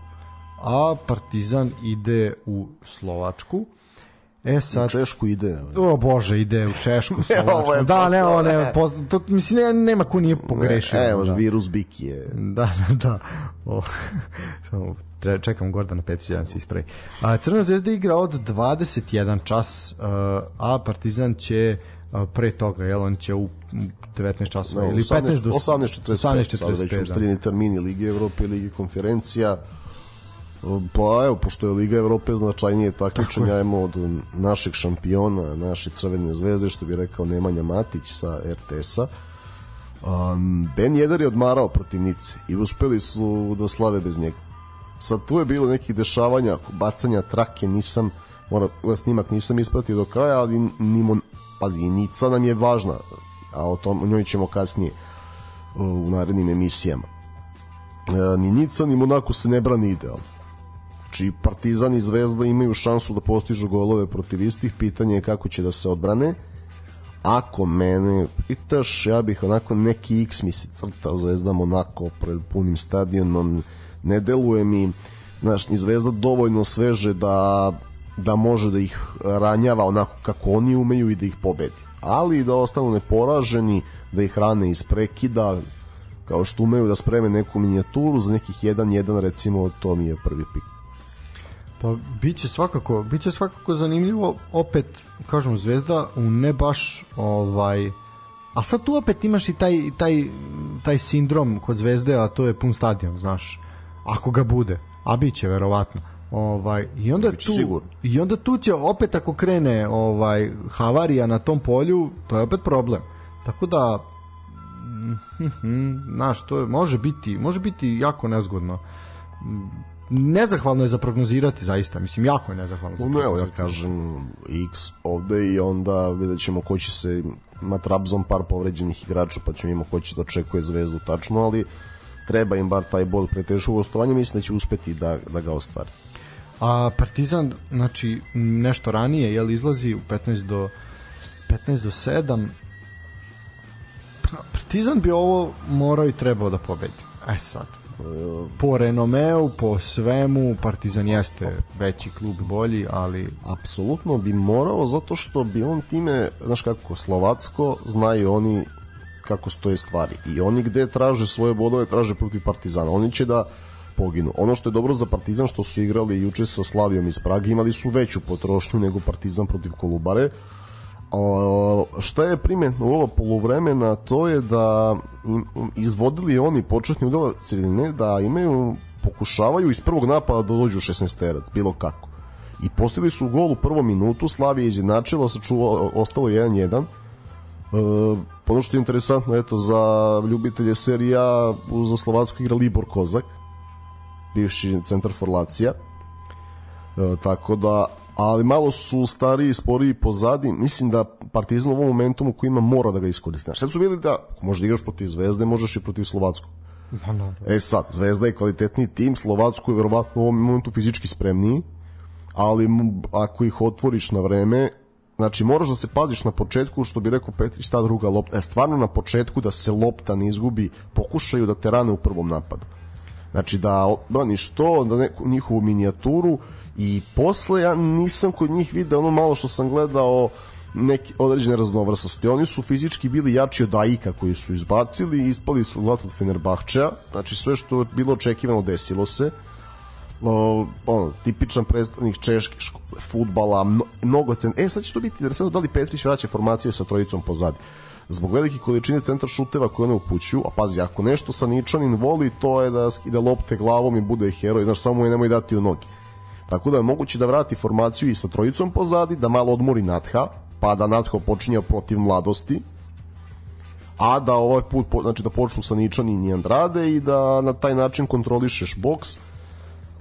Speaker 1: a Partizan ide u Slovačku. E sad,
Speaker 2: U Češku ide.
Speaker 1: O bože, ide u Češku,
Speaker 2: ovo
Speaker 1: Slovačku.
Speaker 2: je
Speaker 1: da, ne, ovo ne,
Speaker 2: ne.
Speaker 1: poz, to, mislim, ne, nema ko nije pogrešio.
Speaker 2: Evo,
Speaker 1: da.
Speaker 2: virus Biki je.
Speaker 1: Da, da, da. O, samo čekam Gordana Petića da se ispravi. A, Crna zvezda igra od 21 čas, a, a Partizan će pre toga, jel, on će u 19 časova
Speaker 2: No,
Speaker 1: ili 15 do
Speaker 2: 18.45, sad već
Speaker 1: 18.45, da.
Speaker 2: termini Lige Evrope Lige konferencija. Pa evo, pošto je Liga Evrope značajnije takmičenja, ajmo od našeg šampiona, naše crvene zvezde, što bi rekao Nemanja Matić sa RTS-a. Um, ben Jedar je odmarao protiv Nice i uspeli su da slave bez njega. Sad tu je bilo nekih dešavanja, bacanja trake, nisam, mora, snimak nisam ispratio do kraja, ali nimo, pazi, Nica nam je važna, a o, tom, o njoj ćemo kasnije u narednim emisijama. E, ni Nica ni Monaco se ne brani idealno. Znači Partizan i Zvezda imaju šansu da postižu golove protiv istih, pitanje je kako će da se odbrane. Ako mene pitaš, ja bih onako neki X mi se crta Zvezda Monako pred punim stadionom, ne deluje mi znaš, ni Zvezda dovoljno sveže da da može da ih ranjava onako kako oni umeju i da ih pobedi. Ali da ostanu neporaženi, da ih rane iz prekida, kao što umeju da spreme neku minijaturu za nekih 1-1 recimo, to mi je prvi pik.
Speaker 1: Pa biće svakako, biće svakako zanimljivo opet kažem Zvezda u ne baš ovaj a sad tu opet imaš i taj, taj, taj sindrom kod Zvezde, a to je pun stadion, znaš. Ako ga bude, a biće verovatno. Ovaj i onda tu
Speaker 2: sigurno.
Speaker 1: i onda tu će opet ako krene ovaj havarija na tom polju, to je opet problem. Tako da mhm, znaš, to je, može biti, može biti jako nezgodno. Nezahvalno je za prognozirati zaista, mislim jako je nezahvalno. Za
Speaker 2: No, evo ja kažem X ovde i onda vidjet ćemo ko će se ima Trabzon par povređenih igrača pa ćemo imamo ko će da očekuje zvezdu tačno, ali treba im bar taj bod pre teškog gostovanja, mislim da će uspeti da, da ga ostvari.
Speaker 1: A Partizan, znači nešto ranije, jel izlazi u 15 do 15 do 7. Pa, Partizan bi ovo morao i trebao da pobedi. E sad. Po renomeu, po svemu, Partizan jeste veći klub, bolji, ali
Speaker 2: Apsolutno bi morao zato što bi on time, znaš kako, Slovacko znaju oni kako stoje stvari i oni gde traže svoje bodove traže protiv Partizana oni će da poginu. Ono što je dobro za Partizan što su igrali juče sa Slavijom iz Praga imali su veću potrošnju nego Partizan protiv Kolubare. A, šta je primetno u ovo poluvremena to je da im, izvodili oni početni udela sredine da imaju pokušavaju iz prvog napada da dođu u 16 terac, bilo kako i postigli su gol u prvom minutu, Slavija je izjednačila, sačuvalo, ostalo 1-1. E, ono što je interesantno, eto, za ljubitelje serija, za Slovacku igra Libor Kozak, bivši centar forlacija. E, tako da, ali malo su stariji, sporiji pozadi. Mislim da Partizan u ovom momentumu koji ima mora da ga iskoristi. Znaš, sad su vidjeli da ako možeš da igraš protiv Zvezde, možeš i protiv Slovackog.
Speaker 1: pa no,
Speaker 2: E sad, Zvezda je kvalitetniji tim, Slovacku je verovatno u ovom momentu fizički spremniji, ali ako ih otvoriš na vreme, znači moraš da se paziš na početku, što bi rekao Petrić, ta druga lopta, e, stvarno na početku da se lopta ne izgubi, pokušaju da te rane u prvom napadu. Znači da braniš to, da neku njihovu minijaturu i posle ja nisam kod njih video ono malo što sam gledao neke određene raznovrsnosti. Oni su fizički bili jači od Aika koji su izbacili i ispali su lat od Fenerbahčeja. Znači sve što je bilo očekivano desilo se. O, ono, tipičan predstavnik češke futbala, mno, mnogo cen... E, sad će to biti interesantno da li Petrić vraća formaciju sa trojicom pozadi. Zbog velike količine centar šuteva koje one upućuju, a pazi, ako nešto sa Ničanin voli, to je da skide lopte glavom i bude heroj, znaš, samo je nemoj dati u nogi. Tako da je moguće da vrati formaciju i sa trojicom pozadi, da malo odmori Natha, pa da Natho počinje protiv mladosti, a da ovaj put, znači da počnu sa Ničanin i Andrade i da na taj način kontrolišeš boks,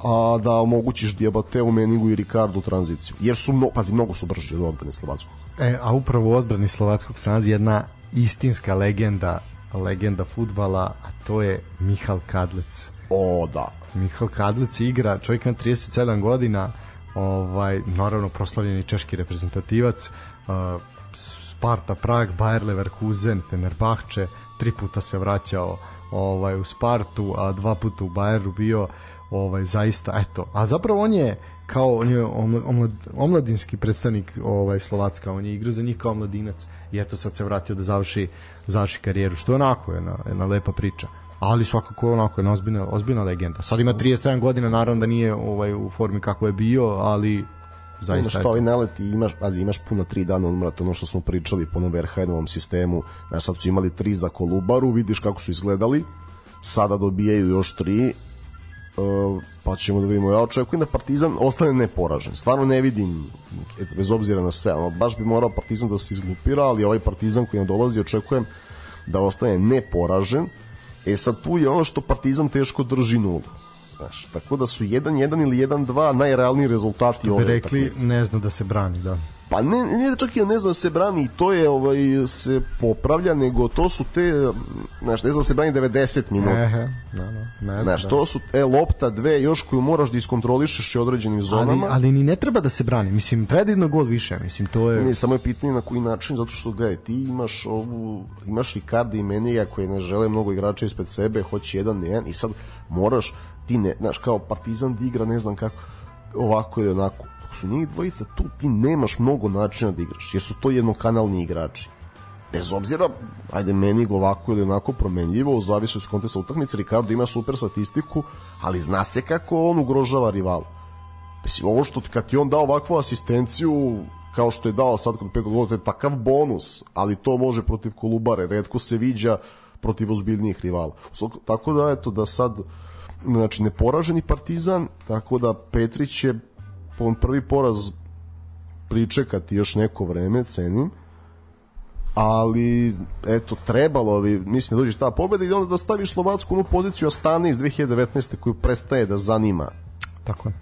Speaker 2: a da omogućiš Diabateu, Meningu i Ricardu tranziciju. Jer su, mno, pazi, mnogo su brži od odbrane Slovackog.
Speaker 1: E, a upravo u odbrani Slovackog se nalazi jedna istinska legenda, legenda futbala, a to je Mihal Kadlec.
Speaker 2: O, da.
Speaker 1: Mihal Kadlec igra, čovjek ima 37 godina, ovaj, naravno proslavljeni češki reprezentativac, uh, Sparta, Prag, Bayer Leverkusen, Fenerbahče, tri puta se vraćao ovaj u Spartu, a dva puta u Bayeru bio ovaj zaista eto. A zapravo on je kao on je omla- omlad, omladinski predstavnik ovaj Slovacka. On je igrao za njih kao mladinac i eto sad se vratio da završi završi karijeru što je onako jedna, jedna lepa priča ali svakako onako jedna ozbiljna, ozbiljna legenda sad ima 37 godina naravno da nije ovaj u formi kako je bio ali zaista
Speaker 2: što
Speaker 1: eto.
Speaker 2: ovaj nalet imaš, pazi, imaš puno tri dana odmora, to je ono što smo pričali po onom Verheinovom sistemu, znaš, sad su imali tri za Kolubaru, vidiš kako su izgledali, sada dobijaju još tri, Uh, pa ćemo da vidimo. Ja očekujem da Partizan ostane neporažen. Stvarno ne vidim, et, bez obzira na sve, ono, baš bi morao Partizan da se izglupira, ali ovaj Partizan koji nam dolazi očekujem da ostane neporažen. E sad tu je ono što Partizan teško drži nulu. Znaš, tako da su 1-1 ili 1-2 najrealniji rezultati
Speaker 1: bi
Speaker 2: ove
Speaker 1: rekli ne zna da se brani da
Speaker 2: Pa ne, ne čak i ne zna da se brani i to je ovaj se popravlja, nego to su te, znaš, ne zna da se brani 90 minuta.
Speaker 1: Ehe, da, da, ne znam,
Speaker 2: Znaš,
Speaker 1: da.
Speaker 2: to su e, lopta dve još koju moraš da iskontrolišeš i određenim
Speaker 1: ali,
Speaker 2: zonama.
Speaker 1: ali ni ne treba da se brani mislim treba da ima gol više mislim to je
Speaker 2: Ne, samo je pitanje na koji način, zato što gledaj, ti imaš ovu, imaš Ricarda i Menija koji ne žele mnogo igrača ispred sebe, hoće jedan na jedan i sad moraš, ti ne, znaš, kao Partizan da igra, ne znam kako, ovako ili onako. Dok su njih dvojica tu, ti nemaš mnogo načina da igraš, jer su to jednokanalni igrači. Bez obzira, ajde, meni ovako ili onako promenljivo, u zavisnosti od kontesta utakmice, Ricardo ima super statistiku, ali zna se kako on ugrožava rivala. Mislim, ovo što kad ti on dao ovakvu asistenciju, kao što je dao sad kod petog gola, to je takav bonus, ali to može protiv Kolubare, redko se viđa protiv ozbiljnijih rivala. Tako da, eto, da sad, znači, neporaženi partizan, tako da Petrić po prvi poraz pričekati još neko vreme, cenim, ali eto trebalo bi mislim da dođeš ta pobeda i onda da staviš Slovacku u poziciju Astane iz 2019. koju prestaje da zanima
Speaker 1: tako je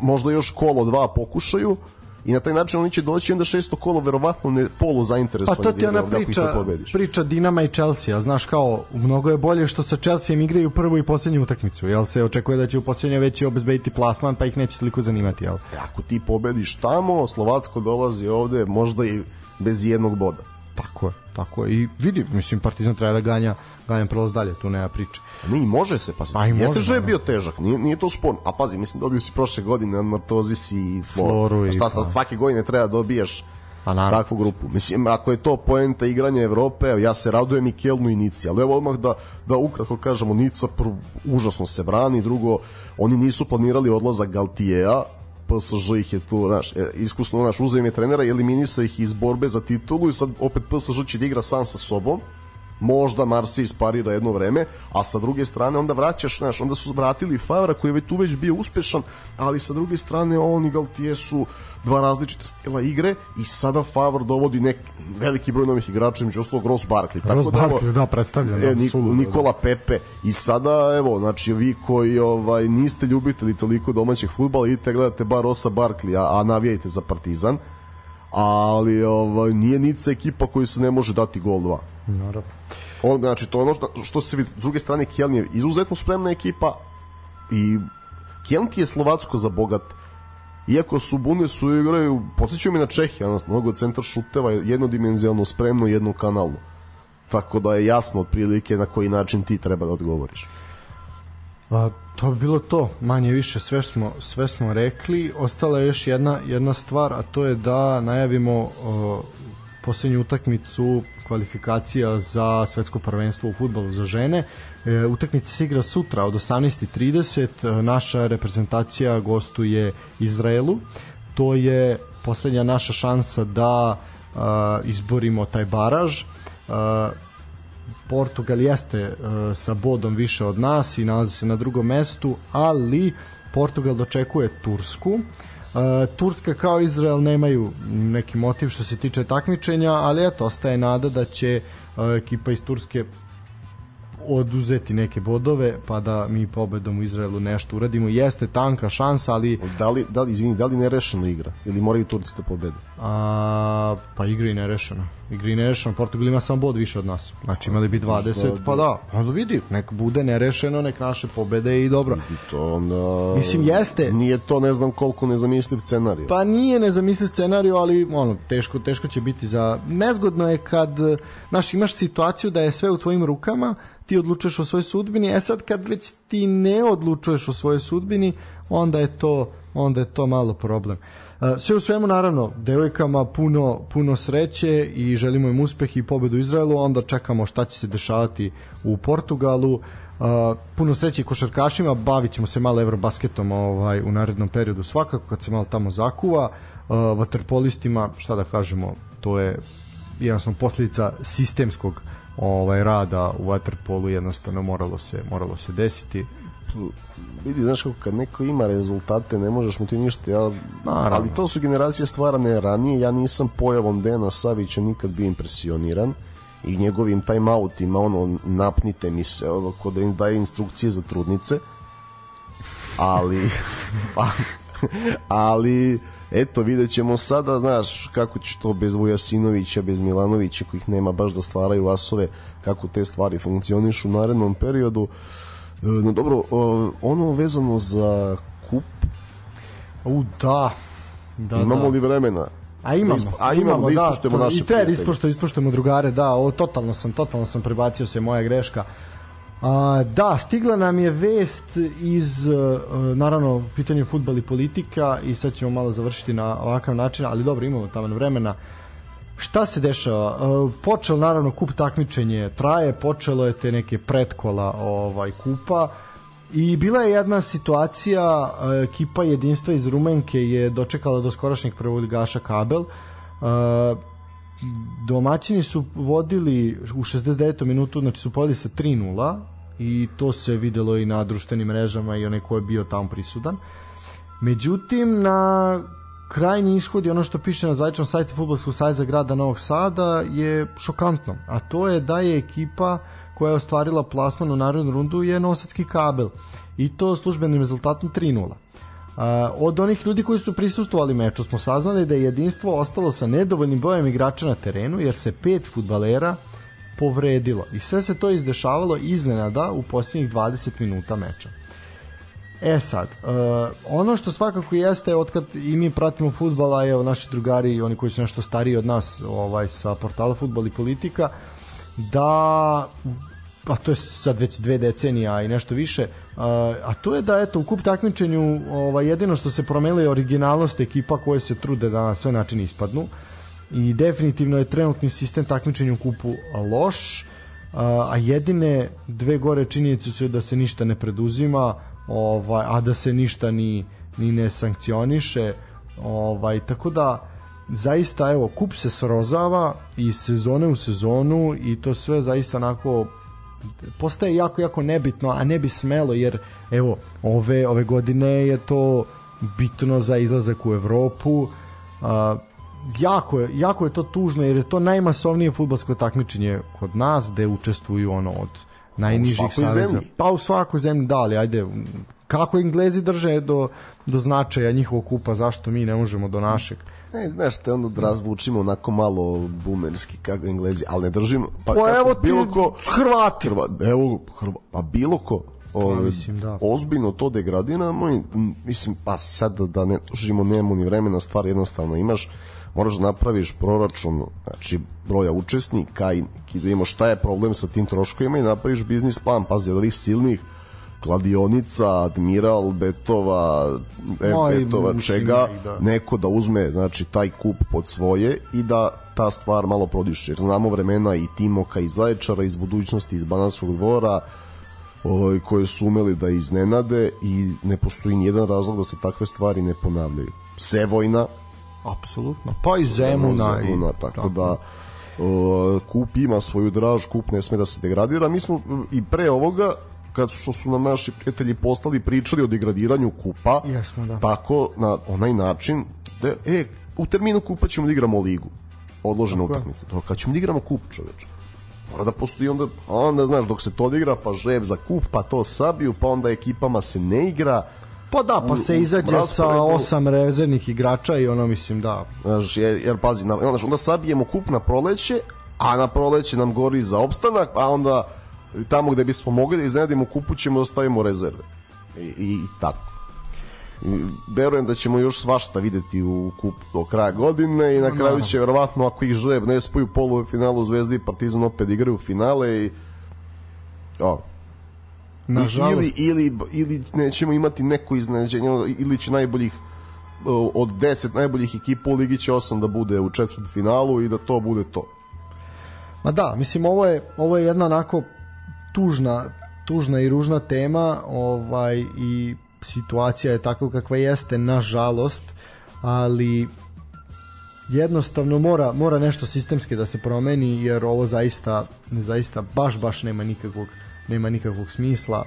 Speaker 2: možda još kolo dva pokušaju i na taj način oni će doći onda šesto kolo verovatno ne polu
Speaker 1: Pa
Speaker 2: zainteresovani
Speaker 1: to ti
Speaker 2: da
Speaker 1: ona priča, priča Dinama i Chelsea, a znaš kao, mnogo je bolje što sa Chelsea igraju prvu i posljednju utakmicu, jel se očekuje da će u posljednje već obezbediti plasman, pa ih neće toliko zanimati, jel?
Speaker 2: E, ako ti pobediš tamo Slovacko dolazi ovde možda i bez jednog boda.
Speaker 1: Tako je, tako je. I vidi, mislim, Partizan treba da ganja, ganja prolaz dalje, tu nema priče.
Speaker 2: Ne, i može se, pa,
Speaker 1: Pa i
Speaker 2: jeste što je
Speaker 1: da.
Speaker 2: bio težak, nije, nije to sporno. A pazi, mislim, dobio si prošle godine Martozis i Floru.
Speaker 1: Floru i-
Speaker 2: šta sad,
Speaker 1: pa.
Speaker 2: svake godine treba da dobijaš
Speaker 1: Pa naravno.
Speaker 2: takvu grupu. Mislim, ako je to poenta igranja Evrope, ja se radujem i Kelnu i Nici, ali evo odmah da, da ukratko kažemo, Nica prvo, užasno se brani, drugo, oni nisu planirali odlazak Galtijeja, PSG ih je tu, znaš, e, iskusno, znaš, uzeo je trenera i eliminisao ih iz borbe za titulu i sad opet PSG će da igra sam sa sobom, možda Marsi isparira jedno vreme, a sa druge strane onda vraćaš, znaš, onda su vratili Favra koji je tu već bio uspešan, ali sa druge strane on i Galtije su dva različita stila igre i sada Favre dovodi nek veliki broj novih igrača, među ostalog Ross Barkley.
Speaker 1: Ross
Speaker 2: da,
Speaker 1: Barkley, da, predstavlja, da,
Speaker 2: E, Nik,
Speaker 1: suludo, da.
Speaker 2: Nikola Pepe i sada, evo, znači vi koji ovaj, niste ljubitelji toliko domaćeg futbala, idite gledate bar Rosa Barkley, a, a navijajte za Partizan, ali ovaj, nije Nica ekipa koju se ne može dati gol 2.
Speaker 1: Naravno.
Speaker 2: On, znači, to je ono što, što se vidi. S druge strane, Kjeln je izuzetno spremna ekipa i Kjeln ti je Slovacko za bogat. Iako su Bundesu igraju, podsjećaju mi na Čehija, ono, mnogo centar šuteva, jednodimenzionalno, spremno, jednokanalno. Tako da je jasno otprilike na koji način ti treba da odgovoriš.
Speaker 1: A, to bi bilo to, manje više sve smo, sve smo rekli. Ostala je još jedna, jedna stvar, a to je da najavimo o, poslednju utakmicu kvalifikacija za svetsko prvenstvo u futbolu za žene. E, utakmica se igra sutra od 18.30. E, naša reprezentacija gostuje Izraelu. To je poslednja naša šansa da a, izborimo taj baraž. A, Portugal jeste uh, sa bodom više od nas i nalazi se na drugom mestu, ali Portugal dočekuje Tursku. Uh, Turska kao Izrael nemaju neki motiv što se tiče takmičenja, ali eto, ostaje nada da će ekipa iz Turske oduzeti neke bodove pa da mi pobedom u Izraelu nešto uradimo. Jeste tanka šansa, ali...
Speaker 2: Da li, da li, izvini, da li nerešeno igra? Ili moraju Turci da pobede?
Speaker 1: A, pa igra i nerešeno. Igra i nerešeno. Portugal ima samo bod više od nas. Znači imali bi 20, pa da. Pa da vidi, nek bude nerešeno, nek naše pobede i dobro.
Speaker 2: I to onda...
Speaker 1: Mislim, jeste.
Speaker 2: Nije to ne znam koliko nezamisliv scenarij.
Speaker 1: Pa nije nezamisliv scenariju, ali ono, teško, teško će biti za... Nezgodno je kad, znaš, imaš situaciju da je sve u tvojim rukama, ti odlučuješ o svojoj sudbini, e sad kad već ti ne odlučuješ o svojoj sudbini, onda je to onda je to malo problem. E, sve u svemu naravno, devojkama puno, puno sreće i želimo im uspeh i pobedu Izraelu, onda čekamo šta će se dešavati u Portugalu. Uh, puno sreće i košarkašima, bavit ćemo se malo evrobasketom ovaj, u narednom periodu svakako kad se malo tamo zakuva. Uh, vaterpolistima, šta da kažemo, to je jednostavno posljedica sistemskog ovaj rada u waterpolu jednostavno moralo se moralo se desiti
Speaker 2: vidi, znaš kako kad neko ima rezultate, ne možeš mu ti ništa, ja,
Speaker 1: Naravno.
Speaker 2: ali to su generacije stvarane ranije, ja nisam pojavom Dena Savića nikad bio impresioniran i njegovim timeoutima, ono, napnite mi se, ono, ko da im daje instrukcije za trudnice, ali, pa, ali, eto, vidjet ćemo sada, znaš, kako će to bez Vujasinovića, bez Milanovića, kojih nema baš da stvaraju asove, kako te stvari funkcionišu u narednom periodu. E, No dobro, o, ono vezano za kup,
Speaker 1: u da da,
Speaker 2: imamo
Speaker 1: da.
Speaker 2: li vremena?
Speaker 1: A imamo,
Speaker 2: Da ispo- a imamo da ispoštujemo
Speaker 1: to-
Speaker 2: naše
Speaker 1: I treba da ispošto, ispoštujemo drugare, da, ovo totalno sam, totalno sam prebacio se moja greška. A, da, stigla nam je vest iz, uh, naravno, pitanje futbal i politika i sad ćemo malo završiti na ovakav način, ali dobro, imamo tamo vremena. Šta se dešava? Uh, počelo naravno kup takmičenje traje, počelo je te neke pretkola ovaj kupa i bila je jedna situacija ekipa jedinstva iz Rumenke je dočekala do skorašnjeg prvoligaša Kabel domaćini su vodili u 69. minutu, znači su povedali sa 3-0 i to se videlo i na društvenim mrežama i onaj ko je bio tamo prisutan. Međutim, na krajnji ishod i ono što piše na zvaničnom sajtu Futbolskog sajza grada Novog Sada je šokantno, a to je da je ekipa koja je ostvarila plasman u narodnu rundu je Nosadski kabel i to službenim rezultatom 3-0. A, od onih ljudi koji su prisustvovali meču smo saznali da je jedinstvo ostalo sa nedovoljnim brojem igrača na terenu jer se pet futbalera povredilo i sve se to izdešavalo iznenada u posljednjih 20 minuta meča. E sad, uh, ono što svakako jeste od kad i mi pratimo futbala, evo naši drugari oni koji su nešto stariji od nas ovaj sa portala Futbol i politika, da a to je sad već dve decenije a i nešto više a, a to je da eto u kup takmičenju ovaj, jedino što se promenilo je originalnost ekipa koje se trude da na sve načine ispadnu i definitivno je trenutni sistem takmičenja u kupu loš a, jedine dve gore činjenice su da se ništa ne preduzima ovaj a da se ništa ni ni ne sankcioniše ovaj tako da zaista evo kup se srozava iz sezone u sezonu i to sve zaista onako postaje jako jako nebitno a ne bi smelo jer evo ove ove godine je to bitno za izlazak u Evropu a, jako je, jako je to tužno jer je to najmasovnije fudbalsko takmičenje kod nas gde učestvuju ono od najnižih saveza.
Speaker 2: zemlji.
Speaker 1: Pa u svakoj zemlji, da, ali ajde, kako Englezi drže do, do značaja njihovog kupa, zašto mi ne možemo do našeg?
Speaker 2: Ne, znaš, te onda razvučimo onako malo bumerski kako englezi, ali ne držimo. Pa,
Speaker 1: Pa
Speaker 2: kako
Speaker 1: evo ti,
Speaker 2: bilo ko,
Speaker 1: Hrvati.
Speaker 2: Hrva, evo, Hrva, pa bilo ko, o,
Speaker 1: mislim, da.
Speaker 2: ozbiljno to degradiramo i mislim, pa sad da, da ne živimo, nemamo ni vremena, stvar jednostavno imaš, moraš da napraviš proračun, znači broja učesnika i, i da imamo šta je problem sa tim troškovima i napraviš biznis plan, pazi, od ovih silnih kladionica, admiral, betova, betova, čega,
Speaker 1: i da.
Speaker 2: neko da uzme znači taj kup pod svoje i da ta stvar malo prodiše. Jer znamo vremena i Timoka i Zaječara iz budućnosti iz Bananskog dvora ovaj, koje su umeli da iznenade i ne postoji nijedan razlog da se takve stvari ne ponavljaju. Sevojna,
Speaker 1: Apsolutno. Pa i Zemuna. i,
Speaker 2: Zemuna, tako da kup ima svoju draž, kup ne sme da se degradira. Mi smo i pre ovoga kad što su nam naši prijatelji poslali pričali o degradiranju kupa
Speaker 1: Jesmo, da.
Speaker 2: tako na onaj način da, e, u terminu kupa ćemo da igramo ligu odložene
Speaker 1: Tako je.
Speaker 2: utakmice to kad ćemo da igramo kup čoveč mora da postoji onda onda znaš dok se to odigra pa žreb za kup pa to sabiju pa onda ekipama se ne igra
Speaker 1: Pa da, pa se izađe sa osam rezervnih igrača i ono mislim da
Speaker 2: Znaš, jer, jer pazi, na, znaš, onda sabijemo kup na proleće, a na proleće nam gori za opstanak, a onda tamo gde bismo mogli da iznenadimo kupu ćemo da stavimo rezerve. I, i, i tako. Verujem da ćemo još svašta videti u kupu do kraja godine i na kraju će verovatno ako ih žreb ne spoju polu finalu Zvezda i Partizan opet igraju finale i o,
Speaker 1: nažalost
Speaker 2: ili, ili, ili nećemo imati neko iznenađenje ili će najboljih od 10 najboljih ekipa u ligi će 8 da bude u četvrt finalu i da to bude to.
Speaker 1: Ma da, mislim ovo je ovo je jedna onako tužna tužna i ružna tema, ovaj i situacija je takva kakva jeste nažalost, ali jednostavno mora mora nešto sistemski da se promeni jer ovo zaista zaista baš baš nema nikakvog nema nikakvog smisla.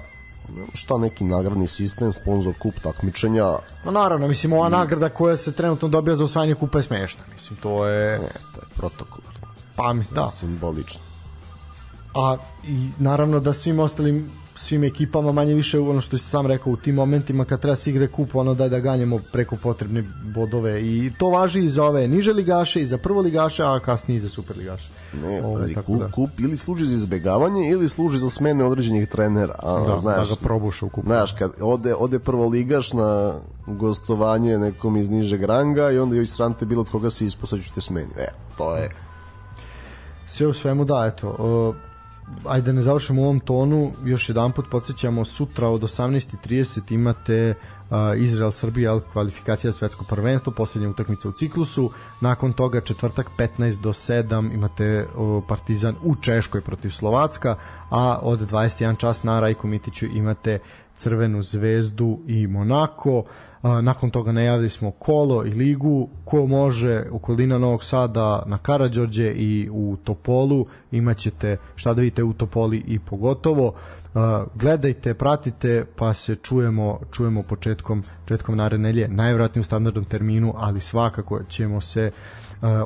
Speaker 2: Šta neki nagradni sistem, sponsor kup takmičenja,
Speaker 1: No naravno, mislim ova nagrada koja se trenutno dobija za osvajanje kupa je smešna. Mislim to je
Speaker 2: ne, to je protokol.
Speaker 1: pa mislim da.
Speaker 2: Simbolično.
Speaker 1: a i naravno da svim ostalim svim ekipama manje više ono što si sam rekao u tim momentima kad treba se igre kup ono daj da ganjamo preko potrebne bodove i to važi i za ove niže ligaše i za prvoligaše a kasnije i za superligaše
Speaker 2: Ne,
Speaker 1: Ovaj,
Speaker 2: pazi, kup,
Speaker 1: da.
Speaker 2: kup ili služi za izbegavanje ili služi za smene određenih trenera. A,
Speaker 1: da,
Speaker 2: znaš,
Speaker 1: da ga probuša u kupu
Speaker 2: Znaš, kad ode, ode prvo ligaš na gostovanje nekom iz nižeg ranga i onda joj srante bilo od koga si ispo, sad ću te smeni. E, to je...
Speaker 1: sve u svemu da eto uh, ajde da ne završimo u ovom tonu. Još jedan put podsjećamo sutra od 18.30 imate uh, Izrael Srbija kvalifikacija svetsko prvenstvo poslednja utakmica u ciklusu. Nakon toga četvrtak 15 do 7 imate uh, Partizan u Češkoj protiv Slovacka a od 21 čas na Rajku Mitiću imate Crvenu zvezdu i Monako A, nakon toga najavili smo kolo i ligu ko može okolina Novog Sada na Karadžorđe i u Topolu imaćete šta da vidite u Topoli i pogotovo. A, gledajte, pratite pa se čujemo čujemo početkom početkom naredne nedelje najvjerojatnije u standardnom terminu ali svakako ćemo se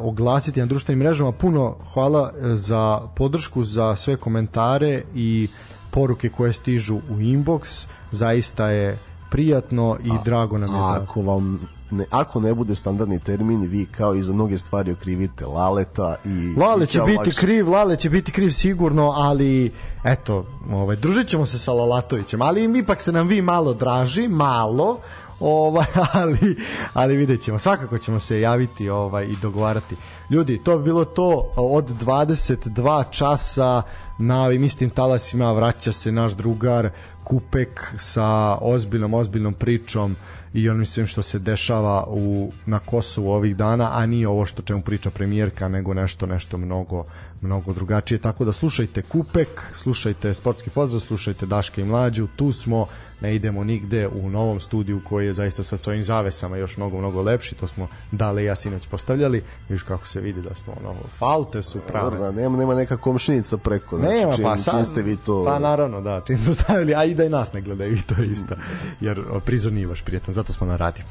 Speaker 1: oglasiti na društvenim mrežama. Puno hvala e, za podršku za sve komentare i poruke koje stižu u inbox. Zaista je prijatno i drago nam je
Speaker 2: A
Speaker 1: da
Speaker 2: ako vam ne, ako ne bude standardni termin, vi kao i za mnoge stvari okrivite Laleta i
Speaker 1: Lale će biti
Speaker 2: lakše.
Speaker 1: kriv, Lale će biti kriv sigurno, ali eto, ovaj družit ćemo se sa Lalatovićem, ali ipak ste nam vi malo draži, malo, ovaj, ali, ali vidjet ćemo, svakako ćemo se javiti ovaj, i dogovarati. Ljudi, to bi bilo to od 22 časa na ovim istim talasima vraća se naš drugar Kupek sa ozbiljnom, ozbiljnom pričom i onim svim što se dešava u, na Kosovu ovih dana, a nije ovo što čemu priča premijerka, nego nešto nešto mnogo mnogo drugačije, tako da slušajte Kupek, slušajte Sportski pozdrav, slušajte Daška i Mlađu, tu smo, ne idemo nigde u novom studiju koji je zaista sa svojim zavesama još mnogo, mnogo lepši, to smo Dale i ja sinoć postavljali, viš kako se vidi da smo ono, falte su prave.
Speaker 2: Dobro, da, nema, nema neka komšinica preko. Znači,
Speaker 1: Nema,
Speaker 2: čim,
Speaker 1: pa
Speaker 2: čim
Speaker 1: sad,
Speaker 2: ste vi to...
Speaker 1: Pa naravno, da, čim smo stavili, a i da i nas ne gledaju, i to je isto, jer prizor nije baš prijatan, zato smo na radi.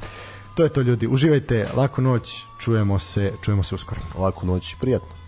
Speaker 1: To je to ljudi, uživajte, laku noć, čujemo se, čujemo se uskoro.
Speaker 2: Laku noć, prijatno.